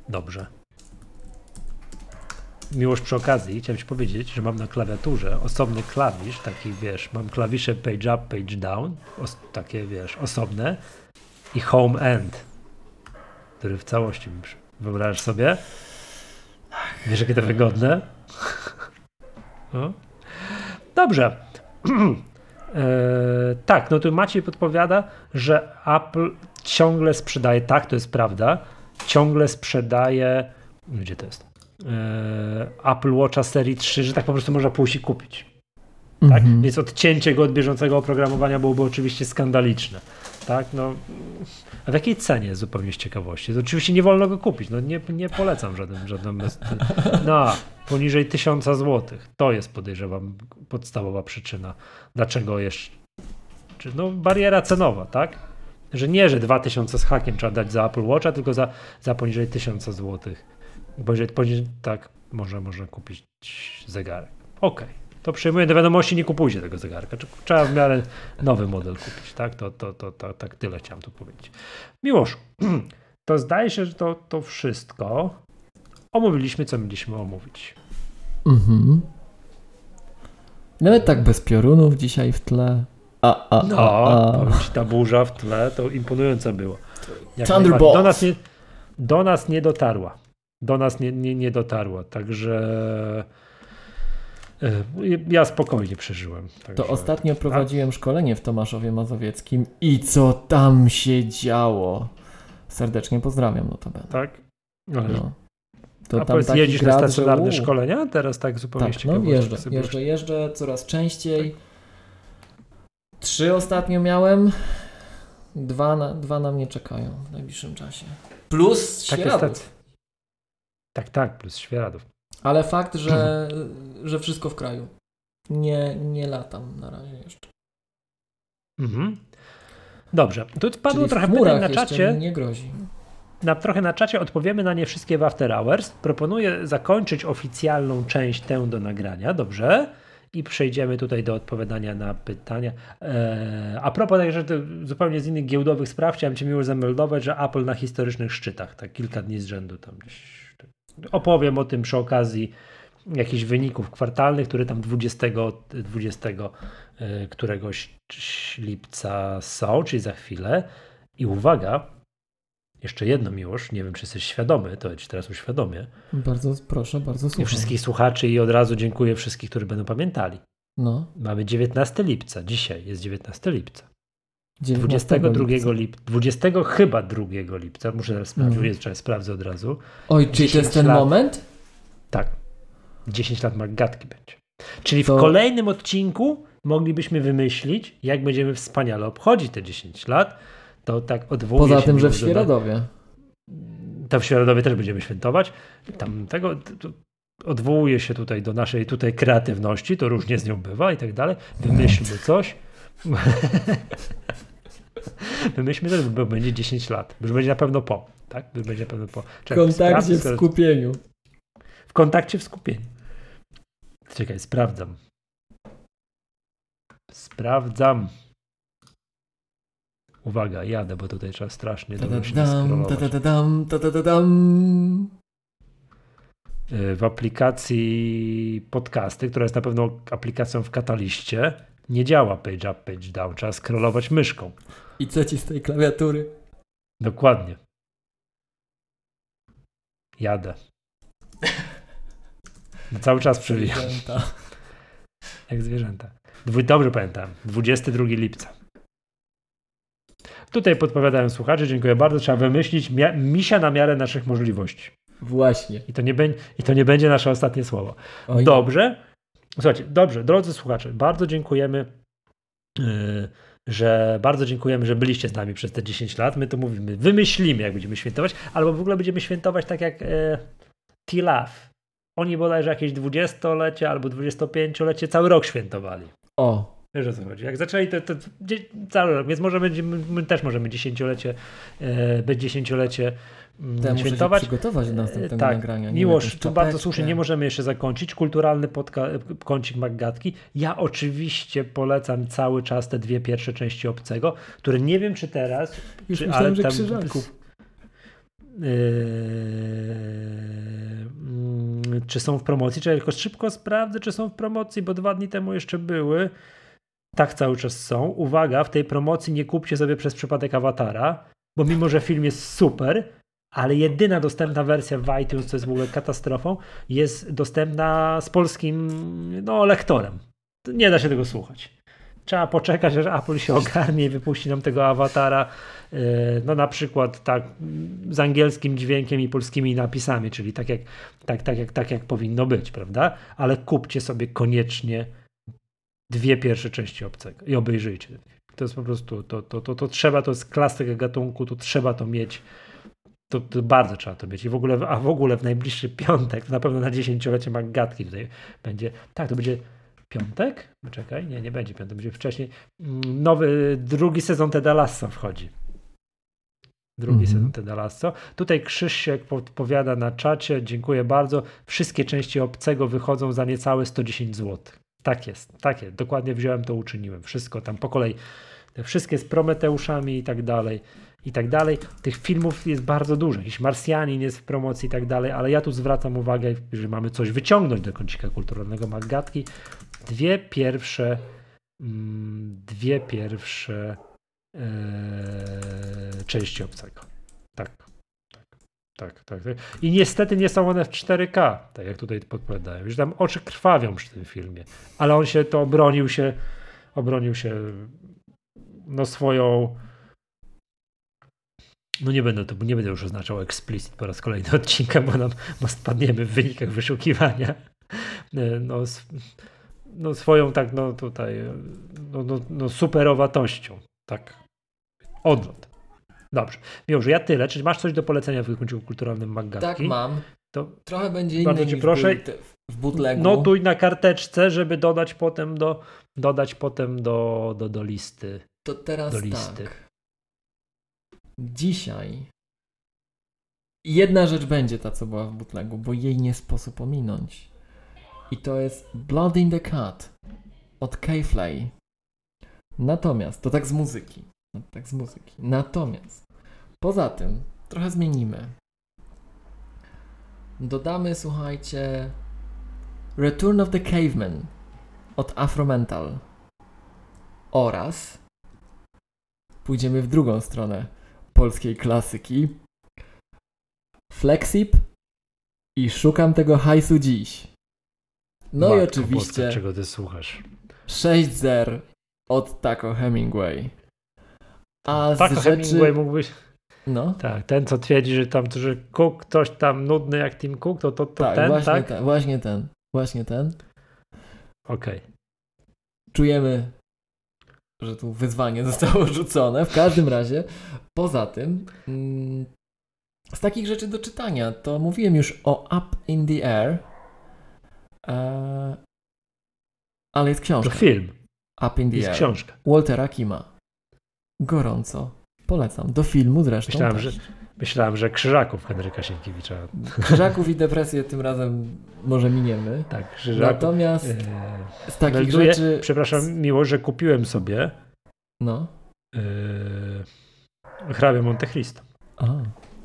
Dobrze. Miłość przy okazji, chciałem Ci powiedzieć, że mam na klawiaturze osobny klawisz, taki wiesz, mam klawisze page up, page down, takie wiesz, osobne i home end, który w całości mi wyobrażasz sobie? Wiesz, jakie to wygodne? No. Dobrze. e, tak, no tu Maciej podpowiada, że Apple ciągle sprzedaje, tak, to jest prawda, ciągle sprzedaje, gdzie to jest? E, Apple Watcha serii 3, że tak po prostu można pójść i kupić. Tak? Mhm. Więc odcięcie go od bieżącego oprogramowania byłoby oczywiście skandaliczne. Tak? No, a w jakiej cenie zupełnie z ciekawości? To oczywiście nie wolno go kupić. No, nie, nie polecam żaden, żaden bez... No, poniżej 1000 zł. To jest podejrzewam podstawowa przyczyna, dlaczego jeszcze. No, bariera cenowa, tak? Że nie, że 2000 z hakiem trzeba dać za Apple Watcha, tylko za, za poniżej 1000 zł. Poniżej, poniżej, tak, może można kupić zegarek. Okej. Okay to przyjmuję do wiadomości, nie kupujcie tego zegarka. Trzeba w miarę nowy model kupić, tak? To, to, to, to tak tyle chciałem tu powiedzieć. Miłoszu, to zdaje się, że to, to wszystko. Omówiliśmy, co mieliśmy omówić. Mhm. Nawet tak bez piorunów dzisiaj w tle. A, a, no, a, a. ta burza w tle to imponująca była. Thunderbolt. Do nas, nie, do nas nie dotarła. Do nas nie, nie, nie dotarła, także ja spokojnie przeżyłem. Także, to ostatnio prowadziłem a? szkolenie w Tomaszowie Mazowieckim i co tam się działo. Serdecznie pozdrawiam notabene. Tak? No. To a tam powiedz, jeździsz grad, na stacjonarne że... szkolenia? Teraz tak zupełnie tak, no, jeżdżę, jeżdżę, jeżdżę coraz częściej. Trzy ostatnio miałem. Dwa na, dwa na mnie czekają w najbliższym czasie. Plus Świeradów. Tak, tak, plus Świeradów. Ale fakt, że, że wszystko w kraju. Nie, nie latam na razie jeszcze. Mhm. Dobrze. Tu padło Czyli trochę pytań na czacie. nie grozi. Na, trochę na czacie odpowiemy na nie wszystkie w After Hours. Proponuję zakończyć oficjalną część tę do nagrania, dobrze? I przejdziemy tutaj do odpowiadania na pytania. Eee, a propos także zupełnie z innych giełdowych spraw, chciałem Cię miło zameldować, że Apple na historycznych szczytach, tak kilka dni z rzędu tam gdzieś opowiem o tym przy okazji jakichś wyników kwartalnych, które tam 20, 20 e, któregoś lipca są, czyli za chwilę. I uwaga, jeszcze jedno miłość, nie wiem czy jesteś świadomy, to ci teraz uświadomię. Bardzo proszę, bardzo słucham. I wszystkich słuchaczy i od razu dziękuję wszystkich, którzy będą pamiętali. No. Mamy 19 lipca, dzisiaj jest 19 lipca. 22 lipca. Lip, 20 chyba 2 lipca, muszę teraz sprawdzić, mm. Sprawdzę od razu. Oj, czy to jest ten lat, moment? Tak. 10 lat Magatki będzie. Czyli to... w kolejnym odcinku moglibyśmy wymyślić, jak będziemy wspaniale obchodzić te 10 lat, to tak odwołuje Poza tym, że w Świeradowie. To w Świeradowie też będziemy świętować. Tam tego odwołuje się tutaj do naszej tutaj kreatywności, to różnie z nią bywa i tak dalej. Wymyślmy coś. Wymyślmy też, bo będzie 10 lat. Już będzie na pewno po. Tak? Już będzie na pewno po. w kontakcie w skupieniu. W kontakcie w skupieniu. Czekaj, sprawdzam. Sprawdzam. Uwaga, jadę, bo tutaj trzeba strasznie się W aplikacji podcasty, która jest na pewno aplikacją w kataliście, nie działa page up, page down. Trzeba scrollować myszką. I co ci z tej klawiatury? Dokładnie. Jadę. No cały czas przewijam. Jak zwierzęta. Dobrze pamiętam. 22 lipca. Tutaj podpowiadają słuchacze, dziękuję bardzo. Trzeba wymyślić misia na miarę naszych możliwości. Właśnie. I to nie, be- i to nie będzie nasze ostatnie słowo. Oj. Dobrze. Słuchajcie, dobrze, drodzy słuchacze, bardzo dziękujemy. Yy, że bardzo dziękujemy, że byliście z nami przez te 10 lat. My to mówimy, wymyślimy, jak będziemy świętować, albo w ogóle będziemy świętować tak jak e, T-Love. Oni bodajże jakieś 20-lecie albo 25-lecie cały rok świętowali. O. Wiesz o co chodzi. Jak zaczęli to, to, to cały rok, więc może będziemy, my też możemy dziesięciolecie, e, dziesięciolecie Mm, świętować. przygotować do następnego tak, nagrania. Miłosz, tu bardzo słusznie, nie możemy jeszcze zakończyć. Kulturalny podka- kącik Maggatki. Ja oczywiście polecam cały czas te dwie pierwsze części Obcego, które nie wiem czy teraz, Już czy, myślałem, ale że tam, Yy, yy, czy są w promocji, czy tylko szybko sprawdzę, czy są w promocji, bo dwa dni temu jeszcze były. Tak cały czas są. Uwaga, w tej promocji nie kupcie sobie przez przypadek awatara, bo mimo, że film jest super, ale jedyna dostępna wersja w iTunes, co jest w ogóle katastrofą, jest dostępna z polskim no, lektorem. Nie da się tego słuchać. Trzeba poczekać, aż Apple się ogarnie i wypuści nam tego awatara, e, no na przykład tak z angielskim dźwiękiem i polskimi napisami, czyli tak jak, tak, tak, jak, tak jak powinno być, prawda? Ale kupcie sobie koniecznie dwie pierwsze części obcego i obejrzyjcie. To jest po prostu, to, to, to, to trzeba, to jest klasyka gatunku, to trzeba to mieć. To, to, bardzo trzeba to mieć. I w ogóle, a w ogóle w najbliższy piątek, na pewno na dziesięciolecie Maggatki tutaj będzie. Tak, to będzie piątek? Czekaj, nie, nie będzie piątek, będzie wcześniej. Mm, nowy, drugi sezon Teda Lasso wchodzi. Drugi mm -hmm. sezon Teda Lasso. Tutaj Krzysiek podpowiada na czacie, dziękuję bardzo. Wszystkie części obcego wychodzą za niecałe 110 zł. Tak jest, tak jest. Dokładnie wziąłem to, uczyniłem. Wszystko tam po kolei. Te wszystkie z Prometeuszami i tak dalej. I tak dalej. Tych filmów jest bardzo dużo. Jakiś Marsjanin jest w promocji i tak dalej, ale ja tu zwracam uwagę, że mamy coś wyciągnąć do kącika kulturalnego Maggatki. Dwie pierwsze, mm, dwie pierwsze ee, części obcego. Tak. Tak, tak, tak. I niestety nie są one w 4K, tak jak tutaj podpowiadają. Już tam oczy krwawią przy tym filmie. Ale on się to obronił się, obronił się no swoją no nie będę to, nie będę już oznaczał explicit po raz kolejny odcinka, bo nam bo spadniemy w wynikach wyszukiwania. No, no swoją tak, no tutaj, no, no, no superowatością, tak. Odlot. Dobrze. że ja tyle. Czy masz coś do polecenia w kąciku kulturalnym Maggatki? Tak, mam. To Trochę będzie inny niż proszę. w bootlegu. Notuj na karteczce, żeby dodać potem do, dodać potem do, do, do listy. To teraz do listy. tak. Dzisiaj jedna rzecz będzie ta, co była w bootlegu, bo jej nie sposób ominąć. I to jest Blood in the Cut od K-Flay. Natomiast, to tak z muzyki. No, tak z muzyki. Natomiast poza tym trochę zmienimy. Dodamy, słuchajcie, Return of the Caveman od Afromental oraz pójdziemy w drugą stronę polskiej klasyki. Flexip i szukam tego hajsu dziś. No Matko, i oczywiście. czego ty słuchasz? 6 zer od Taco Hemingway. A z rzeczy... Hemingway mógłbyś... No. Tak, ten co twierdzi, że tam, że Cook, ktoś tam nudny jak Tim Cook, to, to, to tak, ten, właśnie tak? Ten, właśnie ten, właśnie ten. Okej. Okay. Czujemy, że tu wyzwanie zostało rzucone. W każdym razie, poza tym, mm, z takich rzeczy do czytania, to mówiłem już o Up in the Air, e, ale jest książka. To film. Up in the jest Air. książka. Waltera Kima gorąco polecam. Do filmu zresztą. Myślałem, że, myślałem, że Krzyżaków Henryka Sienkiewicza. Krzyżaków i depresję tym razem może miniemy. Tak, Krzyżaków. Natomiast e, z takich melduję, rzeczy... Przepraszam, miło, że kupiłem sobie no. E, hrabia Monte Cristo. A,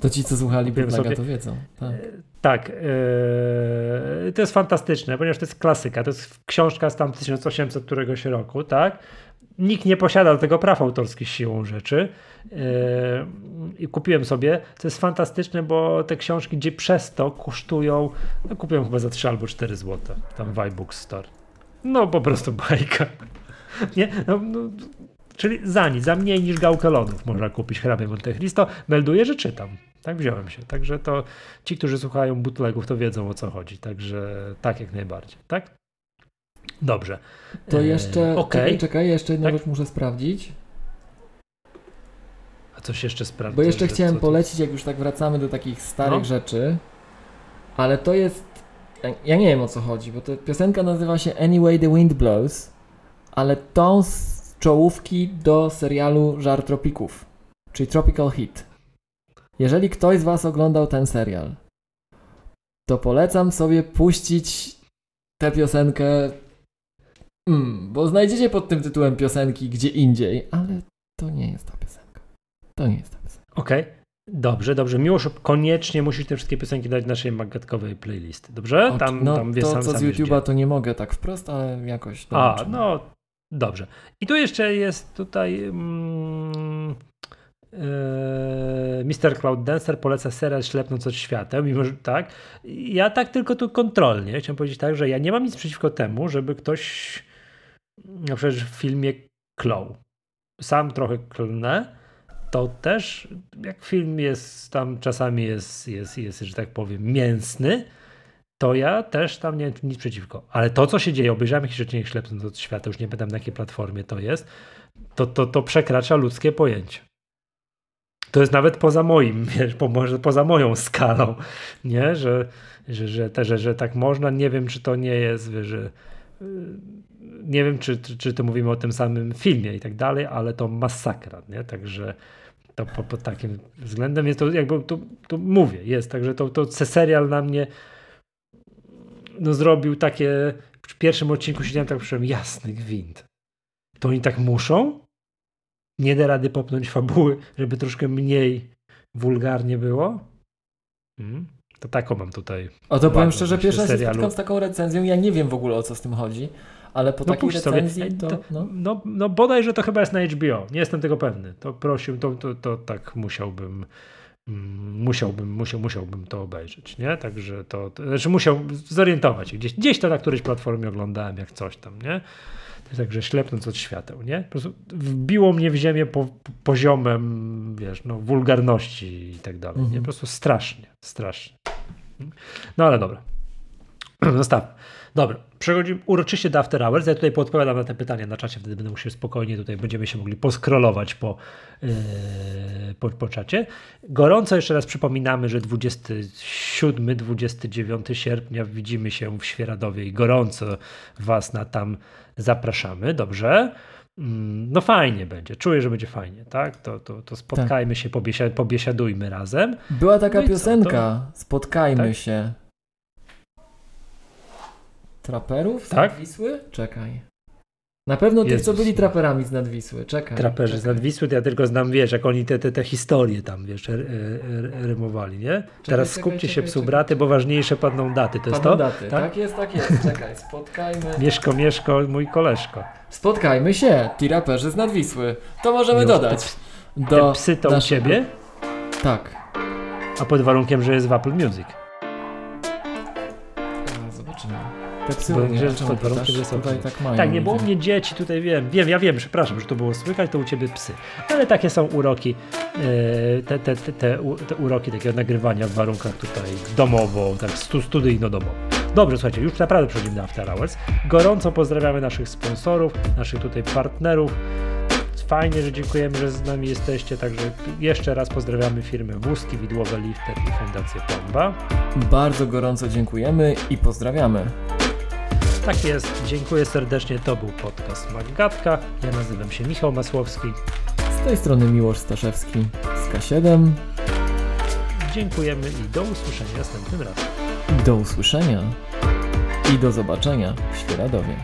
to ci, co słuchali Biblaga, to wiedzą. Tak. E, tak, e, to jest fantastyczne, ponieważ to jest klasyka, to jest książka z tam 1800 któregoś roku, tak? Nikt nie posiada tego praw autorskich siłą rzeczy. Yy, I kupiłem sobie. To jest fantastyczne, bo te książki gdzie przez to kosztują, no kupiłem chyba za 3 albo 4 zł, tam w iBook Store. No po prostu bajka. Nie? No, no, czyli za nic, za mniej niż gałkę lodów można kupić hrabie Monte Cristo. Melduję, że czytam. Tak wziąłem się. Także to ci, którzy słuchają bootlegów, to wiedzą o co chodzi. Także tak jak najbardziej. Tak? Dobrze. To jeszcze. Eee, okay. Czekaj, czekaj, jeszcze jedną tak? rzecz muszę sprawdzić. A coś jeszcze sprawdzić? Bo jeszcze chciałem polecić, jak już tak wracamy do takich starych no. rzeczy, ale to jest. Ja nie wiem o co chodzi, bo ta piosenka nazywa się Anyway the Wind Blows, ale tą z czołówki do serialu Żar Tropików, czyli Tropical Heat. Jeżeli ktoś z Was oglądał ten serial, to polecam sobie puścić tę piosenkę Mm, bo znajdziecie pod tym tytułem piosenki gdzie indziej, ale to nie jest ta piosenka. To nie jest ta piosenka. Okej. Okay. Dobrze, dobrze. Miłosz, koniecznie musisz te wszystkie piosenki dać naszej magatkowej playlisty, dobrze? Tam, no, tam wie, to sam, co z YouTube'a to nie mogę tak wprost, ale jakoś A, no, dobrze. I tu jeszcze jest tutaj mm, yy, Mr. Cloud Dancer poleca serial Ślepnąc od świateł, mimo że tak. Ja tak tylko tu kontrolnie chciałem powiedzieć tak, że ja nie mam nic przeciwko temu, żeby ktoś na przykład w filmie klął. Sam trochę klnę, to też jak film jest tam czasami jest, jest, jest, że tak powiem, mięsny, to ja też tam nie nic przeciwko. Ale to, co się dzieje, obejrzałem jakieś rzeczy ślepnąc od świata, już nie pamiętam na jakiej platformie to jest, to, to, to przekracza ludzkie pojęcie. To jest nawet poza moim, wiesz, po, może poza moją skalą, nie? Że, że, że, te, że, że tak można. Nie wiem, czy to nie jest, wiesz, że y, nie wiem, czy, czy, czy to mówimy o tym samym filmie i tak dalej, ale to masakra, nie? Także to pod, takim względem jest to, jakby to, to mówię, jest, także to, to serial na mnie no zrobił takie, w pierwszym odcinku siedziałem tak, przyszedłem, jasny gwint. To oni tak muszą? Nie da rady popnąć fabuły, żeby troszkę mniej wulgarnie było? Hmm? To taką mam tutaj. O to powiem szczerze, się spotkam z taką recenzją, ja nie wiem w ogóle o co z tym chodzi ale po no takiej recenzji sobie. to... No. No, no bodaj, że to chyba jest na HBO, nie jestem tego pewny. To prosił, to, to, to tak musiałbym mm, musiałbym, musiał, musiałbym to obejrzeć, nie? Także to, to znaczy musiał zorientować się. Gdzieś, gdzieś to na którejś platformie oglądałem, jak coś tam, nie? Także ślepnąc od świateł, nie? Po prostu wbiło mnie w ziemię po, poziomem, wiesz, no, wulgarności i tak dalej, nie? Mhm. Po prostu strasznie, strasznie. No ale dobra. Zostaw. Dobra, przechodzimy uroczyście do After Hours. Ja tutaj podpowiadam na te pytania na czacie, wtedy będę musiał spokojnie, tutaj będziemy się mogli poskrolować po, yy, po, po czacie. Gorąco jeszcze raz przypominamy, że 27-29 sierpnia widzimy się w Świeradowie i gorąco Was na tam zapraszamy, dobrze? Mm, no fajnie będzie, czuję, że będzie fajnie, tak? To, to, to spotkajmy tak. się, pobiesiadujmy razem. Była taka no piosenka, to... spotkajmy tak? się. Traperów z tak? Nadwisły? Czekaj. Na pewno tych, co byli traperami z Nadwisły. Czekaj. Traperzy czekaj. z Nadwisły, to ja tylko znam, wiesz, jak oni te, te, te historie tam, wiesz, rymowali, nie? Czekaj, Teraz skupcie czekaj, się, czekaj, psu braty, bo ważniejsze padną daty. To padną jest to? daty, tak? tak jest, tak jest. Czekaj, spotkajmy. Mieszko, Mieszko, mój koleżko. Spotkajmy się, ti raperzy z Nadwisły. To możemy Już, dodać. Te, do te psy to naszego... u ciebie? Tak. A pod warunkiem, że jest w Apple Music. Tutaj tak mają. Tak, nie było mnie dzieci, tutaj wiem, wiem, ja wiem, przepraszam, że to było słychać, to u ciebie psy. Ale takie są uroki, e, te, te, te, te, te uroki takiego nagrywania w warunkach tutaj domowo, tak studyjno-domowo. Dobrze, słuchajcie, już naprawdę przechodzimy do After Hours. Gorąco pozdrawiamy naszych sponsorów, naszych tutaj partnerów. Fajnie, że dziękujemy, że z nami jesteście, także jeszcze raz pozdrawiamy firmę Wózki, Widłowe Lifter i Fundację Plomba. Bardzo gorąco dziękujemy i pozdrawiamy. Tak jest, dziękuję serdecznie. To był podcast Maggatka. Ja nazywam się Michał Masłowski. Z tej strony Miłosz Staszewski z K7. Dziękujemy i do usłyszenia następnym razem. Do usłyszenia i do zobaczenia w Świeradowie.